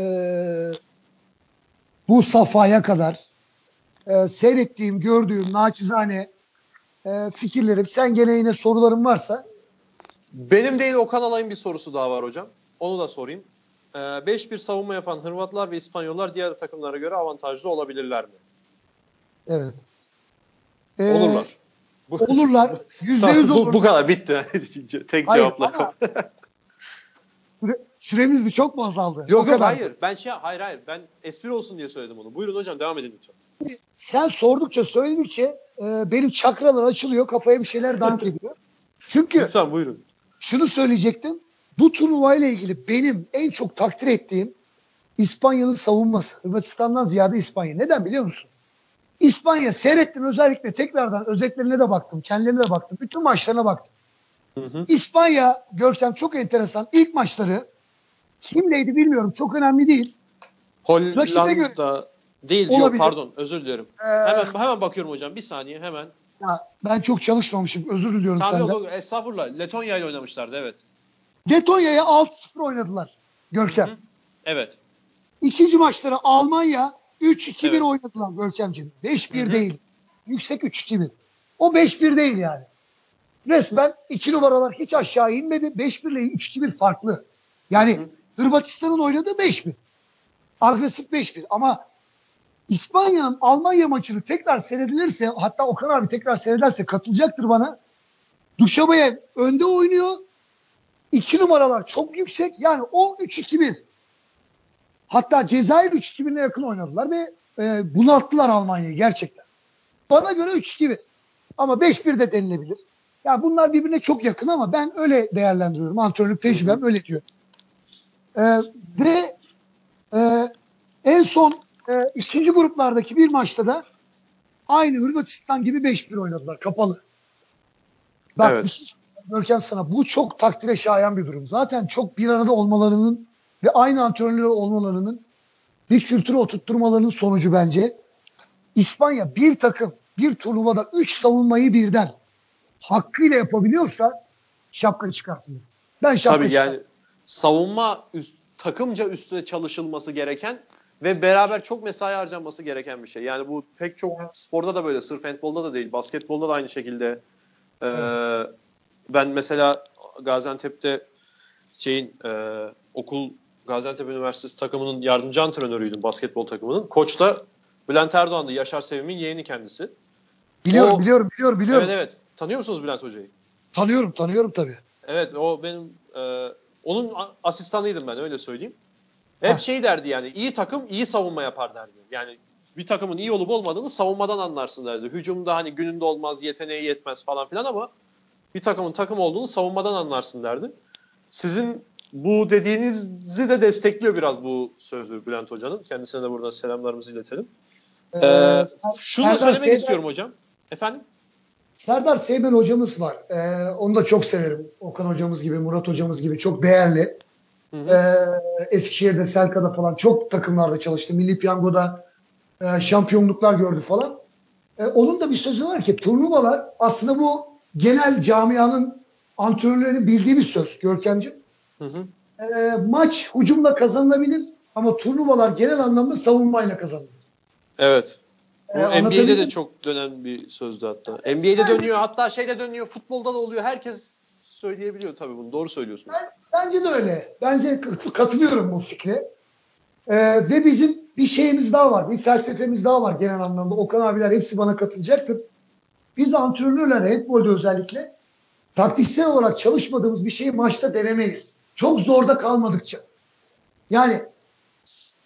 bu safhaya kadar e, seyrettiğim, gördüğüm naçizane e, fikirlerim. Sen gene yine soruların varsa Benim değil Okan Alay'ın bir sorusu daha var hocam. Onu da sorayım. E, 5-1 savunma yapan Hırvatlar ve İspanyollar diğer takımlara göre avantajlı olabilirler mi? evet. E, Olurlar. Bu, Olurlar. Yüzde yüz bu, olur. bu kadar bitti. Tek Hayır, cevapla. ama- Süre- Süremiz mi çok mu azaldı? O Yok yok kadar. hayır. Ben şey hayır hayır. Ben espri olsun diye söyledim onu. Buyurun hocam devam edin lütfen. Sen sordukça söyledikçe e, benim çakralar açılıyor kafaya bir şeyler dank ediyor. Çünkü Lütfen buyurun. şunu söyleyecektim. Bu turnuva ile ilgili benim en çok takdir ettiğim İspanya'nın savunması. Hırvatistan'dan ziyade İspanya. Neden biliyor musun? İspanya seyrettim özellikle tekrardan özetlerine de baktım. Kendilerine de baktım. Bütün maçlarına baktım. Hı hı. İspanya Görkem çok enteresan. İlk maçları kimleydi bilmiyorum. Çok önemli değil. Rakibe göre- Hollanda değil yok Olabilir. pardon özür dilerim. Ee, Hemen hemen bakıyorum hocam bir saniye hemen. ya ben çok çalışmamışım. Özür diliyorum Tamam senden. yok, yok estağfurullah Letonya ile oynamışlardı evet. Letonya'ya 6-0 oynadılar. Görkem. Hı hı. Evet. İkinci maçları Almanya 3-2-1 Evet. oynadılar Görkemciğim. 5-1 Hı hı. değil. Yüksek 3-2-1. O 5-1 değil yani. Resmen iki numaralar hiç aşağı inmedi. 5-1 ile 3-2-1 farklı. Yani Hı hı. Hırvatistan'ın oynadığı 5-1. Agresif 5-1 ama İspanya'nın Almanya maçını tekrar seyredilirse hatta Okan abi tekrar seyrederse katılacaktır bana. Duşabayev önde oynuyor. İki numaralar çok yüksek. Yani o 3-2-1. Hatta Cezayir 3-2-1'e yakın oynadılar ve e, bunalttılar Almanya'yı gerçekten. Bana göre 3-2-1. Ama 5-1 de denilebilir. Ya bunlar birbirine çok yakın ama ben öyle değerlendiriyorum. Antrenörlük tecrübem öyle diyor. E, ve e, en son e, ikinci gruplardaki bir maçta da aynı Hırvatistan gibi 5-1 oynadılar kapalı. Bak Evet. bir şey Görkem sana bu çok takdire şayan bir durum. Zaten çok bir arada olmalarının ve aynı antrenörler olmalarının bir kültürü oturtturmalarının sonucu bence. İspanya bir takım bir turnuvada 3 savunmayı birden hakkıyla yapabiliyorsa şapka çıkartılır. Ben şapka Tabii yani savunma üst, takımca üstüne çalışılması gereken ve beraber çok mesai harcanması gereken bir şey. Yani bu pek çok sporda da böyle, sırf handbolda da değil, basketbolda da aynı şekilde. Ee, Ben mesela Gaziantep'te şeyin e, okul Gaziantep Üniversitesi takımının yardımcı antrenörüydüm basketbol takımının. Koç da Bülent Erdoğan'dı. Yaşar Sevim'in yeğeni kendisi. Biliyorum, o- biliyorum, biliyorum, biliyorum. Evet evet. Tanıyor musunuz Bülent Hoca'yı? Tanıyorum, tanıyorum tabii. Evet o benim e, onun asistanıydım ben öyle söyleyeyim. Hep Heh. şey derdi yani iyi takım iyi savunma yapar derdi. Yani bir takımın iyi olup olmadığını savunmadan anlarsın derdi. Hücumda hani gününde olmaz, yeteneği yetmez falan filan ama bir takımın takım olduğunu savunmadan anlarsın derdi. Sizin bu dediğinizi de destekliyor biraz bu sözü Bülent Hoca'nın. Kendisine de buradan selamlarımızı iletelim. Ee, Ee, şunu da Serdar söylemek Seymen- istiyorum hocam. Efendim? Serdar Seymen hocamız var. Ee, onu da çok severim. Okan hocamız gibi, Murat hocamız gibi çok değerli. Hı hı. Ee, Eskişehir'de, Selka'da falan çok takımlarda çalıştı. Milli Piyango'da e, şampiyonluklar gördü falan. Ee, onun da bir sözü var ki turnuvalar aslında bu genel camianın antrenörlerinin bildiği bir söz Görkemciğim. Hı hı. Ee, maç hücumla kazanılabilir ama turnuvalar genel anlamda savunmayla kazanılır. Evet. Bu Ee, NBA'de de çok dönen bir sözdü hatta. NBA'de dönüyor hatta şeyde dönüyor futbolda da oluyor. Herkes söyleyebiliyor tabii bunu. Doğru söylüyorsunuz. Ben- Bence de öyle. Bence kat- katılıyorum bu fikre. Ee, ve bizim bir şeyimiz daha var. Bir felsefemiz daha var genel anlamda. Okan abiler hepsi bana katılacaktır. Biz antrenörler handbolde özellikle taktiksel olarak çalışmadığımız bir şeyi maçta denemeyiz. Çok zorda kalmadıkça. Yani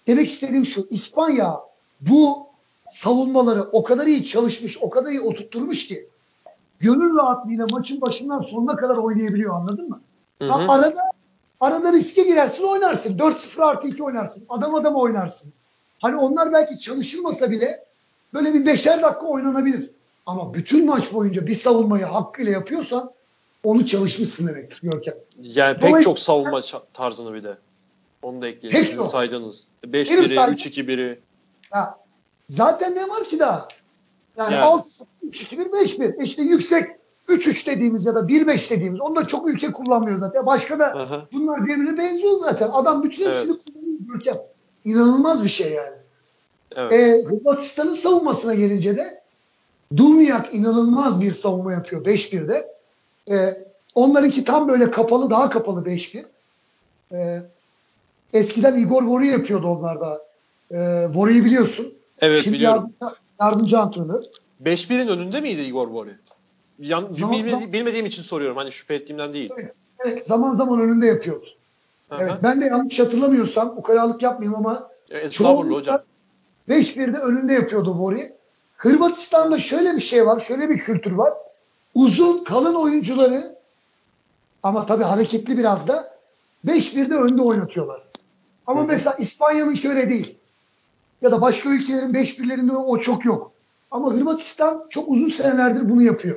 demek istediğim şu. İspanya bu savunmaları o kadar iyi çalışmış, o kadar iyi oturtturmuş ki gönül rahatlığıyla maçın başından sonuna kadar oynayabiliyor anladın mı? Hı hı. arada arada riske girersin oynarsın. 4-0 artı 2 oynarsın. Adam adam oynarsın. Hani onlar belki çalışılmasa bile böyle bir beşer dakika oynanabilir. Ama bütün maç boyunca bir savunmayı hakkıyla yapıyorsan onu çalışmışsın demektir Görkem. Yani pek çok savunma tarzını bir de. Onu da ekleyelim. Sizin. Benim 5-1'i, saydığım- 3-2-1'i. Ha, zaten ne var ki daha? Yani, Yani. 6 3-2-1 5-1. İşte yüksek 3-3 dediğimiz ya da 1-5 dediğimiz. Onu da çok ülke kullanmıyor zaten. Başka da Aha. bunlar birbirine benziyor zaten. Adam bütün hepsini Evet. kullanıyor Görkem. İnanılmaz bir şey yani. Evet. E, Hırvatistan'ın savunmasına gelince de Duvnjak inanılmaz bir savunma yapıyor 5-1'de. E, onlarınki tam böyle kapalı, daha kapalı 5-1. E, eskiden Igor Vori yapıyordu onlarda. E, Vori'yi biliyorsun. Evet Şimdi biliyorum. yardımcı, yardımcı antrenör. 5-1'in önünde miydi Igor Vori? Yan, Zaman- bilmedi- zaman- bilmediğim için soruyorum. Hani şüphe ettiğimden değil. Evet, zaman zaman önünde yapıyordu. Aha. Evet, ben de yanlış hatırlamıyorsam, ukalalık yapmayayım ama E, Estağfurullah hocam. 5-1'de önünde yapıyordu Vori. Hırvatistan'da şöyle bir şey var, şöyle bir kültür var. Uzun, kalın oyuncuları ama tabii hareketli biraz da 5-1'de önde oynatıyorlar. Ama Hı hı. mesela İspanya'nınki öyle değil. Ya da başka ülkelerin 5-1'lerinde o çok yok. Ama Hırvatistan çok uzun senelerdir bunu yapıyor.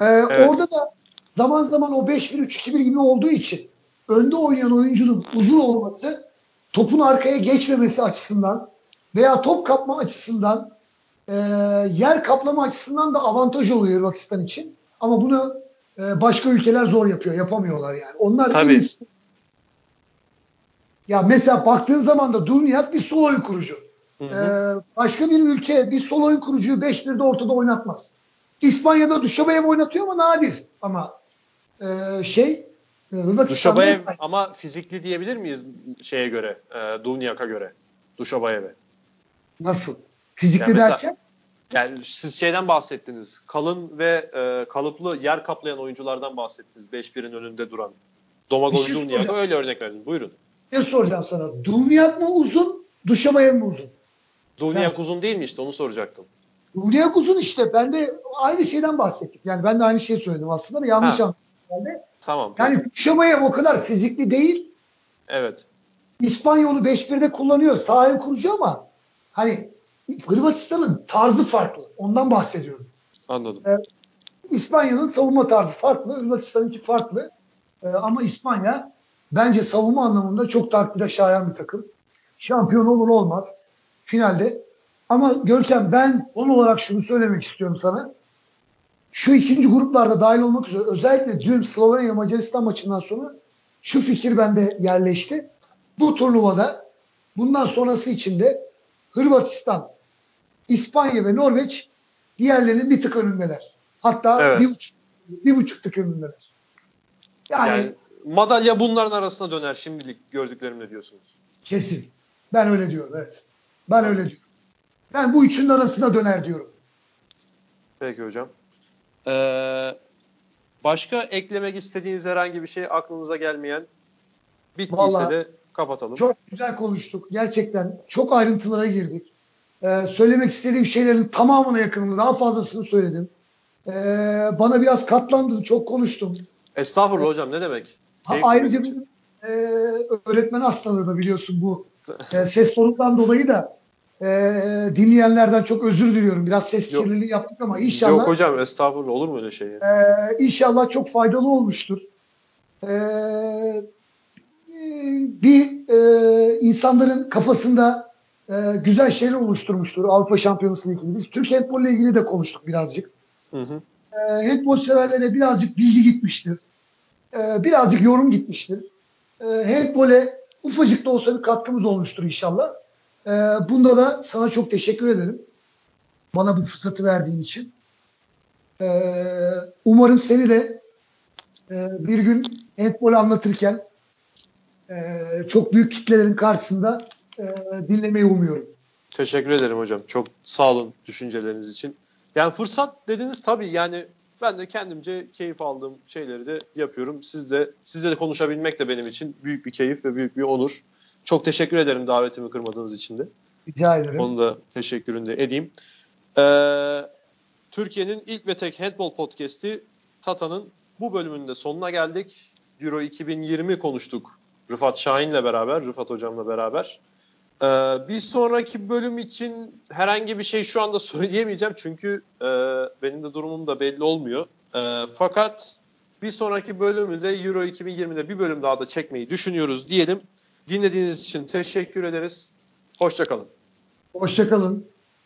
Ee, Evet. Orada da zaman zaman o 5-1-3-2-1 gibi olduğu için önde oynayan oyuncunun uzun olması topun arkaya geçmemesi açısından veya top kapma açısından e, yer kaplama açısından da avantaj oluyor Hırvatistan için. Ama bunu e, başka ülkeler zor yapıyor. Yapamıyorlar yani. Onlar en Tabii. iyisi- Ya mesela baktığın zaman da Dunyak bir sol oyun kurucu. Hı hı. Ee, başka bir ülke bir sol oyun kurucuyu 5-1'de ortada oynatmaz. İspanya'da Duşabayev oynatıyor ama nadir. Ama e, şey e, Duşabayev ama fizikli diyebilir miyiz şeye göre? E, Dunyak'a göre. Duşabayev'e. nasıl? Fizikli Yani mesela- derken Yani siz şeyden bahsettiniz. Kalın ve e, kalıplı yer kaplayan oyunculardan bahsettiniz. 5-1'in önünde duran. Domagoj Bir şey Dunyak'a öyle örnek verdiniz. Buyurun. Ne soracağım sana? Dunyak mı uzun? Duşabayev mi uzun? Dunyak uzun değil mi işte onu soracaktım. Dunyak uzun işte. Ben de aynı şeyden bahsettik. Yani ben de aynı şeyi söyledim aslında da yanlış Ha. anladım. Tamam. Yani Duşabayev o kadar fizikli değil. Evet. İspanyolu 5-1'de kullanıyor. Sağ el kurucu ama hani Hırvatistan'ın tarzı farklı. Ondan bahsediyorum. Anladım. İspanya'nın savunma tarzı farklı. Hırvatistan'ınki farklı. Ee, ama İspanya bence savunma anlamında çok takdire şayan bir takım. Şampiyon olur olmaz finalde. Ama Görkem ben on olarak şunu söylemek istiyorum sana. Şu ikinci gruplarda dahil olmak üzere özellikle dün Slovenya Macaristan maçından sonra şu fikir bende yerleşti. Bu turnuvada bundan sonrası için de Hırvatistan, İspanya ve Norveç diğerlerinin bir tık önündeler. Hatta Evet. bir, buçuk, bir buçuk tık önündeler. Yani, Yani madalya bunların arasına döner şimdilik gördüklerimle diyorsunuz. kesin. Ben öyle diyorum evet. Ben öyle diyorum. Ben bu üçünün arasına döner diyorum. Peki hocam. Ee, başka eklemek istediğiniz herhangi bir şey aklınıza gelmeyen bittiyse Vallahi de kapatalım. Çok güzel konuştuk. Gerçekten çok ayrıntılara girdik. Ee, söylemek istediğim şeylerin tamamına yakınını daha fazlasını söyledim. Ee, bana biraz katlandın. Çok konuştum. Estağfurullah hocam ne demek? Ha, ayrıca için. e, öğretmen hastalığı da biliyorsun bu. E, ses tonundan dolayı da e, dinleyenlerden çok özür diliyorum. Biraz ses Yok. kirliliği yaptık ama inşallah Yok hocam estağfurullah olur mu öyle şey? e, inşallah çok faydalı olmuştur. E, bir e, insanların kafasında e, güzel şeyler oluşturmuştur Avrupa Şampiyonası ile ilgili. Biz Türk handball ile ilgili de konuştuk birazcık. Hı hı. E, handball severlere birazcık bilgi gitmiştir. E, birazcık yorum gitmiştir. E, handball'e ufacık da olsa bir katkımız olmuştur inşallah. E, bunda da sana çok teşekkür ederim. Bana bu fırsatı verdiğin için. E, umarım seni de e, bir gün handball anlatırken e, çok büyük kitlelerin karşısında e, dinlemeyi umuyorum. Teşekkür ederim hocam. Çok sağ olun düşünceleriniz için. Yani fırsat dediniz tabii yani ben de kendimce keyif aldığım şeyleri de yapıyorum. Siz de sizle de konuşabilmek de benim için büyük bir keyif ve büyük bir onur. Çok teşekkür ederim davetimi kırmadığınız için de. Rica ederim. Onu da teşekkürünü de edeyim. Ee, Türkiye'nin ilk ve tek handball podcast'i Tata'nın bu bölümünde sonuna geldik. Euro 2020 konuştuk Rıfat Şahin'le beraber, Rıfat hocamla beraber. Ee, bir sonraki bölüm için herhangi bir şey şu anda söyleyemeyeceğim çünkü e, benim de durumum da belli olmuyor. E, fakat bir sonraki bölümü de Euro 2020'de bir bölüm daha da çekmeyi düşünüyoruz diyelim. Dinlediğiniz için teşekkür ederiz. Hoşçakalın. Hoşçakalın.